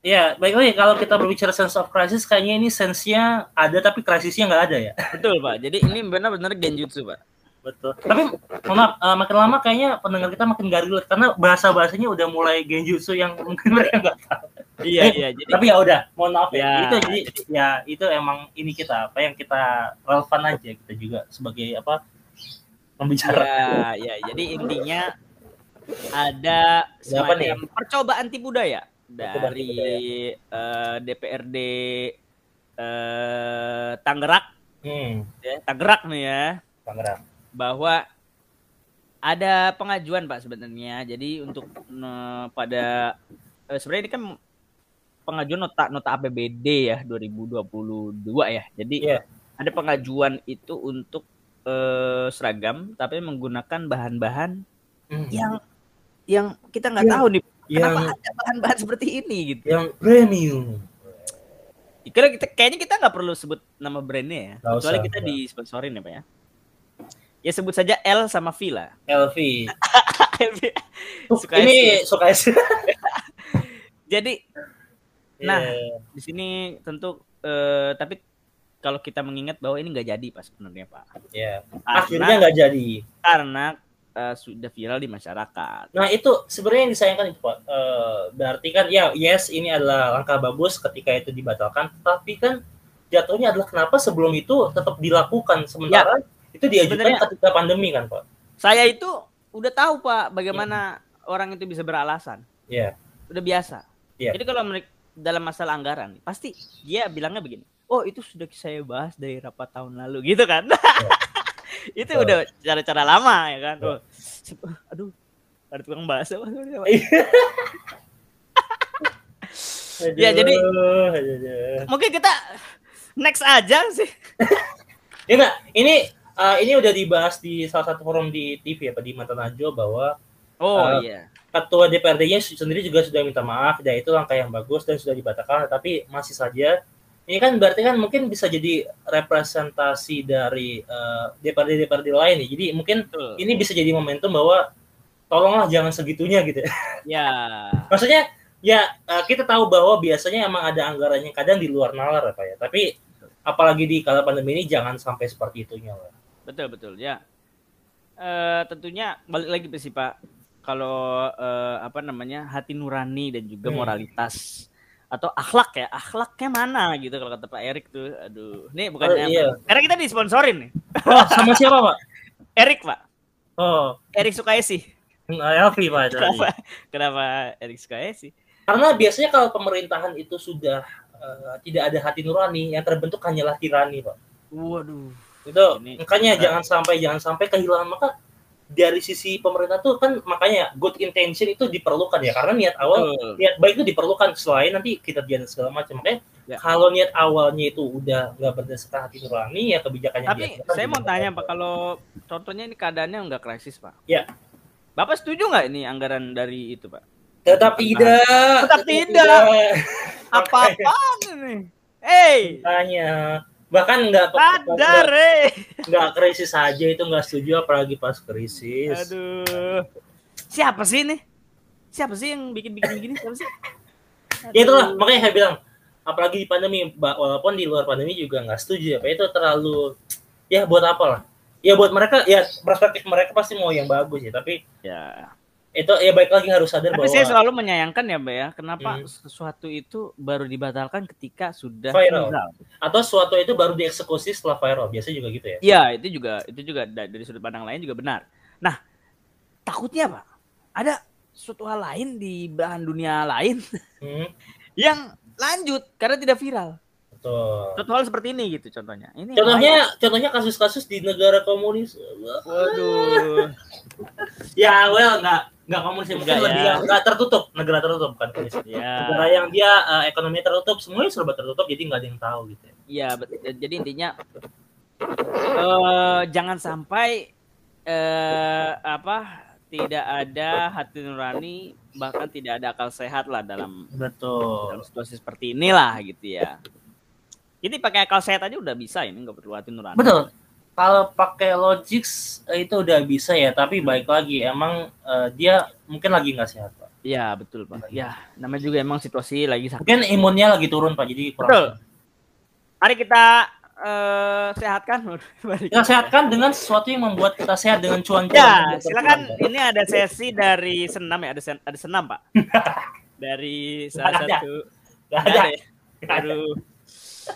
S1: Ya, baik lagi kalau kita berbicara sense of crisis, kayaknya ini sense-nya ada tapi krisisnya nggak ada ya.
S2: Betul, Pak. Jadi ini benar-benar genjutsu, Pak.
S1: Betul. Tapi maaf, eh, makin lama kayaknya pendengar kita makin gak relate karena bahasa-bahasanya udah mulai genjutsu yang mungkin mereka nggak tahu.
S2: Iya, iya. Jadi
S1: Tapi ya udah, mohon maaf ya.
S2: Ya.
S1: Itu jadi ya itu emang ini kita apa yang kita relevan aja kita juga sebagai apa pembicara.
S2: Ya, ya. Jadi intinya ada semacam percobaan tipu daya dari
S1: tipu
S2: eh, DPRD eh, Tangerang,
S1: Hmm,
S2: ya, Tangerang nih ya,
S1: Tangerang.
S2: bahwa ada pengajuan Pak sebenarnya. Jadi untuk eh, pada eh, sebenarnya ini kan pengajuan nota nota APBD ya 2022 ya. Jadi
S1: Iya.
S2: ada pengajuan itu untuk eh, seragam tapi menggunakan bahan-bahan
S1: Hmm.
S2: yang yang kita nggak
S1: Yang-
S2: tahu nih
S1: yang
S2: kenapa ada bahan-bahan seperti ini gitu.
S1: yang premium.
S2: Kira kita kayaknya kita nggak perlu sebut nama brandnya ya,
S1: Nggak
S2: kecuali
S1: usah,
S2: kita
S1: nggak.
S2: disponsorin ya pak ya. Ya sebut saja L sama V lah.
S1: LV.
S2: Suka
S1: ini suka.
S2: Jadi Nah.
S1: Iya.
S2: di sini tentu eh, tapi kalau kita mengingat bahwa ini nggak jadi pak sebenarnya pak.
S1: ya.
S2: Karena,
S1: Akhirnya nggak jadi.
S2: karena eh, sudah viral di masyarakat.
S1: Nah itu sebenarnya yang disayangkan itu Pak. Eh, berarti kan ya yes ini adalah langkah bagus ketika itu dibatalkan. Tapi kan jatuhnya adalah kenapa sebelum itu tetap dilakukan sementara itu diajukan ketika pandemi kan Pak.
S2: Saya itu udah tahu pak bagaimana orang itu bisa beralasan.
S1: Iya.
S2: Udah biasa.
S1: Iya.
S2: Jadi kalau mereka dalam masalah anggaran pasti dia bilangnya begini. Oh itu sudah saya bahas dari rapat tahun lalu gitu kan. itu
S1: Betul.
S2: udah cara-cara lama ya kan. Oh, aduh ada tukang bahasa. Ya, jadi-
S1: Aduh.
S2: Mungkin kita next aja sih.
S1: Ya enggak, ini eh, ini udah dibahas di salah satu forum di TV ya di Mata Najwa bahwa
S2: Oh
S1: Uh,
S2: iya.
S1: ketua DPRD-nya sendiri juga sudah minta maaf dan itu langkah yang bagus dan sudah dibatalkan tapi masih saja ini kan berarti kan mungkin bisa jadi representasi dari eh, DPRD DPRD lain ya jadi mungkin
S2: Betul.
S1: ini bisa jadi momentum bahwa tolonglah jangan segitunya gitu
S2: Ya.
S1: maksudnya ya eh, kita tahu bahwa biasanya emang ada anggarannya kadang di luar nalar ya Pak ya tapi apalagi di kala pandemi ini jangan sampai seperti itunya lah
S2: Betul betul ya. Eh tentunya balik lagi sih Pak. Kalau eh, apa namanya hati nurani dan juga
S1: Hmm.
S2: moralitas atau akhlak ya akhlaknya mana gitu kalau kata Pak Erik tuh. Aduh ini
S1: Oh,
S2: bukannya
S1: iya.
S2: karena kita disponsorin nih.
S1: Oh sama siapa Pak?
S2: Erik Pak.
S1: Oh.
S2: Erik Sukaisi.
S1: Elvi Pak
S2: kenapa kenapa Erik Sukaisi?
S1: Karena biasanya kalau pemerintahan itu sudah eh, tidak ada hati nurani, yang terbentuk hanyalah tirani, Pak.
S2: waduh.
S1: Itu
S2: Ini-
S1: makanya
S2: Nah.
S1: jangan sampai jangan sampai kehilangan maka dari sisi pemerintah tuh kan makanya good intention itu diperlukan ya karena niat awal
S2: Betul.
S1: niat baik itu diperlukan selain nanti kita dan segala macam makanya
S2: Ya.
S1: kalau niat awalnya itu udah nggak berdasarkan hati nurani ya kebijakannya
S2: Tapi
S1: diajukan
S2: saya mau tanya Pak, kalau contohnya ini keadaannya nggak krisis Pak.
S1: Ya.
S2: Bapak setuju nggak ini anggaran dari itu Pak?
S1: tetap tidak
S2: Tetap tidak. Apa-apaan ini? Hey,
S1: Makanya bahkan nggak
S2: Sadar, eh.
S1: nggak krisis aja itu nggak setuju apalagi pas krisis
S2: Aduh. Siapa sih ini? Siapa sih yang bikin-bikin begini? Siapa sih?
S1: ya itulah makanya saya bilang apalagi di pandemi walaupun di luar pandemi juga nggak setuju ya itu terlalu ya buat apa lah ya buat mereka ya perspektif mereka pasti mau yang bagus ya tapi
S2: Ya.
S1: Itu ya baik lagi harus sadar
S2: Tapi
S1: bahwa
S2: saya selalu menyayangkan ya, Mbak ya, kenapa
S1: Hmm.
S2: sesuatu itu baru dibatalkan ketika sudah
S1: Viral.
S2: viral.
S1: atau suatu itu baru dieksekusi setelah viral biasanya juga gitu ya
S2: Iya, itu juga itu juga da- dari sudut pandang lain juga benar. Nah, takutnya Pak, ada suatu hal lain di belahan dunia lain
S1: hmm,
S2: yang lanjut karena tidak viral.
S1: betul
S2: Suatu hal seperti ini gitu contohnya. Ini
S1: contohnya contohnya kasus-kasus di negara komunis
S2: waduh.
S1: ya well nggak nggak komunis mungkin
S2: Nggak
S1: lebih
S2: ya.
S1: yang tertutup negara tertutup kan komunis negara
S2: Ya.
S1: yang dia eh, ekonomi tertutup semuanya serba tertutup jadi nggak ada yang tahu gitu ya.
S2: Iya, bet- jadi intinya eh jangan sampai eh apa tidak ada hati nurani bahkan tidak ada akal sehat lah dalam
S1: betul
S2: dalam situasi seperti inilah gitu ya. Jadi pakai akal sehat aja udah bisa ini nggak perlu hati nurani.
S1: betul kalau pakai logik eh, itu udah bisa ya tapi baik lagi emang eh, dia mungkin lagi nggak sehat pak
S2: Iya betul pak. Ya namanya juga emang situasi lagi sakit.
S1: mungkin imunnya lagi turun pak jadi kurang
S2: Betul. Mari kita eh, sehatkan. Mari
S1: kita sehatkan dengan sesuatu yang membuat kita sehat dengan cuan
S2: Ya, silakan. Ini ada sesi dari senam ya, ada sen- ada senam pak. Dari salah
S1: ada.
S2: satu.
S1: Nggak ada.
S2: ya? Aduh,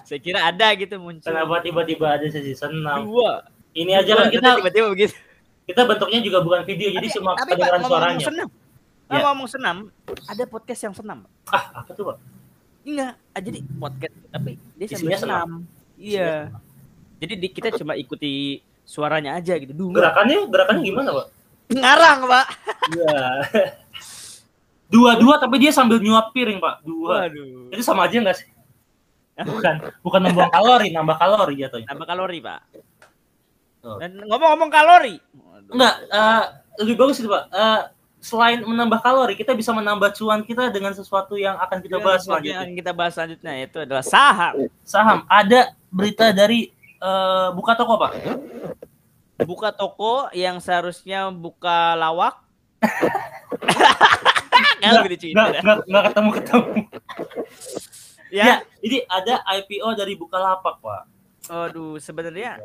S2: saya kira ada gitu muncul.
S1: kenapa tiba-tiba ada sesi senam
S2: Dua.
S1: ini aja
S2: Dua,
S1: kan kita
S2: tiba-tiba begitu.
S1: kita bentuknya juga bukan video jadi cuma
S2: tapi
S1: kedengaran suaranya
S2: senam.
S1: Ya.
S2: Ngomong senam, ada podcast yang senam.
S1: ah apa tuh pak
S2: Enggak, ah, jadi podcast tapi dia sambil
S1: senam.
S2: senam. Iya. Jadi di, kita cuma ikuti suaranya aja gitu. Duh,
S1: gerakannya gerakannya gimana pak
S2: ngarang, Pak.
S1: Iya. Dua-dua tapi dia sambil nyuap piring, Pak. Dua.
S2: Waduh.
S1: Itu sama aja nggak sih? Bukan, bukan membuang kalori, nambah kalori jatuhnya.
S2: Tambah kalori, Pak.
S1: Tuh.
S2: Dan ngomong-ngomong kalori.
S1: Enggak, eh, lebih bagus itu, Pak. Eh, selain menambah kalori, kita bisa menambah cuan kita dengan sesuatu yang akan kita bahas
S2: yang
S1: selanjutnya.
S2: akan kita bahas selanjutnya yaitu adalah saham.
S1: Saham. Ada berita dari eh, buka toko, Pak.
S2: Buka toko yang seharusnya buka lawak.
S1: Nggak,
S2: gitu
S1: nggak,
S2: Ya.
S1: Ya, jadi ada IPO dari Bukalapak, Pak.
S2: Aduh, sebenarnya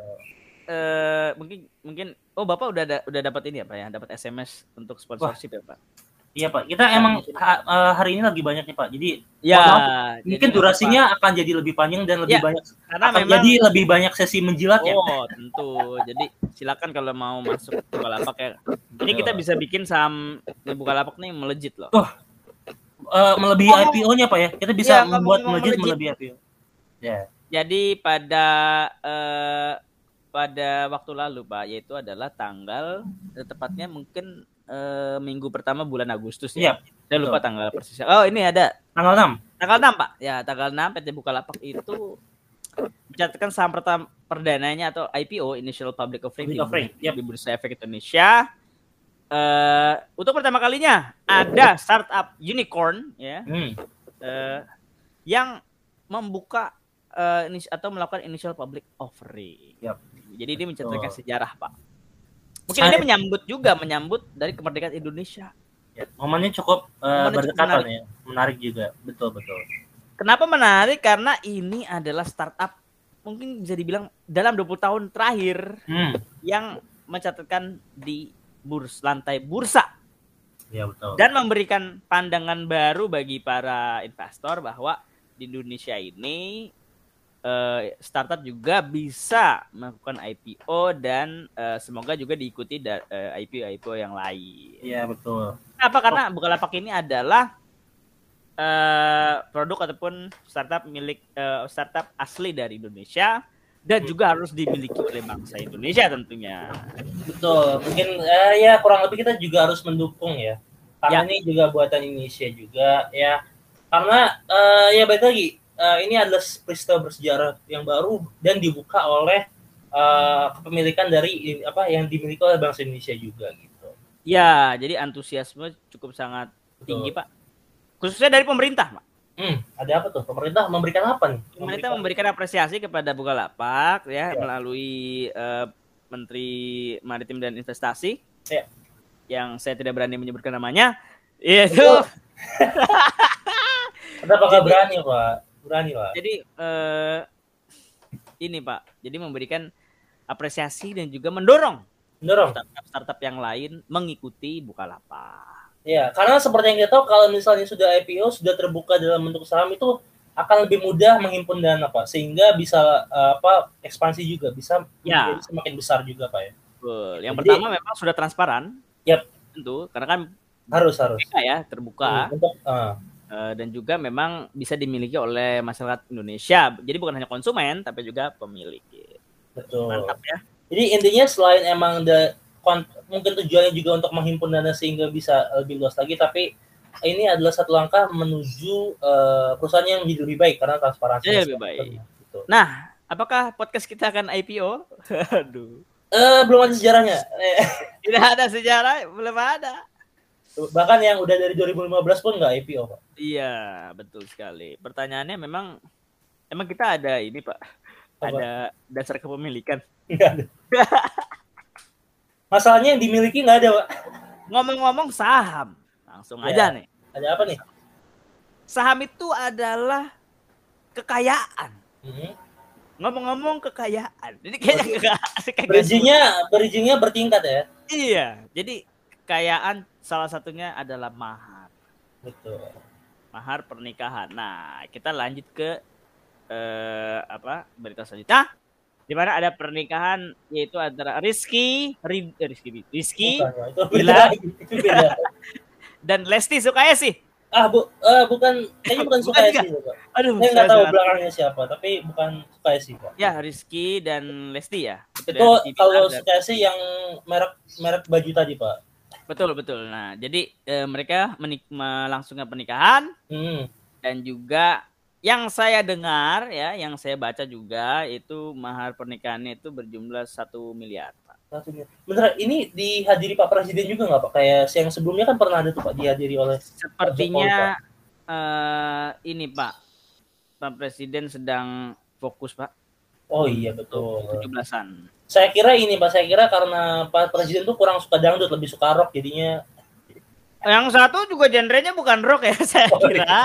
S2: eh mungkin mungkin oh Bapak udah ada, udah dapat ini ya Pak ya, dapat SMS untuk sponsorship ya Pak.
S1: Iya, Pak. Kita emang ha- eh, hari ini lagi banyak nih, Pak. Jadi
S2: Ya,
S1: mungkin durasinya akan jadi lebih panjang dan lebih
S2: Ya,
S1: banyak
S2: karena
S1: akan
S2: memang
S1: jadi lebih banyak sesi menjilat ya.
S2: Oh, tentu. Jadi silakan kalau mau masuk Bukalapak ya. Ini kita bisa bikin saham di Bukalapak nih melejit loh.
S1: Eh, melebihi
S2: Ngomong-
S1: IPO-nya Pak ya. Kita bisa
S2: Iya, ngomong-
S1: membuat melejit melebihi IPO. Ya.
S2: Jadi pada eh, pada waktu lalu Pak, yaitu adalah tanggal eh, tepatnya mungkin eh, minggu pertama bulan Agustus
S1: Iya,
S2: ya. Saya lupa tanggal persisnya. Oh, ini ada
S1: tanggal 6.
S2: tanggal 6 Pak. Ya, tanggal 6 PT Bukalapak itu mencatatkan saham pertama perdananya atau IPO Initial Public Offering
S1: Public
S2: di,
S1: offering,
S2: Bursa-
S1: yep.
S2: di Bursa Efek Indonesia. Eh untuk pertama kalinya ada startup unicorn ya
S1: Hmm.
S2: eh, yang membuka inis- atau melakukan initial public offering.
S1: Yap.
S2: Jadi ini mencatatkan sejarah, Pak. Mungkin
S1: Saya-
S2: ini menyambut juga menyambut dari kemerdekaan Indonesia.
S1: Ya, Momennya cukup eh,
S2: Momennya cukup
S1: berdekatan
S2: menarik.
S1: ya. Menarik juga. Betul, betul.
S2: Kenapa menarik? Karena ini adalah startup mungkin bisa dibilang dalam 20 tahun terakhir
S1: Hmm.
S2: yang mencatatkan di burs lantai bursa
S1: Ya, betul.
S2: dan memberikan pandangan baru bagi para investor bahwa di Indonesia ini eh, startup juga bisa melakukan IPO dan eh, semoga juga diikuti da- eh, IPO-IPO yang lain.
S1: Iya, betul.
S2: Apa karena Bukalapak ini adalah eh, produk ataupun startup milik eh, startup asli dari Indonesia dan juga harus dimiliki oleh bangsa Indonesia tentunya.
S1: Betul. Mungkin eh, ya kurang lebih kita juga harus mendukung ya. Karena
S2: Ya.
S1: ini juga buatan Indonesia juga ya. Karena eh, ya baik lagi eh, ini adalah peristiwa bersejarah yang baru dan dibuka oleh eh, kepemilikan dari apa yang dimiliki oleh bangsa Indonesia juga gitu.
S2: Ya, jadi antusiasme cukup sangat tinggi, Pak. Khususnya dari pemerintah, Pak.
S1: Hmm, ada apa tuh? Pemerintah memberikan apa nih?
S2: Pemerintah memberikan apresiasi kepada Bukalapak ya, ya. melalui uh, Menteri Maritim dan Investasi.
S1: Ya.
S2: Yang saya tidak berani menyebutkan namanya. Itu.
S1: Kenapa gak berani, Pak? Berani, Pak.
S2: Jadi uh, ini, Pak. Jadi memberikan apresiasi dan juga mendorong
S1: mendorong
S2: startup-startup yang lain mengikuti Bukalapak.
S1: Ya, karena seperti yang kita tahu kalau misalnya sudah IPO sudah terbuka dalam bentuk saham itu akan lebih mudah menghimpun dana Pak sehingga bisa uh, apa ekspansi juga bisa
S2: ya.
S1: semakin besar juga Pak ya.
S2: Betul. Yang Jadi, pertama memang sudah transparan.
S1: Yap.
S2: Tentu karena kan
S1: harus harus
S2: ya terbuka.
S1: Hmm, untuk uh.
S2: Uh, dan juga memang bisa dimiliki oleh masyarakat Indonesia. Jadi bukan hanya konsumen tapi juga pemilik.
S1: Betul.
S2: Mantap ya.
S1: Jadi intinya selain emang the mungkin tujuannya juga untuk menghimpun dana sehingga bisa lebih luas lagi tapi ini adalah satu langkah menuju uh, perusahaan yang menjadi lebih baik karena transparansi
S2: ya, lebih baik. Gitu. Nah, apakah podcast kita akan IPO? Aduh.
S1: Uh, belum ada sejarahnya.
S2: Tidak ada sejarah, belum ada.
S1: Bahkan yang udah dari 2015 pun nggak IPO, Pak.
S2: Iya, betul sekali. Pertanyaannya memang emang kita ada ini, Pak. Apa? Ada dasar kepemilikan.
S1: Enggak ada. Masalahnya yang dimiliki nggak ada, Pak.
S2: Ngomong-ngomong saham, langsung ya. aja nih.
S1: Ada apa nih?
S2: Saham itu adalah kekayaan.
S1: Hmm.
S2: Ngomong-ngomong kekayaan. Jadi kayaknya
S1: bridgingnya bridgingnya bertingkat ya.
S2: Iya. Jadi kekayaan salah satunya adalah mahar.
S1: Betul.
S2: Mahar pernikahan. Nah, kita lanjut ke eh, apa berita selanjutnya di mana ada pernikahan yaitu antara Rizky, Rizky, eh, Rizky, Rizky, Bila, dan Lesti sih.
S1: Ah, bu, uh, bukan, kayaknya bukan Sukayesi, Pak. Aduh, saya nggak tahu belakangnya siapa, tapi bukan Sukayesi, Pak.
S2: Ya, Rizky dan Lesti ya.
S1: Itu, kalau Sukayesi yang merek merek baju tadi, Pak.
S2: Betul, betul. Nah, jadi eh, mereka menik melangsungkan pernikahan
S1: hmm.
S2: dan juga yang saya dengar ya, yang saya baca juga itu mahar pernikahannya itu berjumlah satu miliar.
S1: Miliar. Bener, ini dihadiri Pak Presiden juga nggak Pak? Kayak yang sebelumnya kan pernah ada tuh Pak dihadiri oleh.
S2: Sepertinya Pak uh, ini Pak, Pak Presiden sedang fokus Pak.
S1: Oh iya betul.
S2: Tujuh belasan.
S1: Saya kira ini Pak, saya kira karena Pak Presiden tuh kurang suka dangdut, lebih suka rock, jadinya
S2: yang satu juga genrenya bukan rock ya saya oh, kira. Iya.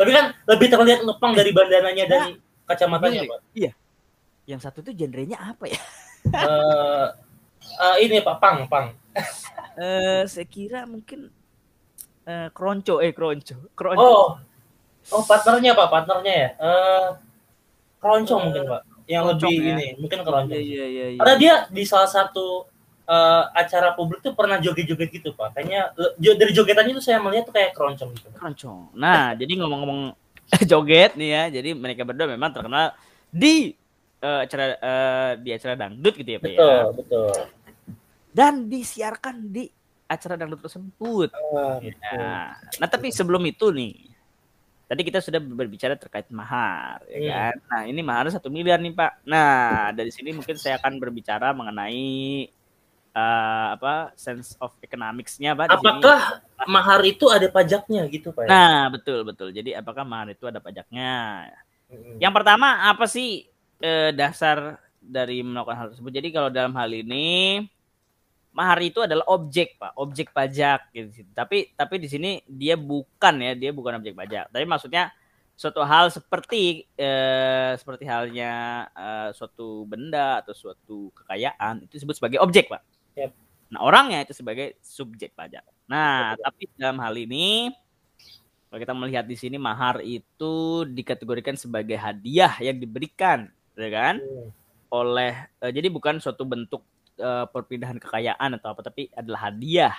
S1: Tapi kan lebih terlihat ngepang dari bandananya dan nah, kacamatanya,
S2: Pak. Iya. Yang satu tuh genrenya apa ya?
S1: uh, uh, ini Pak Pang, Pang.
S2: uh, saya kira mungkin uh, Kronco, eh Kronco. Kronco.
S1: Oh. Oh, partnernya Pak, partnernya ya. Uh, Kronco uh, mungkin Pak. Yang lebih ya? ini, mungkin Kronco.
S2: Iya, iya, iya, iya.
S1: Karena dia di salah satu uh, acara publik tuh pernah joget-joget gitu pak kayaknya dari jogetannya tuh saya melihat tuh kayak keroncong gitu
S2: keroncong nah jadi ngomong-ngomong joget nih ya jadi mereka berdua memang terkenal di uh, acara uh, di acara dangdut gitu ya pak
S1: betul ya? betul
S2: dan disiarkan di acara dangdut tersebut
S1: uh,
S2: nah, nah tapi sebelum itu nih Tadi kita sudah berbicara terkait mahar, ya hmm. kan? Nah ini mahar satu miliar nih pak. Nah dari sini mungkin saya akan berbicara mengenai uh, apa sense of economics-nya Pak.
S1: Apakah sini. mahar itu ada pajaknya gitu Pak?
S2: Ya? Nah, betul betul. Jadi apakah mahar itu ada pajaknya? Hmm. Yang pertama apa sih eh, dasar dari melakukan hal tersebut? Jadi kalau dalam hal ini mahar itu adalah objek Pak, objek pajak gitu. Tapi tapi di sini dia bukan ya, dia bukan objek pajak. Tapi maksudnya suatu hal seperti eh, seperti halnya eh, suatu benda atau suatu kekayaan itu disebut sebagai objek, Pak.
S1: Yep.
S2: Nah, orangnya itu sebagai subjek pajak. Nah, yep. tapi dalam hal ini kalau kita melihat di sini mahar itu dikategorikan sebagai hadiah yang diberikan, ya kan? Hmm. Oleh uh, jadi bukan suatu bentuk uh, perpindahan kekayaan atau apa, tapi adalah hadiah.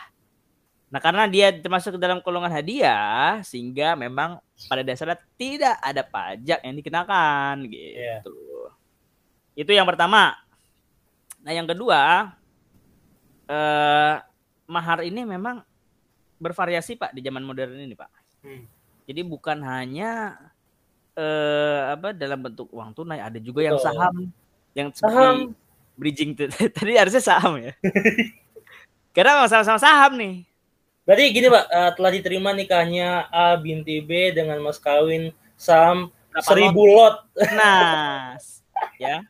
S2: Nah, karena dia termasuk ke dalam golongan hadiah, sehingga memang pada dasarnya tidak ada pajak yang dikenakan, gitu. Yeah. Itu yang pertama. Nah, yang kedua, eh, mahar ini memang bervariasi pak di zaman modern ini pak. Hmm. Jadi bukan hanya eh, apa dalam bentuk uang tunai, ada juga yang saham, yang
S1: saham
S2: bridging tadi harusnya saham ya. Karena sama-sama saham nih.
S1: Berarti gini Pak, uh, telah diterima nikahnya A binti B dengan mas kawin
S2: Berapa
S1: seribu lot.
S2: Nah, ya.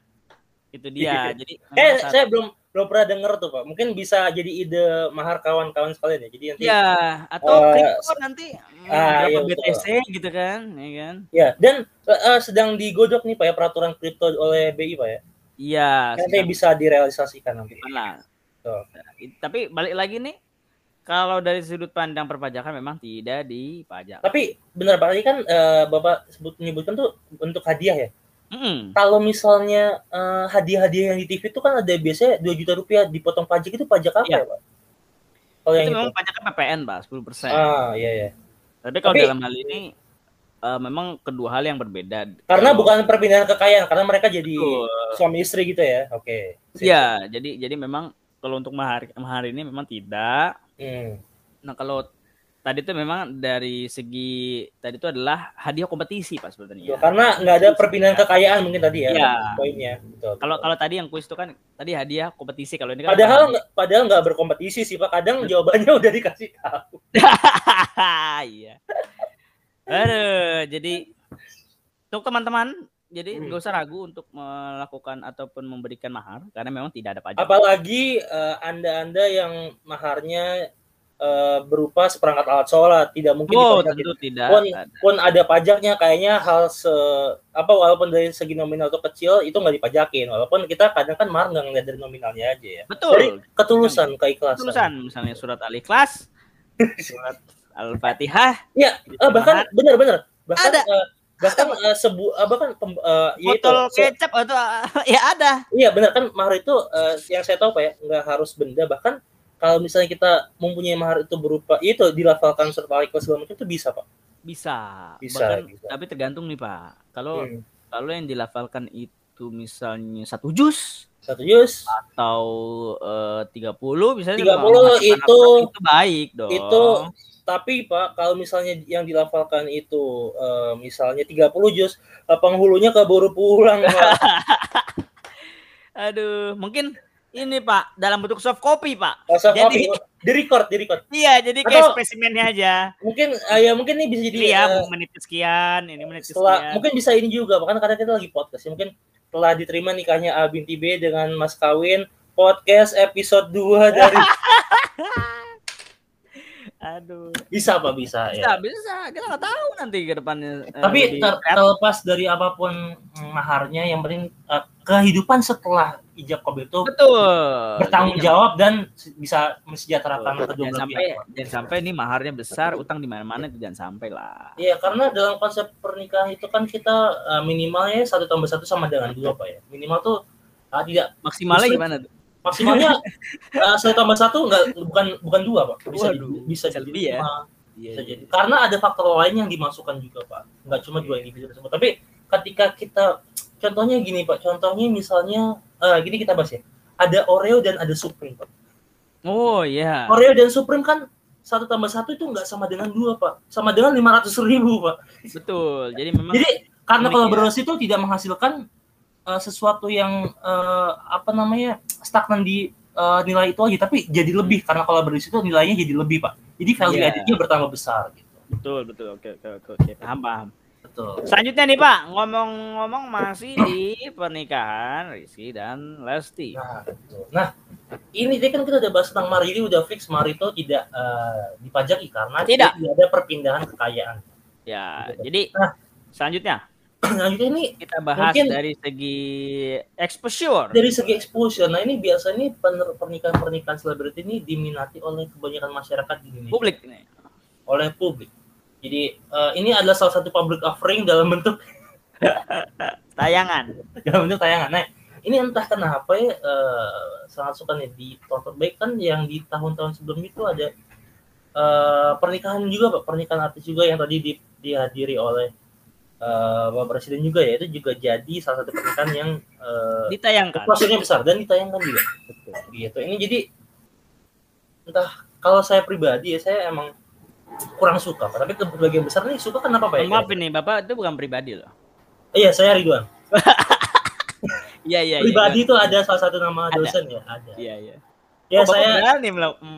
S2: Itu dia. Jadi
S1: Eh, saya belum belum pernah denger tuh Pak. Mungkin bisa jadi ide mahar kawan-kawan sekalian ya. Jadi nanti
S2: ya atau
S1: Eh,
S2: kripto nanti hmm,
S1: ah, iya,
S2: berapa
S1: betul.
S2: BTC gitu kan, ya kan?
S1: ya dan eh, sedang digodok nih Pak ya peraturan kripto oleh BI Pak ya.
S2: Iya,
S1: Nanti
S2: sedang-
S1: bisa direalisasikan nanti.
S2: lah.
S1: Betul.
S2: Tapi balik lagi nih, kalau dari sudut pandang perpajakan memang tidak dipajak.
S1: Tapi benar Pak tadi kan eh, Bapak sebut menyebutkan tuh untuk hadiah ya.
S2: Mm-mm.
S1: Kalau misalnya eh, hadiah-hadiah yang di TV itu kan ada biasanya 2 juta rupiah dipotong pajak itu pajak apa
S2: Iya.
S1: ya Pak? Kalau yang
S2: Itu memang pajaknya PPN, Pak, 10%.
S1: Ah, iya ya.
S2: Tapi kalau
S1: Tapi-
S2: dalam hal ini eh, memang kedua hal yang berbeda.
S1: Karena
S2: Kalau-
S1: bukan perpindahan kekayaan, karena mereka jadi
S2: Betul.
S1: suami istri gitu ya. Oke. Sip.
S2: Iya, jadi jadi memang kalau untuk mahar mahar ini memang tidak.
S1: Hmm.
S2: Nah, kalau tadi itu memang dari segi tadi itu adalah hadiah kompetisi, Pak
S1: Betul,
S2: sebenarnya.
S1: Karena nggak ada perpindahan kekayaan mungkin tadi ya.
S2: Iya.
S1: Poinnya. Betul.
S2: Kalau kalau tadi yang kuis itu kan tadi hadiah kompetisi, kalau ini kan
S1: Padahal nggak padahal nggak berkompetisi sih Pak. Kadang jawabannya udah dikasih tahu.
S2: iya. Aduh, jadi untuk teman-teman, jadi
S1: Hmm.
S2: nggak usah ragu untuk melakukan ataupun memberikan mahar karena memang tidak ada pajak.
S1: Apalagi eh, anda-anda yang maharnya eh, berupa seperangkat alat sholat, tidak mungkin
S2: Oh, tentu tidak.
S1: Pun,
S2: ada.
S1: pun ada pajaknya. Kayaknya hal se apa walaupun dari segi nominal atau kecil itu nggak dipajakin. Walaupun kita kadang kan mahar nggak ngeliat dari nominalnya aja ya. Dari
S2: Betul.
S1: ketulusan keikhlasan.
S2: Tulisan misalnya surat Al-Ikhlas, surat Al-Fatihah,
S1: ya eh, bahkan benar-benar bahkan
S2: Ada.
S1: eh, bahkan eh, sebu eh, bahkan pem, eh, ya itu,
S2: botol kecap atau ya ada.
S1: iya benar kan mahar itu eh, yang saya tahu pak ya nggak harus benda. Bahkan kalau misalnya kita mempunyai mahar itu berupa itu dilafalkan surat al-ikhlas segala macam itu bisa pak
S2: Bisa.
S1: Bisa,
S2: Bahkan
S1: bisa.
S2: tapi tergantung nih, Pak. Kalau
S1: Hmm.
S2: kalau yang dilafalkan itu misalnya satu jus
S1: satu jus
S2: atau eh, 30 misalnya
S1: 30
S2: kalau masih
S1: itu-
S2: baik dong.
S1: itu tapi Pak kalau misalnya yang dilafalkan itu eh, misalnya 30 juz penghulunya keburu pulang Pak.
S2: aduh, mungkin ini Pak dalam bentuk soft copy, Pak.
S1: Rasa
S2: Jadi-
S1: kopi di record di record
S2: Iya, jadi kayak
S1: Atau-
S2: spesimennya aja.
S1: mungkin eh, ya mungkin ini bisa jadi
S2: Ini ya,
S1: eh,
S2: menit sekian, ini menit
S1: setelah
S2: sekian.
S1: mungkin bisa ini juga bahkan karena kita lagi podcast ya mungkin telah diterima nikahnya A binti B dengan Mas Kawin podcast episode 2 dari
S2: Aduh.
S1: bisa Pak bisa
S2: Bisa,
S1: ya
S2: bisa. Kita nggak tahu nanti ke depannya. eh,
S1: tapi
S2: lebih
S1: ter- terlepas dari apa pun maharnya yang penting eh, kehidupan setelah ijab kabul itu
S2: betul.
S1: bertanggung
S2: Jadi
S1: jawab dan bisa mesejahterakan
S2: Betul.
S1: kedua belah
S2: sampai
S1: pihak.
S2: Jangan sampai ini maharnya besar utang di mana-mana itu jangan sampai lah
S1: Iya, karena dalam konsep pernikahan itu kan kita uh, minimalnya satu tambah satu sama dengan dua, Pak ya. Minimal tuh uh, tidak
S2: maksimalnya gimana tuh
S1: maksimalnya uh, satu tambah satu nggak bukan bukan dua, Pak. Bisa
S2: Waduh,
S1: bisa jadi
S2: lebih ya. iya
S1: bisa jadi. Karena ada faktor lain yang dimasukkan juga, Pak. Nggak cuma dua individu tersebut. Tapi ketika kita contohnya gini, Pak. Contohnya misalnya uh, gini kita bahas ya. Ada Oreo dan ada Supreme, Pak.
S2: oh iya
S1: Oreo dan Supreme kan satu tambah satu itu nggak sama dengan dua, Pak. Sama dengan lima ratus ribu, Pak.
S2: betul jadi memang
S1: Jadi karena kolaborasi itu tidak menghasilkan uh, sesuatu yang uh, apa namanya stagnan di uh, nilai itu aja, tapi jadi lebih karena kolaborasi itu nilainya jadi lebih pak. Jadi value
S2: Iya.
S1: added-nya bertambah besar gitu.
S2: betul betul oke oke oke oke paham paham
S1: Betul.
S2: selanjutnya nih pak ngomong-ngomong masih di pernikahan Rizky dan Lesti
S1: Nah, betul. Nah, ini tadi kan kita udah bahas tentang Mari ini udah fix Mari itu tidak uh, dipajaki karena
S2: Tidak.
S1: tidak ada perpindahan kekayaan.
S2: ya
S1: Betul.
S2: jadi
S1: Nah.
S2: selanjutnya
S1: Selanjutnya ini
S2: kita bahas
S1: Mungkin-
S2: dari segi exposure
S1: dari segi exposure, nah ini biasanya pener- pernikahan-pernikahan selebriti ini diminati oleh kebanyakan masyarakat di Indonesia.
S2: publik nih
S1: oleh publik. Jadi eh, ini adalah salah satu public offering dalam bentuk
S2: tayangan
S1: dalam bentuk tayangan. Nah, ini entah kenapa ya eh, sangat suka nih ditonton baik kan yang di tahun-tahun sebelum itu ada eh, pernikahan juga Pak, pernikahan artis juga yang tadi di- dihadiri oleh eh, Bapak Presiden juga ya, itu juga jadi salah satu pernikahan yang eh,
S2: ditayangkan
S1: exposure-nya besar dan ditayangkan juga.
S2: Betul.
S1: Gitu. Ini jadi entah kalau saya pribadi ya saya emang kurang suka, Pak. tapi sebagian besar nih suka kenapa Pak? ya?
S2: Maaf ini Bapak itu bukan pribadi loh.
S1: Iya, saya Ridwan.
S2: Iya iya. iya,
S1: Pribadi itu ada salah satu nama dosen ya, ada.
S2: Iya iya.
S1: Ya
S2: oh,
S1: saya
S2: berani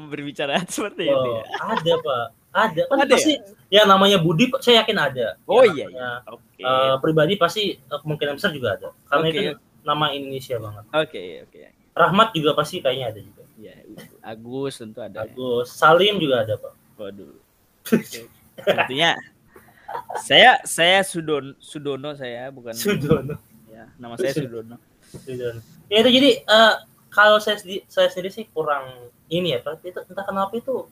S2: berbicara seperti itu.
S1: oh,
S2: ya?
S1: ada pak, ada kan
S2: Ada
S1: pasti ya namanya Budi saya yakin ada.
S2: Oh
S1: Ya,
S2: iya, iya. Oke.
S1: eh, pribadi pasti eh, kemungkinan besar juga ada. Karena
S2: Oke.
S1: itu nama Indonesia banget.
S2: Oke, oke.
S1: Rahmat juga pasti kayaknya ada juga.
S2: Ya, Agus tentu ada. ya.
S1: Agus, Salim juga ada pak.
S2: Waduh. Oke. Artinya saya saya Sudon Sudono saya bukan
S1: Sudono.
S2: ya, nama saya Sudono.
S1: Sudono. Ya itu jadi eh, kalau saya sendiri, saya sendiri sih kurang ini ya pak. Itu entah kenapa itu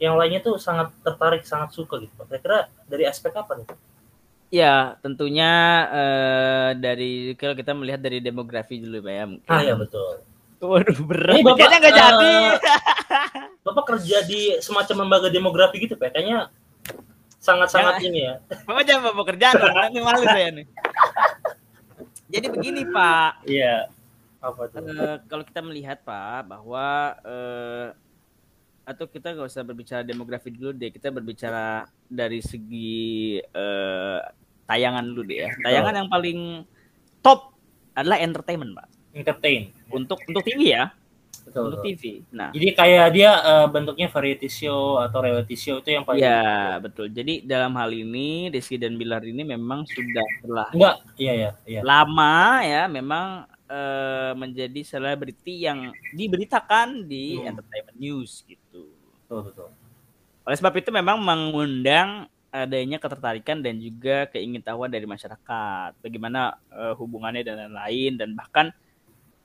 S1: yang lainnya tuh sangat tertarik, sangat suka gitu pak. Kira-kira dari aspek apa nih?
S2: Ya, tentunya eh, dari kalau kita melihat dari demografi dulu Pak ya. mungkin.
S1: Ah ya betul.
S2: Waduh, berat.
S1: Ini Bapak,
S2: Kayaknya nggak
S1: eh,
S2: jadi.
S1: Bapak kerja di semacam lembaga demografi gitu pak. Kayaknya sangat-sangat
S2: Ya.
S1: ini ya.
S2: Bapak jangan bawa pekerjaan dong, nanti malu saya nih. Jadi begini Pak,
S1: Iya. Apa tuh?
S2: Eh, kalau kita melihat Pak bahwa eh, atau kita nggak usah berbicara demografi dulu deh, kita berbicara dari segi eh, tayangan dulu deh ya. Tayangan yang paling top adalah entertainment Pak.
S1: Entertain.
S2: Untuk untuk TV ya,
S1: Betul.
S2: untuk
S1: betul.
S2: TV. Nah,
S1: Jadi kayak dia eh, bentuknya variety show atau reality show itu yang paling
S2: ya betul. Jadi dalam hal ini Rizky dan Bilar ini memang sudah telah
S1: enggak iya ya iya
S2: lama ya memang eh, menjadi selebriti yang diberitakan di
S1: Hmm.
S2: entertainment news gitu.
S1: betul betul
S2: Oleh sebab itu memang mengundang adanya ketertarikan dan juga keingintahuan dari masyarakat. Bagaimana eh, hubungannya dan lain-lain dan bahkan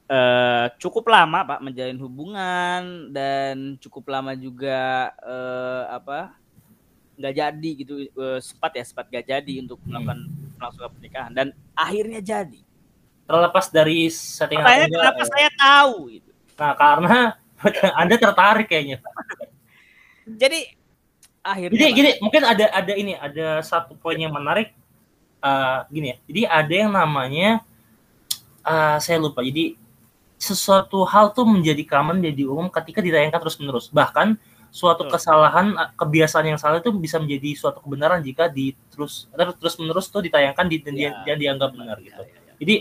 S2: eh, cukup lama Pak menjalin hubungan dan cukup lama juga eh, apa nggak jadi gitu eh, sempat ya sempat nggak jadi untuk melakukan melangsungkan pernikahan dan akhirnya jadi.
S1: terlepas dari settingan
S2: kenapa
S1: eh,
S2: saya tahu gitu.
S1: nah karena anda tertarik kayaknya.
S2: Jadi akhirnya
S1: jadi gini mungkin ada ada ini ada satu poin yang menarik Eh, gini ya. Jadi ada yang namanya eh, saya lupa. Jadi sesuatu hal tuh menjadi common jadi umum ketika ditayangkan terus menerus bahkan suatu kesalahan eh, kebiasaan yang salah itu bisa menjadi suatu kebenaran jika di terus terus menerus tuh ditayangkan di, dan,
S2: Ya.
S1: dan dianggap benar
S2: Ya,
S1: gitu
S2: ya, ya.
S1: Jadi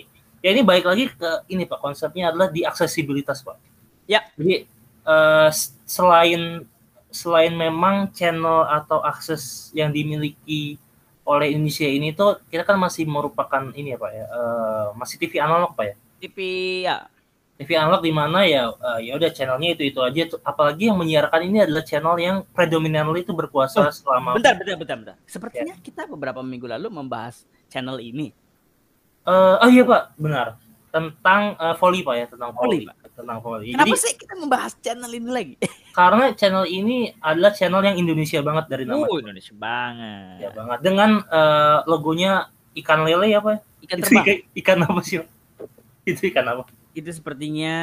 S1: ya ini balik lagi ke ini Pak, konsepnya adalah di aksesibilitas Pak.
S2: Ya.
S1: Jadi eh, s- selain selain memang channel atau akses yang dimiliki oleh Indonesia ini tuh kita kan masih merupakan ini ya Pak ya, eh, masih TV analog Pak ya.
S2: TV ya
S1: TV analog di mana ya eh, ya udah channelnya itu itu aja apalagi yang menyiarkan ini adalah channel yang predominantly itu berkuasa selama
S2: Bentar, bentar, bentar, bentar. Sepertinya kita beberapa minggu lalu membahas channel ini.
S1: Eh, oh iya Pak, benar. Tentang eh, volley Pak ya, tentang
S2: Volley,
S1: volley, tentang volley.
S2: Kenapa
S1: Jadi
S2: sih kita membahas channel ini lagi?
S1: karena channel ini adalah channel yang Indonesia banget dari nama
S2: Oh, Indonesia banget.
S1: ya banget dengan eh, logonya ikan lele apa
S2: Ikan
S1: itu
S2: terbang.
S1: ikan, ikan apa sih Pak? itu ikan apa
S2: Itu sepertinya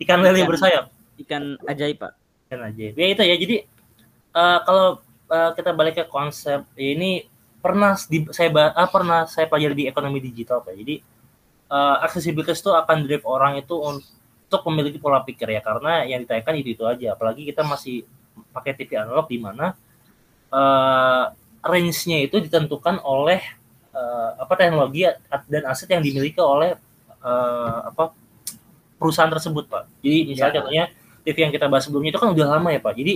S1: ikan lele bersayap?
S2: Ikan ajaib, Pak.
S1: ikan aja ya itu ya. Jadi eh, kalau eh, kita balik ke konsep ya ini pernah di, saya ah, pernah saya pelajari di ekonomi digital Pak. Jadi eh, aksesibilitas itu akan drive orang itu untuk memiliki pola pikir ya. Karena yang ditayangkan itu itu aja. Apalagi kita masih pakai TV analog di mana eh, range-nya itu ditentukan oleh eh, apa teknologi dan aset yang dimiliki oleh eh, apa perusahaan tersebut pak. Jadi misalnya
S2: Ya.
S1: contohnya TV yang kita bahas sebelumnya itu kan udah lama ya pak. Jadi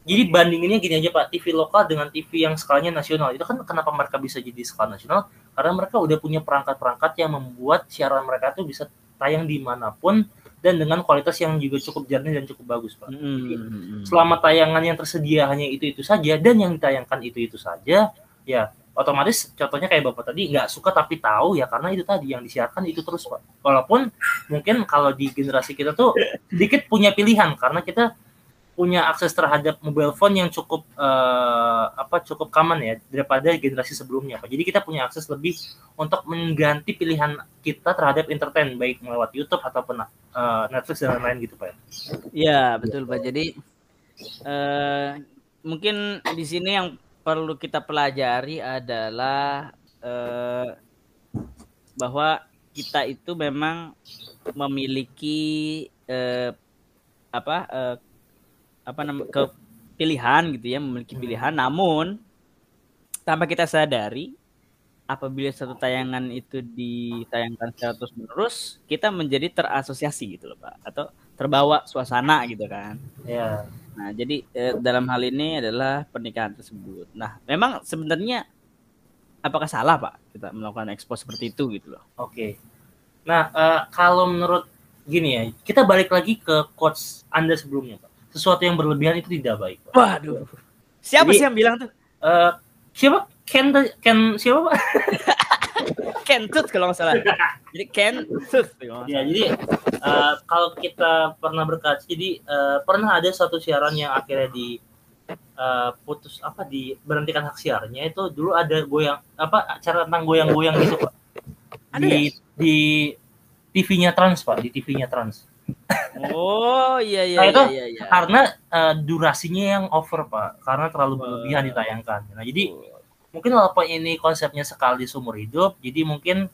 S1: jadi bandinginnya gini aja pak. TV lokal dengan TV yang skalanya nasional. Itu kan kenapa mereka bisa jadi skala nasional? Karena mereka udah punya perangkat-perangkat yang membuat siaran mereka tuh bisa tayang di mana pun dan dengan kualitas yang juga cukup jernih dan cukup bagus pak.
S2: Mm-mm.
S1: selama tayangan yang tersedia hanya itu itu saja dan yang ditayangkan itu itu saja ya otomatis contohnya kayak bapak tadi nggak suka tapi tahu ya karena itu tadi yang disiarkan itu terus pak. Walaupun mungkin kalau di generasi kita tuh sedikit punya pilihan karena kita punya akses terhadap mobile phone yang cukup eh, apa cukup common ya daripada generasi sebelumnya pak. Jadi kita punya akses lebih untuk mengganti pilihan kita terhadap entertain baik melewat YouTube ataupun eh, Netflix dan lain-lain gitu pak
S2: Ya, betul Pak. Jadi eh mungkin di sini yang perlu kita pelajari adalah eh bahwa kita itu memang memiliki eh apa eh, apa namanya ke pilihan gitu ya, memiliki pilihan. Namun tanpa kita sadari apabila satu tayangan itu ditayangkan secara terus menerus kita menjadi terasosiasi gitu loh pak. Atau terbawa suasana gitu kan.
S1: Ya
S2: nah jadi eh, dalam hal ini adalah pernikahan tersebut. Nah memang sebenarnya apakah salah pak kita melakukan ekspos seperti itu gitu loh?
S1: Oke. Nah uh, kalau menurut gini ya kita balik lagi ke quotes anda sebelumnya pak. Sesuatu yang berlebihan itu tidak baik pak.
S2: waduh. Siapa
S1: Jadi,
S2: sih yang bilang tuh?
S1: uh, siapa? Ken Ken siapa pak
S2: Ken Tooth kalau nggak salah. Jadi Ken Tooth
S1: ya jadi uh, kalau kita pernah berkaca jadi uh, pernah ada satu siaran yang akhirnya di uh, putus apa di berhentikan hak siarnya itu dulu ada goyang apa acara tentang goyang-goyang gitu pak.
S2: Ada
S1: di
S2: ya?
S1: di TV-nya Trans pak di TV-nya Trans.
S2: Oh iya iya
S1: Nah, itu
S2: iya, iya.
S1: karena uh, durasinya yang over pak karena terlalu berlebihan ditayangkan. Nah jadi mungkin walaupun ini konsepnya sekali seumur hidup jadi mungkin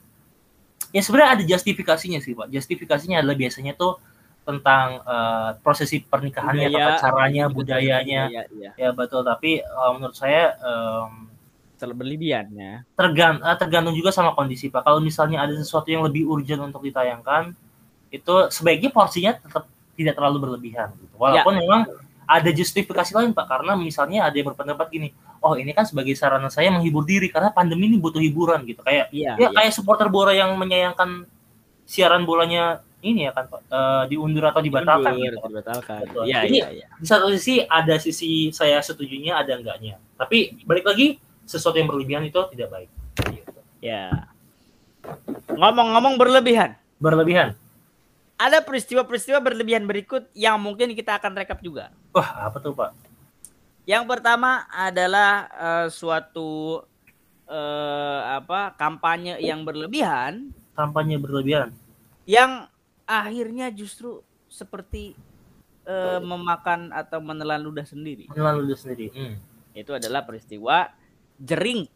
S1: ya sebenarnya ada justifikasinya sih pak. Justifikasinya adalah biasanya tuh tentang uh, prosesi pernikahannya
S2: Budaya,
S1: tata caranya
S2: betul,
S1: budayanya.
S2: iya, iya.
S1: ya betul. Tapi uh, menurut saya um,
S2: terlalu berlebihan ya.
S1: tergan uh, tergantung juga sama kondisi pak. Kalau misalnya ada sesuatu yang lebih urgent untuk ditayangkan itu sebaiknya porsinya tetap tidak terlalu berlebihan gitu. walaupun memang ada justifikasi lain pak. Karena misalnya ada yang berpendapat gini oh ini kan sebagai sarana saya menghibur diri karena pandemi ini butuh hiburan gitu kayak
S2: iya,
S1: ya
S2: iya.
S1: kayak supporter bola yang menyayangkan siaran bolanya ini ya kan eh, diundur atau dibatalkan
S2: Mundur,
S1: gitu.
S2: dibatalkan
S1: Betul.
S2: iya
S1: Jadi,
S2: iya iya
S1: Di satu sisi ada sisi saya setujunya, ada enggaknya. Tapi balik lagi sesuatu yang berlebihan itu tidak baik. Gitu.
S2: ya ngomong-ngomong berlebihan
S1: Berlebihan.
S2: ada peristiwa-peristiwa berlebihan berikut yang mungkin kita akan rekap juga
S1: Wah, apa tuh Pak?
S2: Yang pertama adalah eh, suatu eh, apa kampanye yang berlebihan
S1: Kampanye berlebihan.
S2: yang akhirnya justru seperti eh, memakan atau menelan ludah sendiri.
S1: Menelan ludah sendiri. Hmm.
S2: Itu adalah peristiwa jering.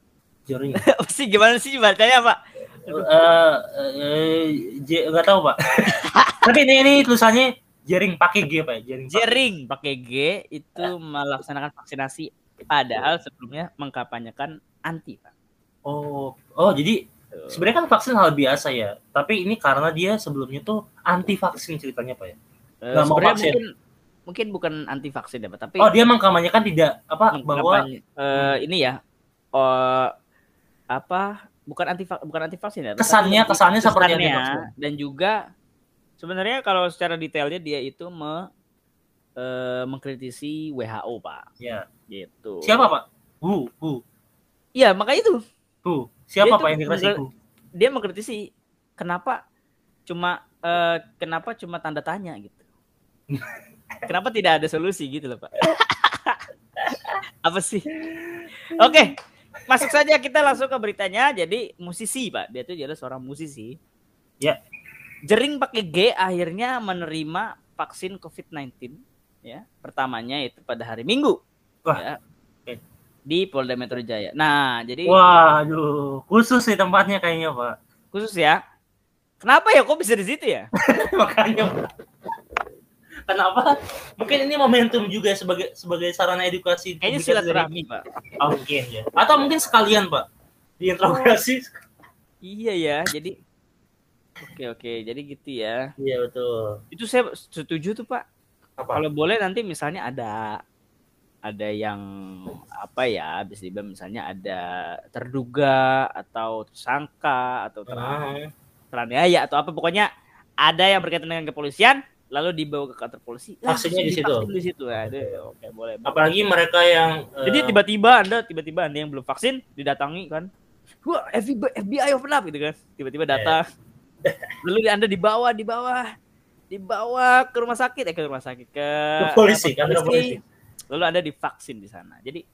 S1: Jering.
S2: Sih gimana sih bacanya, Pak?
S1: Eh, eh, J- nggak tahu Pak. Tapi ini ini tulisannya jering pakai G Pak. ya? Jering. pakai-
S2: Jering pakai G itu melaksanakan vaksinasi padahal sebelumnya mengkampanyekan anti, Pak.
S1: Oh, oh jadi sebenarnya kan vaksin hal biasa ya. Tapi ini karena dia sebelumnya tuh anti vaksin ceritanya Pak ya.
S2: Eh,
S1: Nggak mau
S2: sebenarnya
S1: vaksin.
S2: mungkin mungkin bukan anti vaksin ya, Pak, tapi
S1: Oh, dia mengkampanyekan tidak apa bahwa
S2: eh, ini ya eh, apa bukan anti bukan anti vaksin ya
S1: Kesannya- kesannya seperti anti-vaksin.
S2: dan juga sebenarnya kalau secara detailnya dia itu me, eh, mengkritisi WHO pak.
S1: Ya
S2: gitu.
S1: Siapa Pak? Hu, Hu,
S2: iya makanya itu.
S1: Hu. Siapa
S2: Dia
S1: Pak yang Hu?
S2: dia mengkritisi kenapa cuma eh, kenapa cuma tanda tanya gitu. Kenapa tidak ada solusi gitu loh pak. Apa sih? Oke masuk saja kita langsung ke beritanya. Jadi musisi pak. Dia tuh adalah seorang musisi.
S1: Ya.
S2: Jering pakai G akhirnya menerima vaksin COVID-19 ya pertamanya itu pada hari Minggu
S1: Wah.
S2: ya,
S1: Oke.
S2: di Polda Metro Jaya nah jadi
S1: Waduh, khusus nih tempatnya kayaknya Pak.
S2: khusus ya. Kenapa ya kok bisa di situ ya?
S1: Makanya Pak. Kenapa? Mungkin ini momentum juga sebagai sebagai sarana edukasi.
S2: Kayaknya silaturahmi, Pak.
S1: Oh, mungkin ya. Atau mungkin sekalian Pak diinterogasi.
S2: Iya ya, jadi Oke oke, jadi gitu ya.
S1: Iya betul.
S2: Itu saya setuju tuh, Pak.
S1: Apa?
S2: Kalau boleh nanti misalnya ada ada yang apa ya, bisa dibilang misalnya ada terduga atau tersangka atau ter
S1: Ah,
S2: teraniaya atau apa pokoknya ada yang berkaitan dengan kepolisian lalu dibawa ke kantor polisi
S1: Vaksinnya di situ.
S2: di situ Aduh, oke boleh boleh.
S1: apalagi mereka yang eh,
S2: Jadi tiba-tiba Anda tiba-tiba Anda yang belum vaksin didatangi kan. Wah, FBI, FBI open up gitu kan. Tiba-tiba
S1: Iya.
S2: datang. Lalu Anda dibawa dibawa dibawa ke rumah sakit eh ke rumah sakit ke,
S1: Ke polisi,
S2: kantor
S1: kantor polisi.
S2: Lalu Anda divaksin di sana. Jadi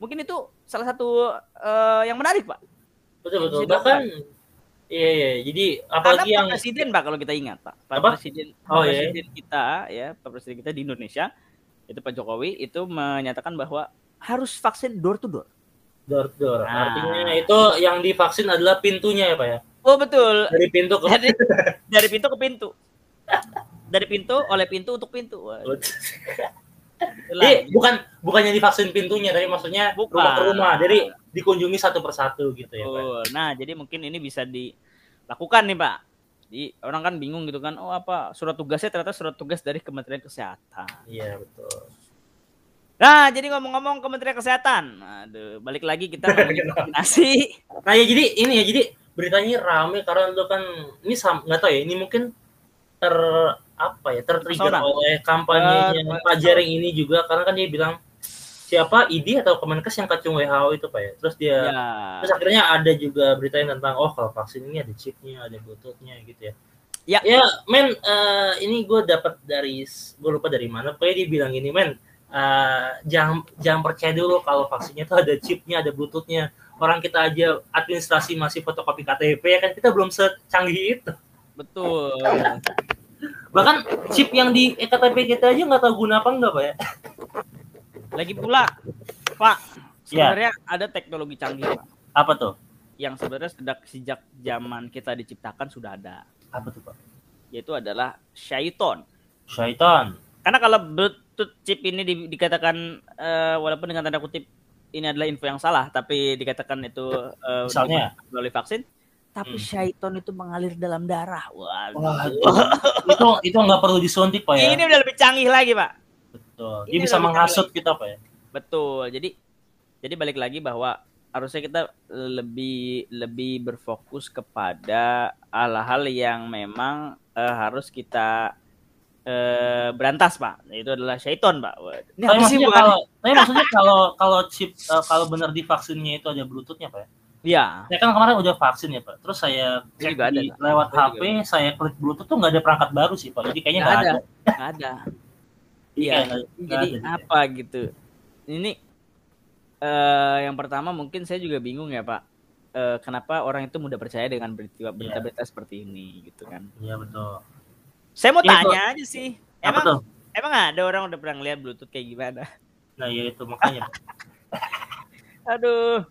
S2: mungkin itu salah satu eh, yang menarik, Pak.
S1: betul betul. Bahkan iya iya. Jadi apalagi yang
S2: Presiden, Pak, kalau kita ingat, Pak. Pak
S1: Apa?
S2: Presiden,
S1: Oh, iya.
S2: Presiden kita ya, Pak Presiden kita di Indonesia itu Pak Jokowi itu menyatakan bahwa harus vaksin door to door.
S1: door to door.
S2: Nah.
S1: Artinya itu yang divaksin adalah pintunya ya Pak ya.
S2: Oh, betul.
S1: Dari pintu ke
S2: dari, dari pintu ke pintu dari pintu oleh pintu untuk pintu.
S1: Jadi bukan bukannya divaksin pintunya, tapi maksudnya
S2: Bukan.
S1: rumah ke rumah. Jadi dikunjungi satu persatu gitu ya Pak.
S2: Nah, jadi mungkin ini bisa dilakukan nih, Pak. Jadi orang kan bingung gitu kan, oh apa surat tugasnya ternyata surat tugas dari Kementerian Kesehatan.
S1: Iya betul.
S2: Nah, jadi ngomong-ngomong Kementerian Kesehatan, aduh, balik lagi kita ngomongin vaksinasi.
S1: Nah ya jadi ini ya jadi beritanya rame karena itu kan ini nggak tahu ya ini mungkin ter apa ya tertrigger oleh kampanyenya
S2: Eh,
S1: Pak Jaring ini juga karena kan dia bilang siapa ID atau Kemenkes yang kacung WHO itu Pak ya. Terus dia
S2: Ya.
S1: terus akhirnya ada juga beritanya tentang oh kalau vaksin ini ada chipnya, ada bluetoothnya gitu ya.
S2: Ya.
S1: Ya, men, eh, ini gue dapat dari, gue lupa dari mana. Pokoknya dia bilang gini, men, eh, jangan jangan percaya dulu kalau vaksinnya itu ada chipnya, ada bluetoothnya. Orang kita aja administrasi masih fotokopi KTP ya kan kita belum secanggih itu.
S2: Betul.
S1: Bahkan chip yang di KTP kita aja nggak tahu guna apa enggak pak ya.
S2: Lagi pula, Pak,
S1: Ya.
S2: sebenarnya ada teknologi canggih, Pak,
S1: Apa tuh?
S2: yang sebenarnya sejak sejak zaman kita diciptakan sudah ada,
S1: Apa tuh pak?
S2: yaitu adalah Shaiton.
S1: Syaitan.
S2: Karena kalau Bluetooth chip ini di- dikatakan eh, walaupun dengan tanda kutip ini adalah info yang salah, tapi dikatakan itu eh,
S1: Misalnya?
S2: melalui vaksin, tapi
S1: Hmm.
S2: Shaiton itu mengalir dalam darah. Waduh.
S1: itu itu nggak perlu disuntik pak ya.
S2: Ini udah lebih canggih lagi, Pak.
S1: Betul. Dia
S2: ini
S1: bisa
S2: lebih
S1: menghasut kita pak ya.
S2: Betul. Jadi jadi balik lagi bahwa harusnya kita lebih lebih berfokus kepada hal-hal yang memang eh, harus kita eh, berantas, Pak. Itu adalah syaiton, Pak. Ini
S1: Tapi
S2: sih
S1: maksudnya
S2: bukan?
S1: kalau tapi maksudnya kalau kalau chip eh, kalau benar di vaksinnya itu ada bluetoothnya pak ya.
S2: Iya.
S1: Saya kan kemarin udah vaksin ya pak. Terus saya
S2: juga ada,
S1: di- lewat
S2: Saya
S1: HP, saya klik bluetooth tuh nggak ada perangkat baru sih pak. Jadi kayaknya
S2: Nggak ada. Nggak ada. Iya. Jadi
S1: ada.
S2: apa gitu? Ini eh yang pertama mungkin saya juga bingung ya, Pak. Eh, kenapa orang itu mudah percaya dengan berita- berita-berita seperti ini gitu kan?
S1: Iya betul.
S2: Saya mau
S1: Ini
S2: tanya aja sih.
S1: Apa
S2: Emang
S1: tuh?
S2: emang ada orang udah pernah ngeliat Bluetooth kayak gimana?
S1: Nah ya itu makanya.
S2: Aduh.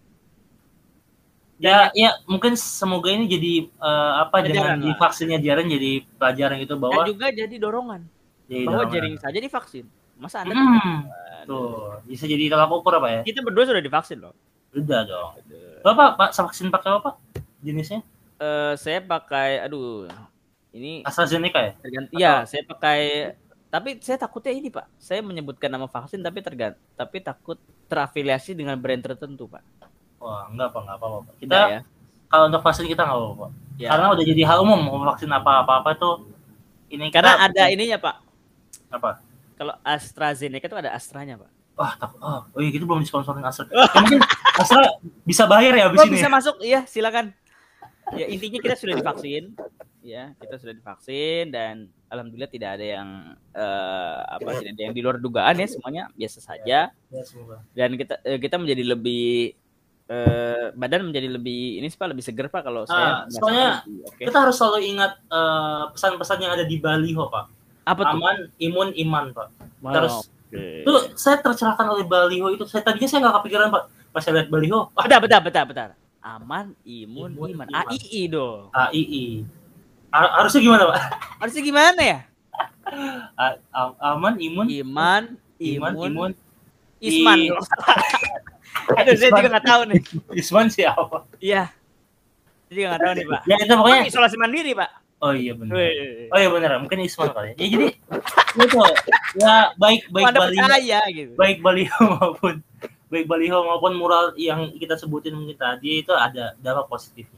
S1: ya ya mungkin semoga ini jadi eh, apa dengan
S2: lah.
S1: vaksinnya jaran jadi pelajaran gitu
S2: Dan
S1: bahwa
S2: juga jadi dorongan
S1: jadi
S2: bahwa
S1: dorongan.
S2: jaring saja divaksin. Masa Anda
S1: Hmm, tuh bisa jadi tolak ukur apa ya?
S2: Kita berdua sudah divaksin loh.
S1: Udah dong. Bapak pak vaksin pakai apa? Jenisnya
S2: Eh, saya pakai aduh ini
S1: AstraZeneca ya?
S2: tergantung ya saya pakai tapi saya takutnya ini pak saya menyebutkan nama vaksin tapi tergant tapi takut terafiliasi dengan brand tertentu pak
S1: Wah enggak pak enggak apa-apa. Pak. Kita
S2: ya
S1: kalau untuk vaksin kita nggak apa-apa. Pak.
S2: Ya.
S1: Karena udah jadi hal umum mau vaksin apa-apa apa itu ini
S2: karena
S1: kita-
S2: ada ininya pak
S1: apa?
S2: kalau AstraZeneca itu ada Astranya pak
S1: Wah, tak, oh, oh iya gitu belum disponsorin Astra. Ya, mungkin Astra bisa bayar ya abis
S2: Oh,
S1: ini.
S2: bisa
S1: ya?
S2: masuk iya silakan ya intinya kita sudah divaksin ya kita sudah divaksin dan alhamdulillah tidak ada yang eh, apa tidak ada yang di luar dugaan ya semuanya biasa saja
S1: Ya,
S2: dan kita eh, kita menjadi lebih eh, badan menjadi lebih ini sih pak lebih seger pak kalau
S1: Ah,
S2: saya
S1: soalnya
S2: merasakan lebih oke
S1: Kita harus selalu ingat eh, pesan-pesan yang ada di baliho, Pak.
S2: apa tuh
S1: Aman, imun, iman, Pak.
S2: Wow,
S1: terus
S2: oke.
S1: Itu saya tercerahkan oleh baliho itu. Saya tadinya saya nggak kepikiran, Pak. Pas saya lihat baliho,
S2: bentar bentar bentar bentar aman imun,
S1: Imun,
S2: iman
S1: iman.
S2: AII dong
S1: AII. Harusnya gimana, Pak?
S2: harusnya gimana ya
S1: aman, imun,
S2: iman
S1: iman,
S2: imun,
S1: imun.
S2: Isman
S1: I-
S2: aduh saya juga nggak tahu nih
S1: Isman siapa?
S2: iya saya juga nggak tahu nih pak
S1: Ya itu pokoknya.
S2: Kan isolasi mandiri pak
S1: Oh iya benar. Oh iya benar, mungkin Isman kali. Ya, ya jadi itu ya baik baik
S2: Anda
S1: baliho,
S2: percaya gitu
S1: baik baliho maupun baik baliho maupun mural yang kita sebutin mungkin tadi itu ada dampak positifnya, Pak.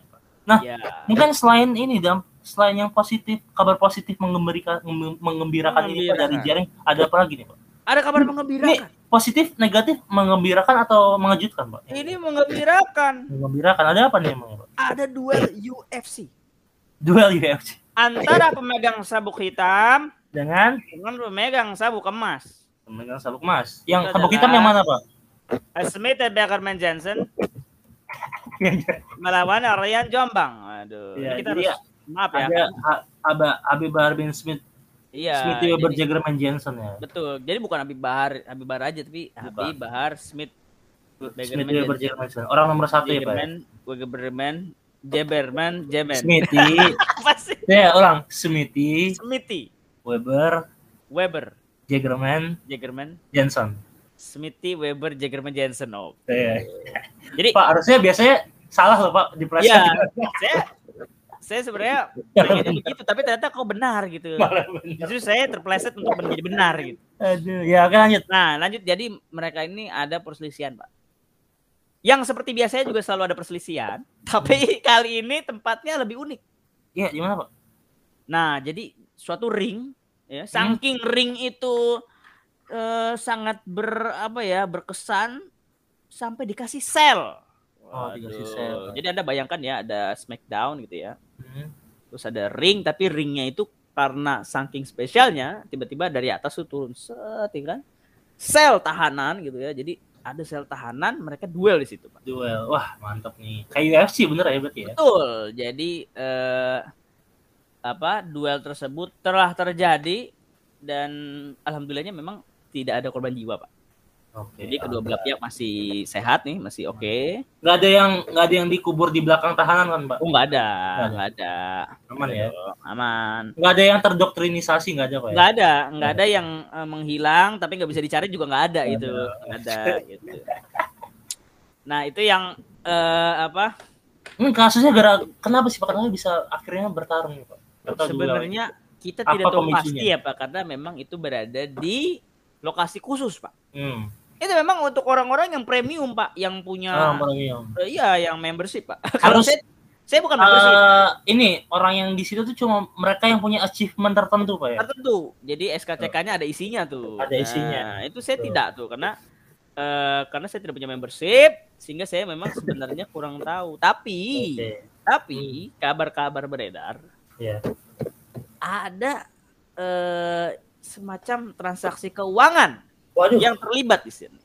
S1: Nah,
S2: ya
S1: mungkin selain ini dam selain yang positif kabar positif mengembirakan mengembirakan ini Pak, dari jaring ada apa lagi nih Pak?
S2: ada kabar mengembirakan
S1: Positif, negatif, mengembirakan atau mengejutkan Pak?
S2: ini mengembirakan
S1: Mengembirakan ada apa nih Pak?
S2: ada duel UFC
S1: Duel UFC
S2: antara pemegang sabuk hitam
S1: dengan
S2: dengan pemegang sabuk emas
S1: pemegang sabuk emas. Yang sabuk hitam yang mana Pak?
S2: Smith dan Beckerman Johnson melawan Ryan Jombang? Aduh ini kita harus maaf ya.
S1: ada Aba Habib Bahar bin Smith.
S2: Iya
S1: Smith
S2: jadi-
S1: Weber Jagerman Jensen ya.
S2: betul jadi bukan Habib Bahar Habib Bahar aja tapi
S1: Bukan.
S2: Habib Bahar. Smith.
S1: Smith Weber
S2: Jensen.
S1: Orang nomor satu ya Pak. ya?
S2: Jagerman Wegerman Jeberman Jemen.
S1: Smithy,
S2: apa sih?
S1: Ya orang Smithy,
S2: Smithy.
S1: Weber,
S2: Weber.
S1: Jagerman,
S2: Jagerman.
S1: Jensen.
S2: Smithy Weber Jagerman Jensen oh
S1: Ya.
S2: Jadi
S1: Pak harusnya biasanya salah loh Pak di
S2: Iya,
S1: peleset.
S2: saya saya sebenarnya
S1: Ya,
S2: begitu, tapi ternyata kok benar gitu.
S1: Malah bener.
S2: Justru saya terpleset untuk menjadi benar gitu.
S1: Aduh, ya oke lanjut.
S2: Nah, lanjut jadi mereka ini ada perselisihan, Pak. Yang seperti biasanya juga selalu ada perselisihan, tapi kali ini tempatnya lebih unik.
S1: Iya, gimana Pak?
S2: Nah, jadi suatu ring ya,
S1: Hmm.
S2: saking ring itu eh, sangat ber apa ya, berkesan sampai dikasih sel.
S1: Oh, dikasih sel.
S2: Jadi Anda bayangkan ya ada Smackdown gitu ya.
S1: Hmm.
S2: Terus ada ring tapi ringnya itu karena saking spesialnya tiba-tiba dari atas tuh turun set ya kan. Sel tahanan gitu ya. Jadi ada sel tahanan mereka duel di situ, Pak.
S1: Duel. Wah, mantap nih. Kayak UFC bener ya berarti ya?
S2: Betul. Jadi eh, apa duel tersebut telah terjadi dan alhamdulillahnya memang tidak ada korban jiwa, Pak.
S1: Oke.
S2: Jadi kedua belah pihak masih sehat nih, masih oke.
S1: Nggak ada yang nggak ada yang dikubur di belakang tahanan kan, Pak?
S2: Oh, nggak ada,
S1: Nggak ada. Aman ya?
S2: Aman.
S1: Nggak ada yang terdoktrinisasi nggak ada Pak ya?
S2: nggak ada nggak ada yang eh, menghilang tapi nggak bisa dicari juga nggak ada itu
S1: ada.
S2: nggak ada gitu nah itu yang eh, apa
S1: Hmm, kasusnya gara kenapa sih Pak? Kenapa bisa akhirnya bertarung Pak?
S2: Sebenarnya kita
S1: Apa
S2: tidak tahu pasti ya pak karena memang itu berada di lokasi khusus pak
S1: Hmm.
S2: itu memang untuk orang-orang yang premium pak yang punya
S1: Ah, premium.
S2: eh, iya yang membership pak kalau saya saya bukan membership
S1: Eh, ini orang yang di situ tuh cuma mereka yang punya achievement tertentu Pak ya?
S2: tertentu. Jadi SKCK-nya ada isinya tuh.
S1: Ada isinya.
S2: Nah, itu saya
S1: Betul.
S2: tidak tuh karena eh, karena saya tidak punya membership sehingga saya memang sebenarnya kurang tahu. Tapi
S1: Oke.
S2: tapi kabar-kabar beredar
S1: Ya.
S2: ada eh, semacam transaksi keuangan
S1: Waduh,
S2: yang terlibat di sini.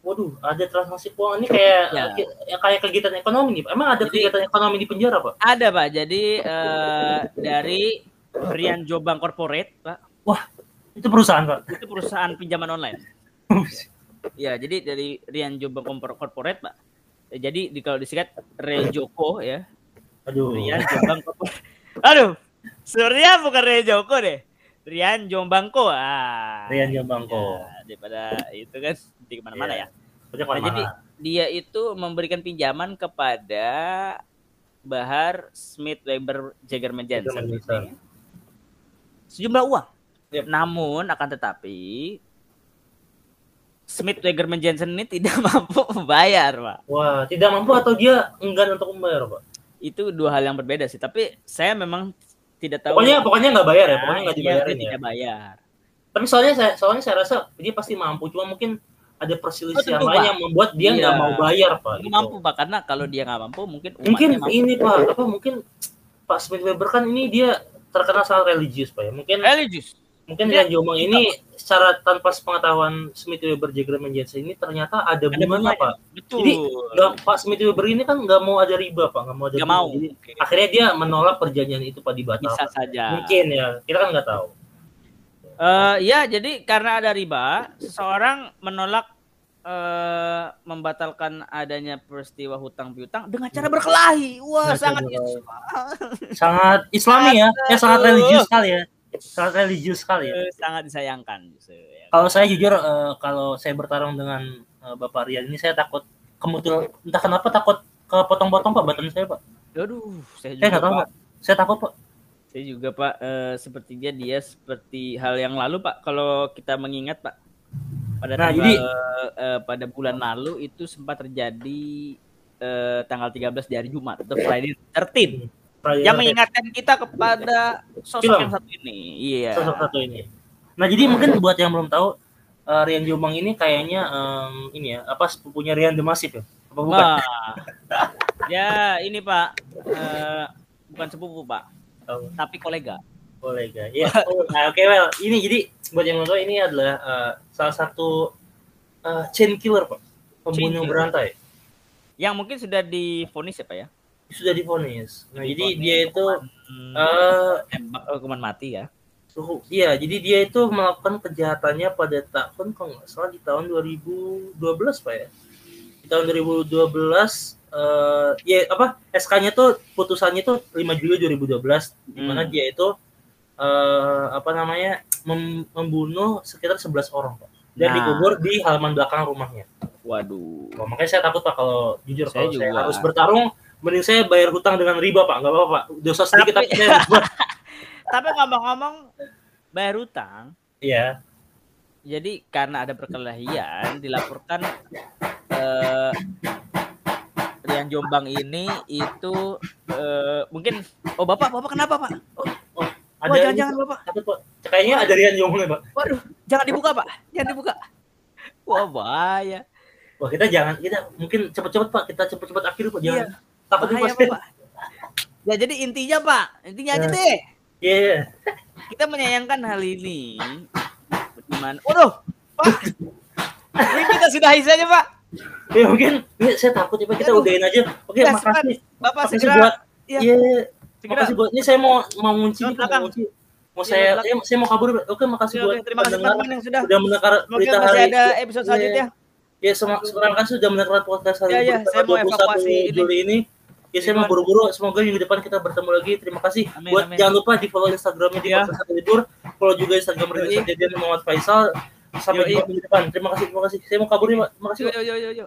S1: waduh, ada transaksi keuangan ini kayak
S2: Ya.
S1: ya, kayak kegiatan ekonomi nih. Pak. Emang ada
S2: Jadi-
S1: kegiatan ekonomi di penjara, Pak?
S2: Ada Pak. Jadi eh, dari Rian Jombang Corporate, Pak.
S1: Itu perusahaan, Pak.
S2: Itu perusahaan pinjaman online. Ya, jadi dari Rian Jombang Compor- Corporate, Pak. Jadi di kalau disingkat Rejoko ya.
S1: Aduh.
S2: Rian Jombang Corporate. Aduh, sebenarnya bukan Rejoko deh. Rian Jombangko. Ah.
S1: Rian Jombangko.
S2: Ya, daripada itu kan di ke mana-mana
S1: Iya.
S2: ya. Nah, jadi dia itu memberikan pinjaman kepada Bahar Smith Weber Jagerman Jensen.
S1: Jensen.
S2: Sejumlah uang.
S1: Yep.
S2: Namun akan tetapi Smith Wegerman Jensen ini tidak mampu membayar, Pak.
S1: Wah, tidak mampu atau dia enggan untuk membayar, Pak?
S2: Itu dua hal yang berbeda sih. Tapi saya memang tidak tahu.
S1: Pokoknya pokoknya nggak bayar ya, pokoknya nggak
S2: Iya,
S1: dibayarin ya.
S2: Tidak bayar.
S1: Tapi soalnya saya soalnya saya rasa dia pasti mampu, cuma mungkin ada perselisihan
S2: Oh,
S1: lain
S2: Pak.
S1: yang membuat dia nggak
S2: Iya.
S1: mau bayar, Pak. Gitu.
S2: mampu, Pak. Karena kalau dia nggak mampu, mungkin
S1: Mungkin
S2: mampu.
S1: ini, Pak, apa mungkin Pak Smith Weber kan ini dia terkenal sangat religius, Pak ya. Mungkin
S2: Religius.
S1: Mungkin
S2: Dia-
S1: Rian Jombang ini secara tanpa sepengetahuan Smith Weber Jagerman Jensen ini ternyata ada bunganya. Pak.
S2: Betul.
S1: Jadi nggak Pak Smith Weber ini kan nggak mau ada riba, Pak, nggak mau ada bunga.
S2: mau.
S1: Jadi
S2: Oke.
S1: akhirnya dia menolak perjanjian itu Pak dibatalkan.
S2: Bisa saja.
S1: Mungkin ya, kita kan nggak tahu.
S2: Eh, ya, jadi karena ada riba, seseorang menolak eh, membatalkan adanya peristiwa hutang piutang dengan cara berkelahi. Wah,
S1: Dengan
S2: sangat.
S1: Sangat Islami ya, ya sangat religius sekali ya, sangat religius sekali. Ya.
S2: eh, sangat disayangkan. ya.
S1: Kalau saya jujur, eh, kalau saya bertarung dengan eh, Bapak Rian ini, saya takut kemudian entah kenapa takut kepotong-potong Pak badan saya Pak.
S2: Aduh, saya juga
S1: Saya tahu
S2: Pak.
S1: Pak. Saya takut Pak.
S2: Saya juga Pak, eh, sepertinya dia seperti hal yang lalu Pak. Kalau kita mengingat Pak, pada
S1: Nah,
S2: tanggal
S1: jadi-
S2: eh, pada bulan lalu itu sempat terjadi eh, tanggal 13 di hari Jumat atau Friday 13 yang mengingatkan kita kepada sosok
S1: Film.
S2: yang satu ini. Iya.
S1: sosok satu ini. Nah jadi mungkin buat yang belum tahu, eh, Rian Jombang ini kayaknya em, ini ya apa sepupunya Rian Demasif ya? Apa bukan?
S2: Wah. ya, ini Pak eh, bukan sepupu Pak,
S1: Tahu.
S2: tapi kolega.
S1: kolega. Ya. Oh, nah, oke well, ini jadi buat yang belum tahu ini adalah eh, salah satu eh, chain killer pak, pembunuh
S2: Chain killer.
S1: berantai.
S2: Yang mungkin sudah difonis ya Pak ya?
S1: Sudah divonis. Nah, jadi dia itu
S2: Hmm,
S1: eh
S2: oh, hukuman mati ya.
S1: suhu, iya, jadi dia itu melakukan kejahatannya pada tahun kalau nggak salah di tahun 2012 pak ya. Di tahun 2012 eh ya apa SK-nya tuh putusannya tuh 5 Juli 2012 di mana
S2: Hmm.
S1: dia itu eh apa namanya mem- membunuh sekitar 11 orang pak dan
S2: Nah.
S1: dikubur di halaman belakang rumahnya.
S2: Waduh.
S1: Wah, makanya saya takut pak kalau jujur
S2: Saya
S1: kalau saya
S2: juga.
S1: harus bertarung mending saya bayar hutang dengan riba pak nggak apa-apa pak dosa sedikit
S2: Tapi-
S1: tapi saya riba.
S2: Tapi ngomong-ngomong bayar utang,
S1: iya
S2: jadi karena ada perkelahian dilaporkan eh yang Jombang ini itu eh, mungkin oh Bapak Bapak kenapa Pak?
S1: oh,
S2: Wah,
S1: ada
S2: jangan-jangan Bapak.
S1: takut pak kayaknya ada Rian Jongnya pak
S2: Waduh, jangan dibuka Pak. Jangan dibuka. Wah, bahaya.
S1: wah kita jangan kita mungkin cepet-cepet pak kita cepet-cepet akhir pak jangan
S2: Iya.
S1: Takut
S2: Bahaya Pak. Ya jadi intinya Pak, intinya aja
S1: Eh.
S2: deh.
S1: iya
S2: Kita menyayangkan hal ini. Gimana? Waduh, Pak. Ini kita sudahi saja Pak.
S1: ya mungkin ini saya takut ya pak kita
S2: Aduh.
S1: udahin aja oke
S2: Ya,
S1: makasih
S2: Bapak
S1: makasih
S2: segera
S1: buat
S2: Iya.
S1: iya
S2: segera.
S1: makasih buat ini saya mau mau ngunci mau ngunci mau
S2: Iya,
S1: saya
S2: lewat
S1: saya, saya mau kabur oke makasih
S2: Oke,
S1: buat
S2: terima kasih teman-teman yang sudah.
S1: udah mendengar berita
S2: masih
S1: hari
S2: ada episode
S1: Iya.
S2: selanjutnya.
S1: Ya, semua terima kasih sudah mendengar podcast hari
S2: Ya, ya, saya mau
S1: 21
S2: evakuasi ini.
S1: Juli ini. Ya, saya mau buru-buru. Semoga minggu depan kita bertemu lagi. Terima kasih.
S2: Amin,
S1: Buat
S2: amin.
S1: jangan lupa di follow Instagramnya di
S2: Ya.
S1: podcast Satu libur. Follow juga Instagram
S2: Yoi.
S1: Rizal Jadian Muhammad Faisal. Sampai jumpa minggu depan. Terima kasih. Terima kasih. Saya mau kabur nih, Pak. Terima kasih.
S2: Yo
S1: Pak.
S2: yo yo yo yo.